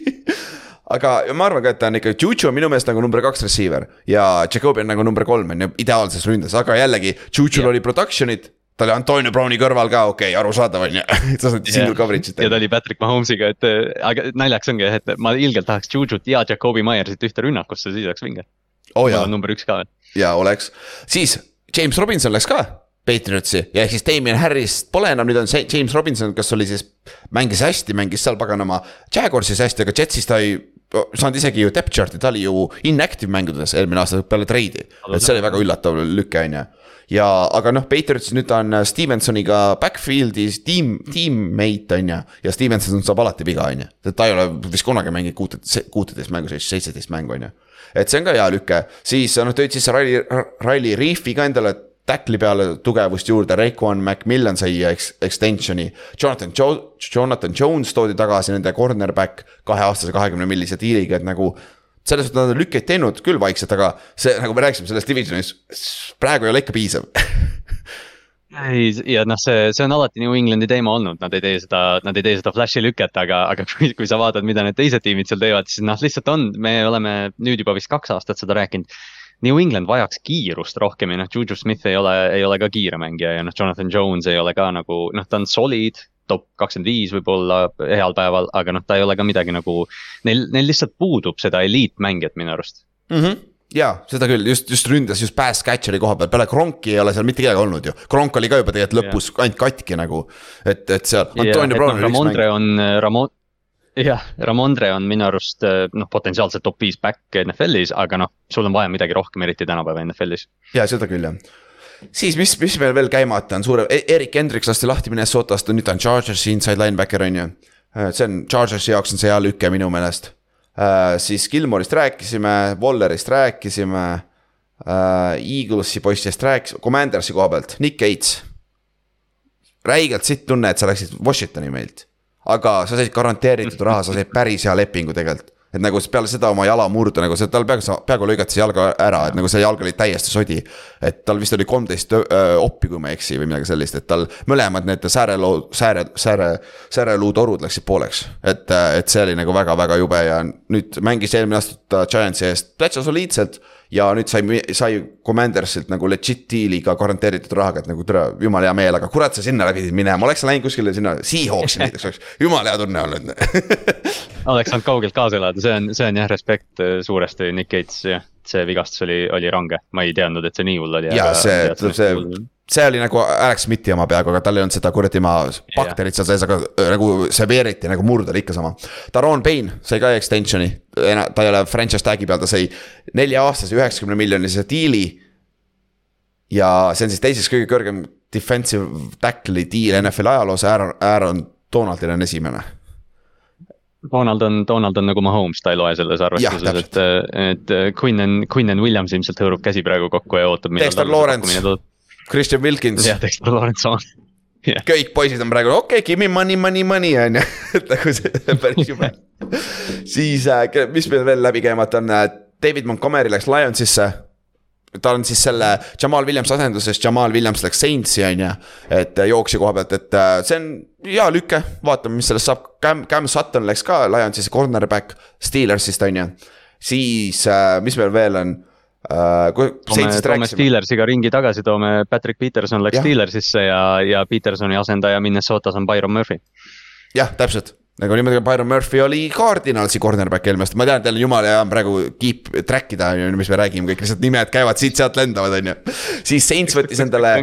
B: aga ma arvan ka, et ta on ikka, Juju on minu meelest nagu number kaks receiver ja Jakobi on nagu number kolm on ju ideaalses ründes, aga jällegi, Jujul oli production'it. Ta oli Antonio Browni kõrval ka, okei okay,, arusaadav on ju, ta saati single coverage'it
C: ja ta oli Patrick Mahomes'iga, et äh, aga naljaks ongi, et ma ilgelt tahaks Jujut ja Jakobi Myersit ühte rünnakusse, siis oleks vinge.
B: oh
C: number üks ka.
B: ja oleks, siis James Robinson läks ka Patriotsi ja ehk siis Damien Harris pole enam, nüüd on see James Robinson, kes oli siis, mängis hästi, mängis seal paganama Jaguarsis hästi, aga Jetsis ta ei saanud isegi ju depth chart'i, ta oli ju inactive mängudes eelmine aasta peale treidi. et see oli väga üllatav lüke, on ju. ja, aga noh, Patriots nüüd on Stevensoniga backfield'is tiim, tiimmate on ju. ja Stevenson saab alati viga, on ju. ta ei ole vist kunagi mänginud kuuteteist, kuuteteist mängu, seitseteist mängu, on ju. et see on ka hea lüke, siis noh, tõid sisse Riley, Riley Reefi ka endale tackli peale tugevust juurde, Raekwon McMillan sai ex-, extension'i. Jonathan Jo-, Jonathan Jones toodi tagasi nende cornerback kaheaastase kahekümne millise diiliga, et nagu. Selles suhtes nad on lükkeid teinud küll vaikselt, aga see, nagu me rääkisime sellest divisionis, praegu ei ole ikka piisav.
C: ei, ja noh, see, see on alati New Englandi teema olnud, nad ei tee seda, nad ei tee seda flash'i lüket, aga, aga kui, kui sa vaatad, mida need teised tiimid seal teevad, siis noh, lihtsalt on, me oleme nüüd juba vist kaks aastat seda rääkinud. New England vajaks kiirust rohkem ja noh, Juju Smith ei ole, ei ole ka kiire mängija ja noh, Jonathan Jones ei ole ka nagu noh, ta on solid. Top kakskümmend viis võib-olla heal päeval, aga noh, ta ei ole ka midagi nagu, neil, neil lihtsalt puudub seda eliitmängijat minu arust.
B: mm. -hmm. ja seda küll, just, just ründas just pass catcher'i koha peal, peale Kronki ei ole seal mitte kedagi olnud ju. Kronk oli ka juba tegelikult lõpus ainult katki nagu, et, et seal üks
C: Ramondre on, Ramon, jah, Ramondre on minu arust noh, potentsiaalselt top viis back NFL-is, aga noh, sul on vaja midagi rohkem, eriti tänapäeva NFL-is.
B: ja seda küll jah siis mis, mis meil veel käimata on suurem, Erik Hendriks lasti lahti Minnesotast, nüüd ta on Chargersi inside linebacker on ju. see on Chargersi jaoks on see hea lüke minu meelest. siis Gilmore'ist rääkisime, Wallerist rääkisime. Eaglesi poistest rääkisime, Commandersi koha pealt, Nick Gates. räigelt sitt tunne, et sa läksid Washingtoni meilt. aga sa said garanteeritud raha, sa said päris hea lepingu tegelikult et nagu peale seda oma jala murda nagu see, tal peaaegu, peaaegu lõigati see jalga ära, et nagu see jalg oli täiesti sodi. et tal vist oli kolmteist oppi, kui ma ei eksi või midagi sellist, et tal mõlemad need sääreloo, sääre, sääre, sääreluutorud läksid pooleks. et, et see oli nagu väga-väga jube ja nüüd mängis eelmine aasta Giantsi eest täitsa soliidselt. Ja nüüd sai, sai Commandersilt nagu legit deal'iga garanteeritud rahaga, et nagu tere, jumala hea meel, aga kurat, sa sinna pidid minema, oleks sa läinud kuskile sinna, Seahawksi näiteks oleks, jumala hea tunne olnud
C: oleks saanud kaugelt kaasa elada, see on, see on jah, respekt äh, suuresti Nick Gates, jah. see vigastus oli, oli range, ma ei teadnud, et see nii hull oli.
B: ja see, see, see oli nagu Alex Smithi oma peaaegu, aga tal ei olnud seda kuradi maa bakterit seal sees, aga äh, nagu serveeriti nagu murd oli ikka sama. Daron Payne sai ka extension'i, ta ei ole franchise tag'i peal, ta sai nelja-aastase üheksakümne miljonise diili. ja see on siis teiseks kõige kõrgem defensive tackle'i deal NFL ajaloos, Aaron, Aaron Donaldil on esimene
C: Donald on, Donald on nagu Mahomes, ta ei loe selles arvestuses, et, et Quinnen, Quinnen Williams ilmselt hõõrub käsi praegu kokku ja ootab.
B: Dexter Lawrence, Christian Wilkins.
C: jah, Dexter Lawrence sama. Yeah.
B: kõik poisid on praegu okei okay,, give me money, money, money on ju, et nagu see päris jube. siis äh,, mis meil veel läbi käimata on, David Montgomery läks Lionsisse. ta on siis selle Jamal Williams asenduses, Jamal Williams läks Saintsi on ju, et jooksja koha pealt, et äh, see on hea lüke, vaatame, mis sellest saab. Cam, Cam Sutton läks ka Lionsisse, cornerback Steelersist on ju. siis äh,, mis meil veel on äh,?
C: toome, toome Steelersiga ringi tagasi, toome Patrick Peterson läks. Steelersisse ja, ja Petersoni asendaja Minnesotas on Byron Murphy.
B: jah, täpselt nagu niimoodi, Byron Murphy oli Cardinalsi cornerback eelmine aasta, ma tean, teil on jumala hea on praegu keep track ida, on ju, mis me räägime, kõik lihtsalt nimed käivad siit-sealt lendavad, on ju. siis Saints võttis endale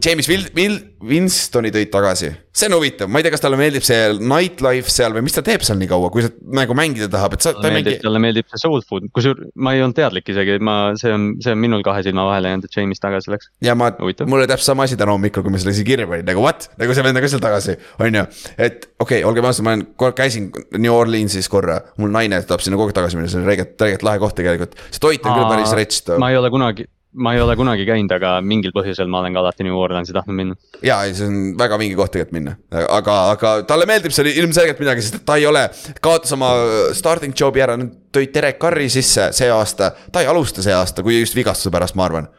B: James Will-, Will-, Winstoni tõid tagasi, see on huvitav, ma ei tea, kas talle meeldib see nightlife seal või mis ta teeb seal nii kaua, kui ta nagu mängida tahab, et sa, ta
C: talle
B: mängi
C: meeldib, talle meeldib see soul food, kusjuures ma ei olnud teadlik isegi, ma, see on, see on minul kahe silma vahele jäänud, et James tagasi läks.
B: ja ma, mul oli täpselt sama asi täna hommikul, kui ma selle siia kirja panin, nagu what, nagu see vend on ka seal tagasi, on ju. et okei okay,, olgem ausad, ma olen, käisin New Orleansis korra, mul naine tahab sinna kogu aeg tagasi minna, see on reeget, reeget lahe koht tegelikult. see toit on küll päris rets.
C: ma ei ole kunagi, ma ei ole kunagi käinud, aga mingil põhjusel ma olen ka alati New Orleansi tahtnud minna.
B: ja, see on väga vinge koht tegelikult minna, aga, aga talle meeldib seal ilmselgelt midagi, sest ta ei ole, kaotas oma starting job'i ära, nüüd tõid Derek Carri sisse see aasta, ta ei alusta see aasta, kui just vigastuse pärast, ma arvan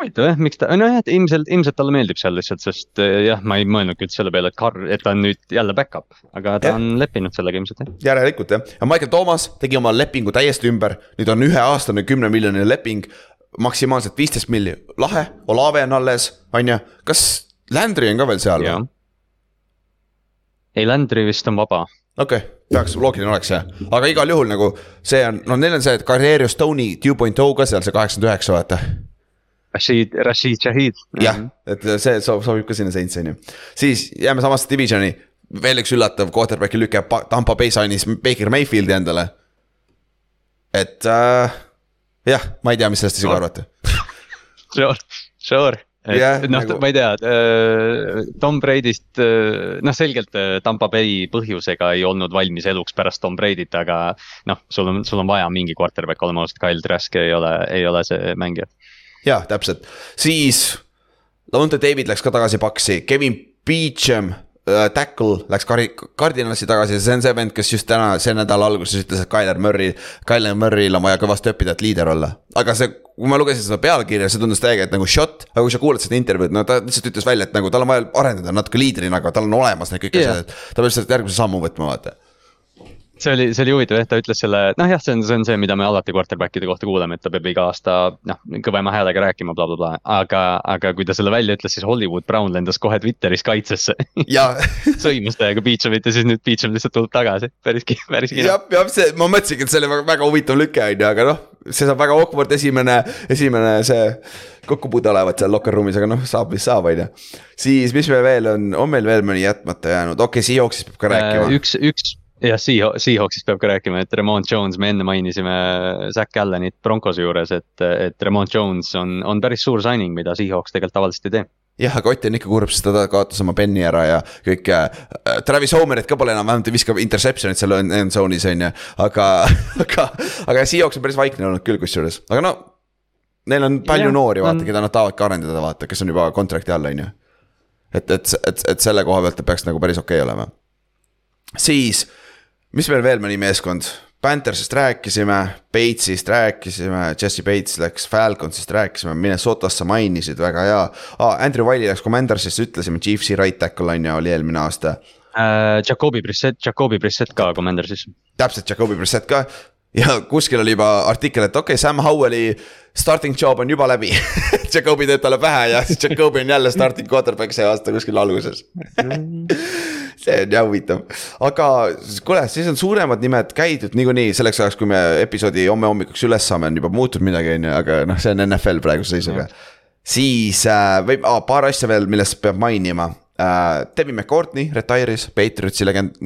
C: huvitav jah, miks ta, nojah, et ilmselt, ilmselt talle meeldib seal lihtsalt, sest äh, jah, ma ei mõelnudki üldse selle peale, et Carr, et ta on nüüd jälle back-up. aga ta
B: Jah.
C: on leppinud sellega ilmselt jah.
B: järelikult jah, ja Michael Thomas tegi oma lepingu täiesti ümber, nüüd on üheaastane kümne miljoniline leping. maksimaalselt viisteist milli, lahe, Olave on alles, on ju, kas Landry on ka veel seal või?
C: ei, Landry vist on vaba.
B: okei okay,, peaks, loogiline oleks jah, aga igal juhul nagu see on, no neil on see, et Carriero Stone'i two point oh ka seal see kaheksakümmend üheksa, vaata.
C: Rashid, Rashid Shahid.
B: jah, et see sob- sobib ka sinna Saintsi on ju, siis jääme samasse divisioni. veel üks üllatav quarterback'i lüke, Tampa Bay sainis Baker Mayfieldi endale. et äh, jah, ma ei tea, mis sellest isegi
C: No.
B: arvata.
C: Sure, sure.
B: Jah,
C: noh
B: nagu-
C: ma ei tea, Tom Brady'st, noh selgelt äh, Tampa Bay põhjusega ei olnud valmis eluks pärast Tom Brady't, aga noh, sul on, sul on vaja mingi quarterback olema ausalt, Kyle Trask ei ole, ei ole see mängija.
B: jah, täpselt, siis Launte David läks ka tagasi paksi, Kevin Beecham äh, tackle läks kari-, Cardinalisse tagasi, see on see vend, kes just täna, see nädala alguses ütles, et Tyler Murray, Tyler Murray'l on vaja kõvasti õppida, et liider olla. aga see, kui ma lugesin seda pealkirja, see tundus täiega, et nagu shot, aga kui sa kuulad seda intervjuud, no ta lihtsalt ütles välja, et nagu tal on vaja arendada natuke liidrina, aga tal on olemas need kõik
C: Jah.
B: asjad, et ta peab lihtsalt järgmise sammu võtma, vaata
C: see oli, see oli huvitav jah, ta ütles selle, noh jah, see on, see on see, mida me alati quarterback'ide kohta kuuleme, et ta peab iga aasta noh, kõvema häälega rääkima bla,, blablabla, aga, aga kui ta selle välja ütles, siis Hollywood Brown lendas kohe Twitteris kaitsesse
B: ja
C: sõimas täiega Beechamit ja siis nüüd Beecham lihtsalt tuleb tagasi, päris, päris kena.
B: jah, jah, see, ma mõtlesingi, et see oli väga, väga huvitav lüke on ju, aga noh, see saab väga awkward esimene, esimene see kokkupuude olevat seal locker room'is, aga noh, saab mis saab, on ju. siis, mis meil veel on, on meil veel mõni jätmata jäänud, okei okay,, Seahawksist peab ka rääkima.
C: Äh, üks, üks jah, Seahawks, Seahawksist peab ka rääkima, et Remont Jones, me enne mainisime Zack Allanit Broncose juures, et, et Remont Jones on, on päris suur signing, mida Seahawks tegelikult tavaliselt ei tee.
B: jah, aga Ott on ikka kurb, sest ta kaotas oma penni ära ja kõik äh,. Travis Homerit ka pole enam, vähemalt ei viska interception'it seal end zone'is on ju, aga, aga, aga Seahawks on päris vaikne olnud küll kusjuures, aga no. Neil on palju
C: Jah,
B: noori, vaata
C: on-,
B: keda nad tahavadki arendada, vaata, kes on juba kontrakti all, on ju. et, et, et, et selle koha pealt peaks nagu päris okei okay olema. siis, mis meil veel mõni meeskond, Panthersist rääkisime, Bates'ist rääkisime, Jesse Bates läks Falconsist rääkisime, Minnesotast sa mainisid, väga hea ah,. Andrew Wiley läks Commandersist, ütlesime, Chiefsi right tackle on ju, oli eelmine aasta.
C: Äh, Jakobi Brissett, Jakobi Brissett ka Commandersis.
B: täpselt, Jakobi Brissett ka ja kuskil oli juba artikkel, et okei okay,, Sam Howell'i starting job on juba läbi Jakobi teeb talle pähe ja siis Jakobi on jälle starting quarterback see aasta kuskil alguses see on jah huvitav, aga kuule, siis on suuremad nimed käidud niikuinii selleks ajaks, kui me episoodi homme hommikuks üles saame, on juba muutunud midagi, on ju, aga noh, see on NFL praeguse seisuga. siis äh, võib ah,, paar asja veel, millest peab mainima äh,. Devin McCourtney retire'is, Patriotsi legend,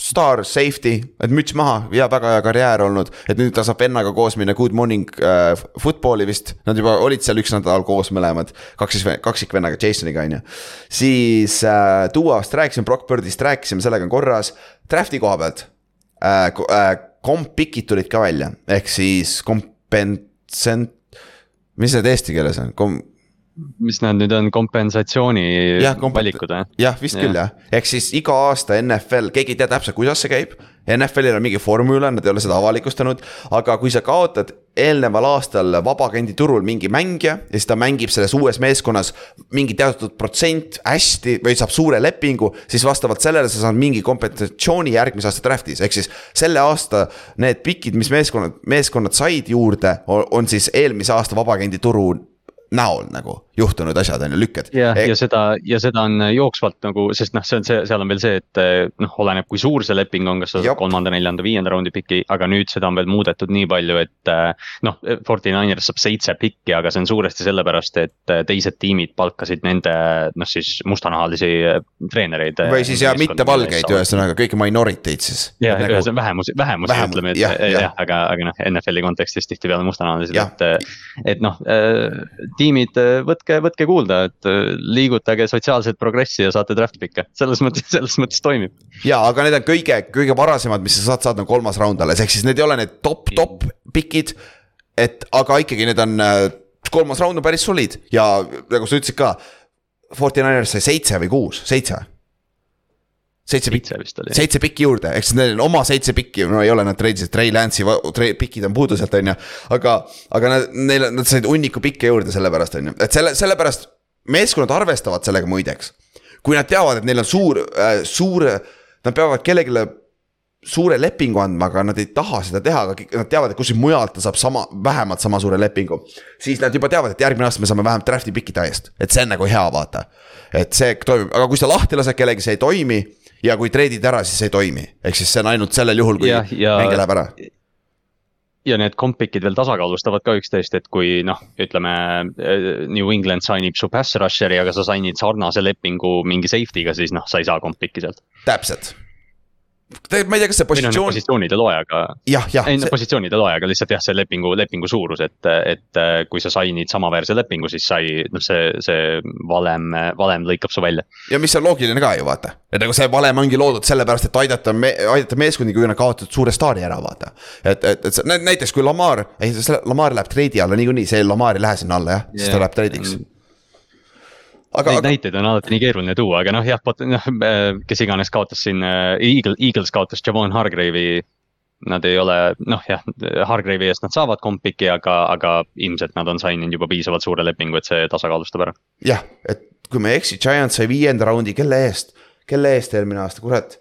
B: staar safety, et müts maha ja väga hea karjäär olnud, et nüüd ta saab vennaga koos minna Good Morning äh, Football'i vist, nad juba olid seal üks nädal koos mõlemad, kaksis, kaksikvennaga Jasoniga on ju. siis äh, Duost rääkisime, Brock Birdist rääkisime, sellega on korras, draft'i koha pealt äh,. Äh, komp-pikid tulid ka välja, ehk siis kompensent, mis need eesti keeles on? Kom,
C: mis nad nüüd on, kompensatsiooni
B: Jah, kompet-
C: valikud või?
B: jah, vist küll jah, ehk siis iga aasta NFL, keegi ei tea täpselt, kuidas see käib. NFL-il on mingi formula, nad ei ole seda avalikustanud, aga kui sa kaotad eelneval aastal vabaagendi turul mingi mängija ja siis ta mängib selles uues meeskonnas mingi teatud protsent hästi või saab suure lepingu, siis vastavalt sellele sa saad mingi kompensatsiooni järgmise aasta draft'is, ehk siis selle aasta need pikid, mis meeskonnad, meeskonnad said juurde, on siis eelmise aasta vabaagendi turu näol nagu juhtunud asjad on ju, lükked.
C: ja, ja seda ja seda on jooksvalt nagu, sest noh, see on see, seal on veel see, et eh, noh, oleneb, kui suur see leping on, kas sa saad kolmanda, neljanda, viienda raundi piki, aga nüüd seda on veel muudetud nii palju, et eh, noh, Forty Niners saab seitse pikki, aga see on suuresti sellepärast, et eh, teised tiimid palkasid nende noh, siis mustanahalisi eh, treenereid.
B: või siis ja mitte valgeid, ühesõnaga kõiki minority'd siis.
C: jah, ühesõnaga vähemusi, vähemusi
B: Vähem-
C: ütleme, et
B: jah,
C: jah,
B: jah.
C: aga, aga noh, NFL-i kontekstis tihtipeale mustanahalised, et. et noh, tiimid, võtke, võtke kuulda, et äh, liigutage sotsiaalset progressi ja saate draft pick'e, selles mõttes, selles mõttes toimib.
B: ja, aga need on kõige, kõige varasemad, mis sa saad saada on kolmas raund alles, ehk siis need ei ole need top, top pikid. et aga ikkagi need on, kolmas raund on päris solid ja nagu sa ütlesid ka. Forty Niners sai seitse või kuus, seitse. Seitse pikki
C: seitse
B: pikki juurde, ehk siis neil on oma seitse pikki, no ei ole nad treidisid, Trey Lance'i pikid on puudu sealt, on ju. aga, aga nad, neil, nad said hunniku pikke juurde sellepärast, on ju, et selle, sellepärast meeskonnad arvestavad sellega muideks. kui nad teavad, et neil on suur äh,, suur, nad peavad kellelegi suure lepingu andma, aga nad ei taha seda teha, aga nad teavad, et kuskilt mujalt ta saab sama, vähemalt sama suure lepingu. siis nad juba teavad, et järgmine aasta me saame vähemalt draft'i pikide eest, et see on nagu hea, vaata. et see toimib, aga kui sa lahti lased kellegi, see ei toimi ja kui treidid ära, siis ei toimi, ehk siis see on ainult sellel juhul, kui
C: Jah, ja-
B: mängija läheb ära.
C: ja need compic'id veel tasakaalustavad ka üksteist, et kui noh, ütleme eh, New England signib su pass rusher'i, aga sa sign'id sarnase lepingu mingi safety'ga, siis noh, sa ei saa compic'i sealt.
B: täpselt. Tegelikult ma ei tea, kas see positsioon,
C: positsioonid ei loe, aga
B: jah, jah,
C: ei no positsioonid ei loe, aga lihtsalt jah, see lepingu, lepingu suurus, et, et kui sa sign'id samaväärse lepingu, siis sa ei, noh, see, see valem, valem lõikab su välja.
B: ja mis on loogiline ka ju vaata, et nagu see valem ongi loodud sellepärast, et aidata me,, aidata meeskondi, kui nad kaotavad suure staari ära, vaata. et, et, et see- nä- näiteks kui Lamar, ei see Lamar läheb treidi alla niikuinii, see Lamar ei lähe sinna alla jah, siis ta läheb treidiks. aga,
C: Neid
B: aga
C: näiteid on alati nii keeruline tuua, aga noh, jah, noh, kes iganes kaotas siin äh,, Eagle, Eagles kaotas Javon Hargrave'i. Nad ei ole, noh jah, Hargrave'i eest nad saavad kompiki, aga, aga ilmselt nad on sign inud juba piisavalt suure lepingu, et see tasakaalustab ära.
B: jah, et kui ma ei eksi, Giants sai viienda raundi, kelle eest, kelle eest eelmine aasta, kurat.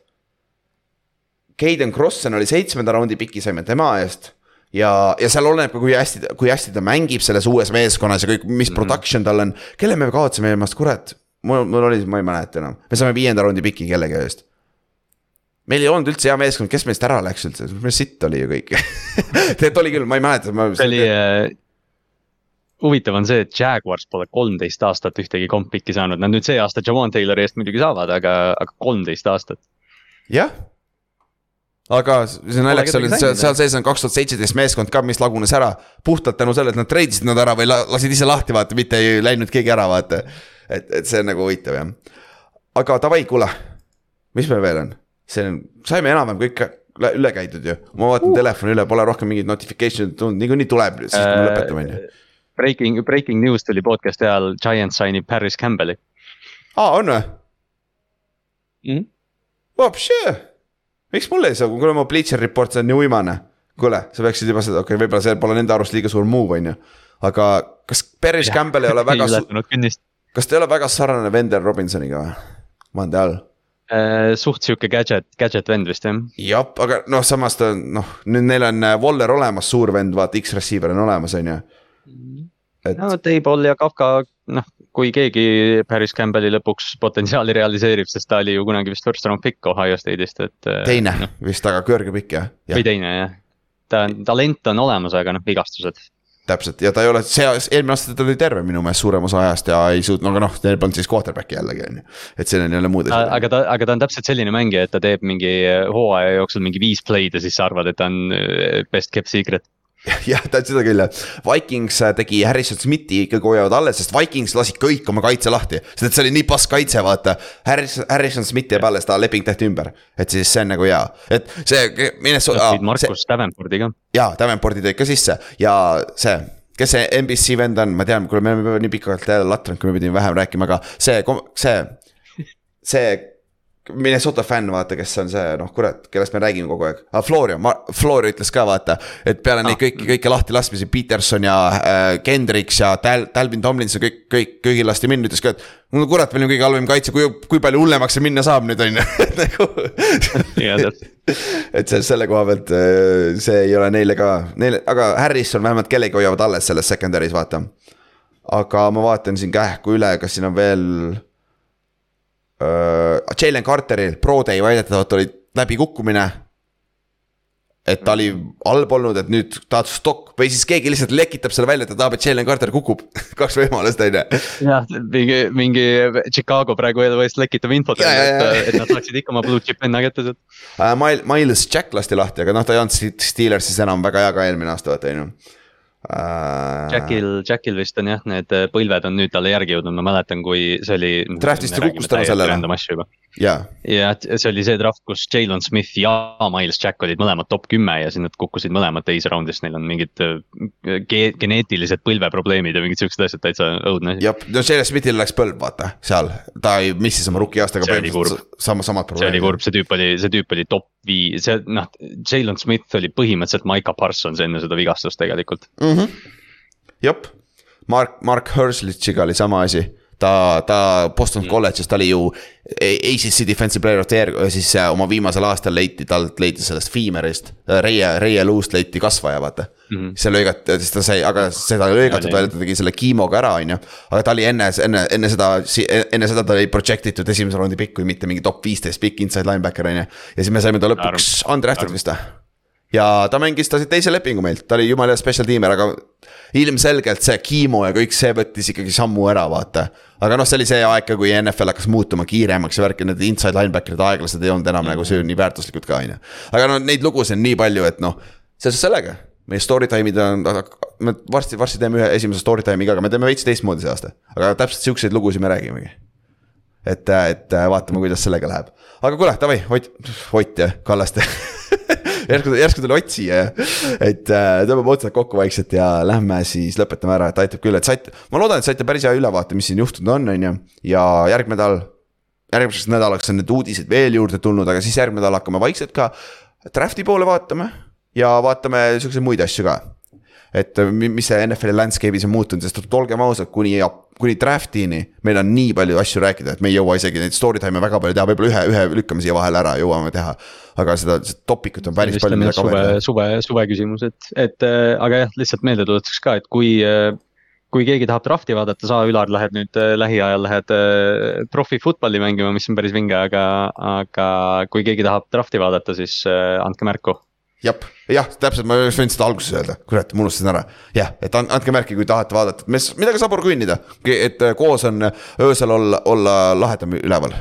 B: Caden Crossen oli seitsmenda raundi piki, saime tema eest ja, ja seal oleneb ka, kui hästi, kui hästi ta mängib selles uues meeskonnas ja kõik, mis
C: Mhm.
B: production tal on. kelle me eelmine aasta, kurat, mul, mul oli, ma ei mäleta enam, me saime viienda raundi piki kellegi eest. meil ei olnud üldse hea meeskond, kes meist ära läks üldse, meil sitt oli ju kõik. tegelikult oli küll, ma ei mäleta, ma.
C: see oli äh,. huvitav on see, et Jaguars pole kolmteist aastat ühtegi kompiki saanud, nad nüüd see aasta Javon Taylori eest muidugi saavad, aga, aga kolmteist aastat.
B: jah. Aga see naljakas oli, seal, sees on kaks tuhat seitseteist meeskond ka, mis lagunes ära. puhtalt tänu sellele, et nad treidisid nad ära või la- lasid ise lahti, vaata, mitte ei läinud keegi ära, vaata. et, et see on nagu huvitav jah. aga davai, kuule, mis meil veel on? see on, saime enam-vähem kõik üle käidud ju, ma vaatan uh. telefoni üle, pole rohkem mingeid notification'e tulnud, niikuinii tuleb siis, kui me lõpetame, on ju.
C: Breaking, breaking news tuli podcast'i ajal, Giants signib Harris Campbell'i
B: aa, on või?
C: mm?.
B: Vapšee, miks mulle ei saa, kuule mu Bleacher Report, see on nii uimane. kuule, sa peaksid juba seda, okei okay,, võib-olla see pole nende arust liiga suur move, on ju. aga kas Paris Campbell ei ole väga, kas ta ei ole väga sarnane Wendell Robinsoniga või? mande all.
C: Äh, suht sihuke gadget, gadget vend vist jah.
B: jah, aga noh, samas ta noh, nüüd neil on äh, Waller olemas, suur vend, vaata X-receiver on olemas, on ju. et
C: no T-Ball ja Kafka, noh, kui keegi Paris Campbell'i lõpuks potentsiaali realiseerib, sest ta oli ju kunagi vist first round pick Ohio State'ist, et.
B: teine vist, aga kõrge pikk jah, jah
C: või teine jah. ta, talent on olemas, aga noh, vigastused.
B: täpselt ja ta ei ole, see, eelmine aasta ta oli terve minu meelest suurem osa ajast ja ei suutnud, aga noh, neil polnud siis quarterback'i jällegi on ju. et siin on jälle muud
C: aga ta, aga ta on täpselt selline mängija, et ta teeb mingi hooaja jooksul mingi viis play'd ja siis sa arvad, et ta on äh, best kept secret.
B: jah, seda küll jah, Vikings äh, tegi Harrison Smithi ikkagi hoiavad alles, sest Vikings lasid kõik oma kaitse lahti. sest et see oli nii pass kaitse, vaata. Harrison, Harrison Smith jääb alles, ta leping tehti ümber. et siis see on nagu hea, et see,
C: Markus Davenporti ka.
B: jaa, Davenporti tõid ka sisse ja see kes see NBC vend on, ma tean, kuule, me oleme nii pikalt jälle latranud, kui me pidime vähem rääkima, aga see, see, see Minnesota fänn, vaata, kes on see noh, kurat, kellest me räägime kogu aeg ah,. Florio, Florio ütles ka vaata, et peale neid kõiki, kõiki lahti laskmisi, Peterson ja äh, Kendricks ja Tal-, Talvin Tomlinson, kõik, kõik, kõigil lasti minna, ütles ka, et. no kurat, meil on kõige halvem kaitse, kui, kui palju hullemaks see minna saab nüüd on ju, nagu.
C: Jaa, täpselt.
B: et see selle koha pealt äh, see ei ole neile ka, neile, aga Harrison vähemalt kellegi hoiavad alles selles secondary's vaata. aga ma vaatan siin kähku üle, kas siin on veel äh,. Jalen Carteril Pro Day väidetavalt oli läbikukkumine. et ta oli halb olnud, et nüüd tahad stock või siis keegi lihtsalt lekitab selle välja, et ta tahab, et Jalen Carter kukub. kaks võimalust on ju.
C: jah, mingi, mingi Chicago praegu eest lekitab infot, et, et nad saaksid ikka oma blue chip venna kätte sealt.
B: Äh, Miles Jack lasti lahti, aga noh, ta ei olnud Steelersis enam väga hea ka eelmine aasta, vaata on ju. äh,.
C: Jackil, Jackil vist on jah, need äh, põlved on nüüd talle järgi jõudnud, ma mäletan, kui see oli.
B: Draft'ist ta kukkus tänu sellele.
C: ja et see oli see draft, kus Jalen Smith ja Miles Jack olid mõlemad top kümme ja siis nad kukkusid mõlemad teise raundist, neil on mingid äh, ge- geneetilised põlveprobleemid ja mingid siuksed asjad, täitsa õudne
B: jah, no Jalen Smithil läks põlv, vaata seal, ta missis oma rookie aastaga
C: See oli
B: põhimõtteliselt sama, samad
C: see oli
B: probleemid.
C: kurb, see tüüp oli, see tüüp oli top viis, see noh, Jalen Smith oli põhimõtteliselt Maiko Parsons enne seda vigastust tegelikult.
B: Mhm. jep, Mark, Mark Herslitšiga oli sama asi ta, ta Boston
C: Mm.
B: kolledžis, ta oli ju ACC defensive player of the year, siis äh, oma viimasel aastal leiti, talt leiti sellest Feemerist, Reie, Reie luust leiti kasvaja, vaata mm. -hmm. see lõigati, siis ta sai, aga seda ei lõigatud välja, ta tegi selle kiimoga ära, on ju. aga ta oli enne, enne, enne seda, enne seda ta oli project itud esimese raundi pikk, kui mitte mingi top viisteist pikk inside linebacker on ju. ja siis me saime ta lõpuks undrafted vist või? Ja ta mängis ta teise lepingu meilt, ta oli jumala hea special tiimer, aga ilmselgelt see Kiimo ja kõik see võttis ikkagi sammu ära, vaata. aga noh, see oli see aeg ka, kui NFL hakkas muutuma kiiremaks ja värki, need inside linebacker'id aeglased ei olnud enam nagu see nii väärtuslikud ka, on ju. aga no neid lugusid on nii palju, et noh, seoses sellega, meie story time'id on, me varsti, varsti teeme ühe esimese story time'i ka, aga me teeme veits teistmoodi see aasta. aga täpselt siukseid lugusid me räägimegi et, et vaatame, kuidas sellega läheb. aga kuule, davai, Ott, Ott ja Kallaste järsku, järsku tuli Ott siia ja, et äh, tõmbame otsad kokku vaikselt ja lähme siis lõpetame ära, et aitab küll, et saite, ma loodan, et saite päris hea ülevaate, mis siin juhtunud on, on ju. ja järgmine nädal, järgmiseks nädalaks on need uudised veel juurde tulnud, aga siis järgmine nädal hakkame vaikselt ka draft'i poole vaatama ja vaatame siukseid muid asju ka et mi- mis see NFL-i landscape'is on muutunud, sest olgem ausad, kuni, kuni draft'ini meil on nii palju asju rääkida, et me ei jõua isegi neid story time'e väga palju teha, võib-olla ühe, ühe lükkame siia vahele ära, jõuame teha. aga seda, seda topic ut on päris palju, mida
C: suve suve, suve küsimus, et, et äh, aga jah, lihtsalt meeldetuletuseks ka, et kui äh, kui keegi tahab drafti vaadata, sa, Ülar, lähed nüüd äh, lähiajal lähed äh, profi football'i mängima, mis on päris vinge, aga, aga kui keegi tahab drafti vaadata, siis äh, andke märku.
B: jah, jah, täpselt, ma võinud seda alguses öelda, kurat, ma unustasin ära. jah, et and- andke märki, kui tahate vaadata, et mis, midagi saab kõnnida, et äh, koos on öösel olla, olla lahedam üleval.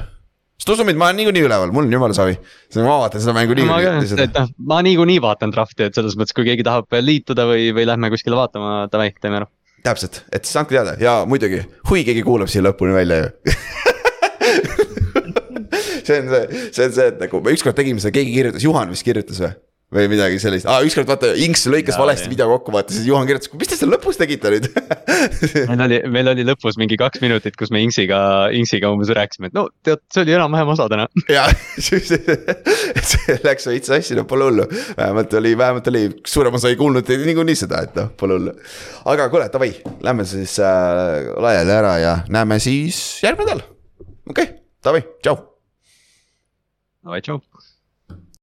B: sest usu mind, ma olen niikuinii üleval, mul on jumala savi. ma vaatan seda mängu niikuinii
C: et noh, ma niikuinii vaatan drafti, et selles mõttes, kui keegi tahab liituda või, või lähme kuskile vaatama, davai, teeme ära.
B: täpselt, et siis andke teada ja muidugi, hui keegi kuulab siia lõpuni välja ju see on see, see on see, et nagu me ükskord tegime seda, keegi kirjutas, Juhan vist kirjutas või? Või midagi sellist ah,, ükskord vaata Inks lõikas
C: Jaa,
B: valesti
C: jah.
B: video kokku, vaata siis Juhan kirjutas, mis te seal lõpus tegite nüüd
C: meil oli, meil oli lõpus mingi kaks minutit, kus me Inksiga, Inksiga umbes rääkisime, et no tead, see oli enam-vähem osa täna.
B: ja siis see läks veits sassi, no pole hullu. vähemalt oli, vähemalt oli, suurem osa ei kuulnud niikuinii seda, et noh, pole hullu. aga kuule, davai, lähme siis äh, laiali ära ja näeme siis järgmine nädal. okei okay,, davai, tšau.
C: davai, tšau.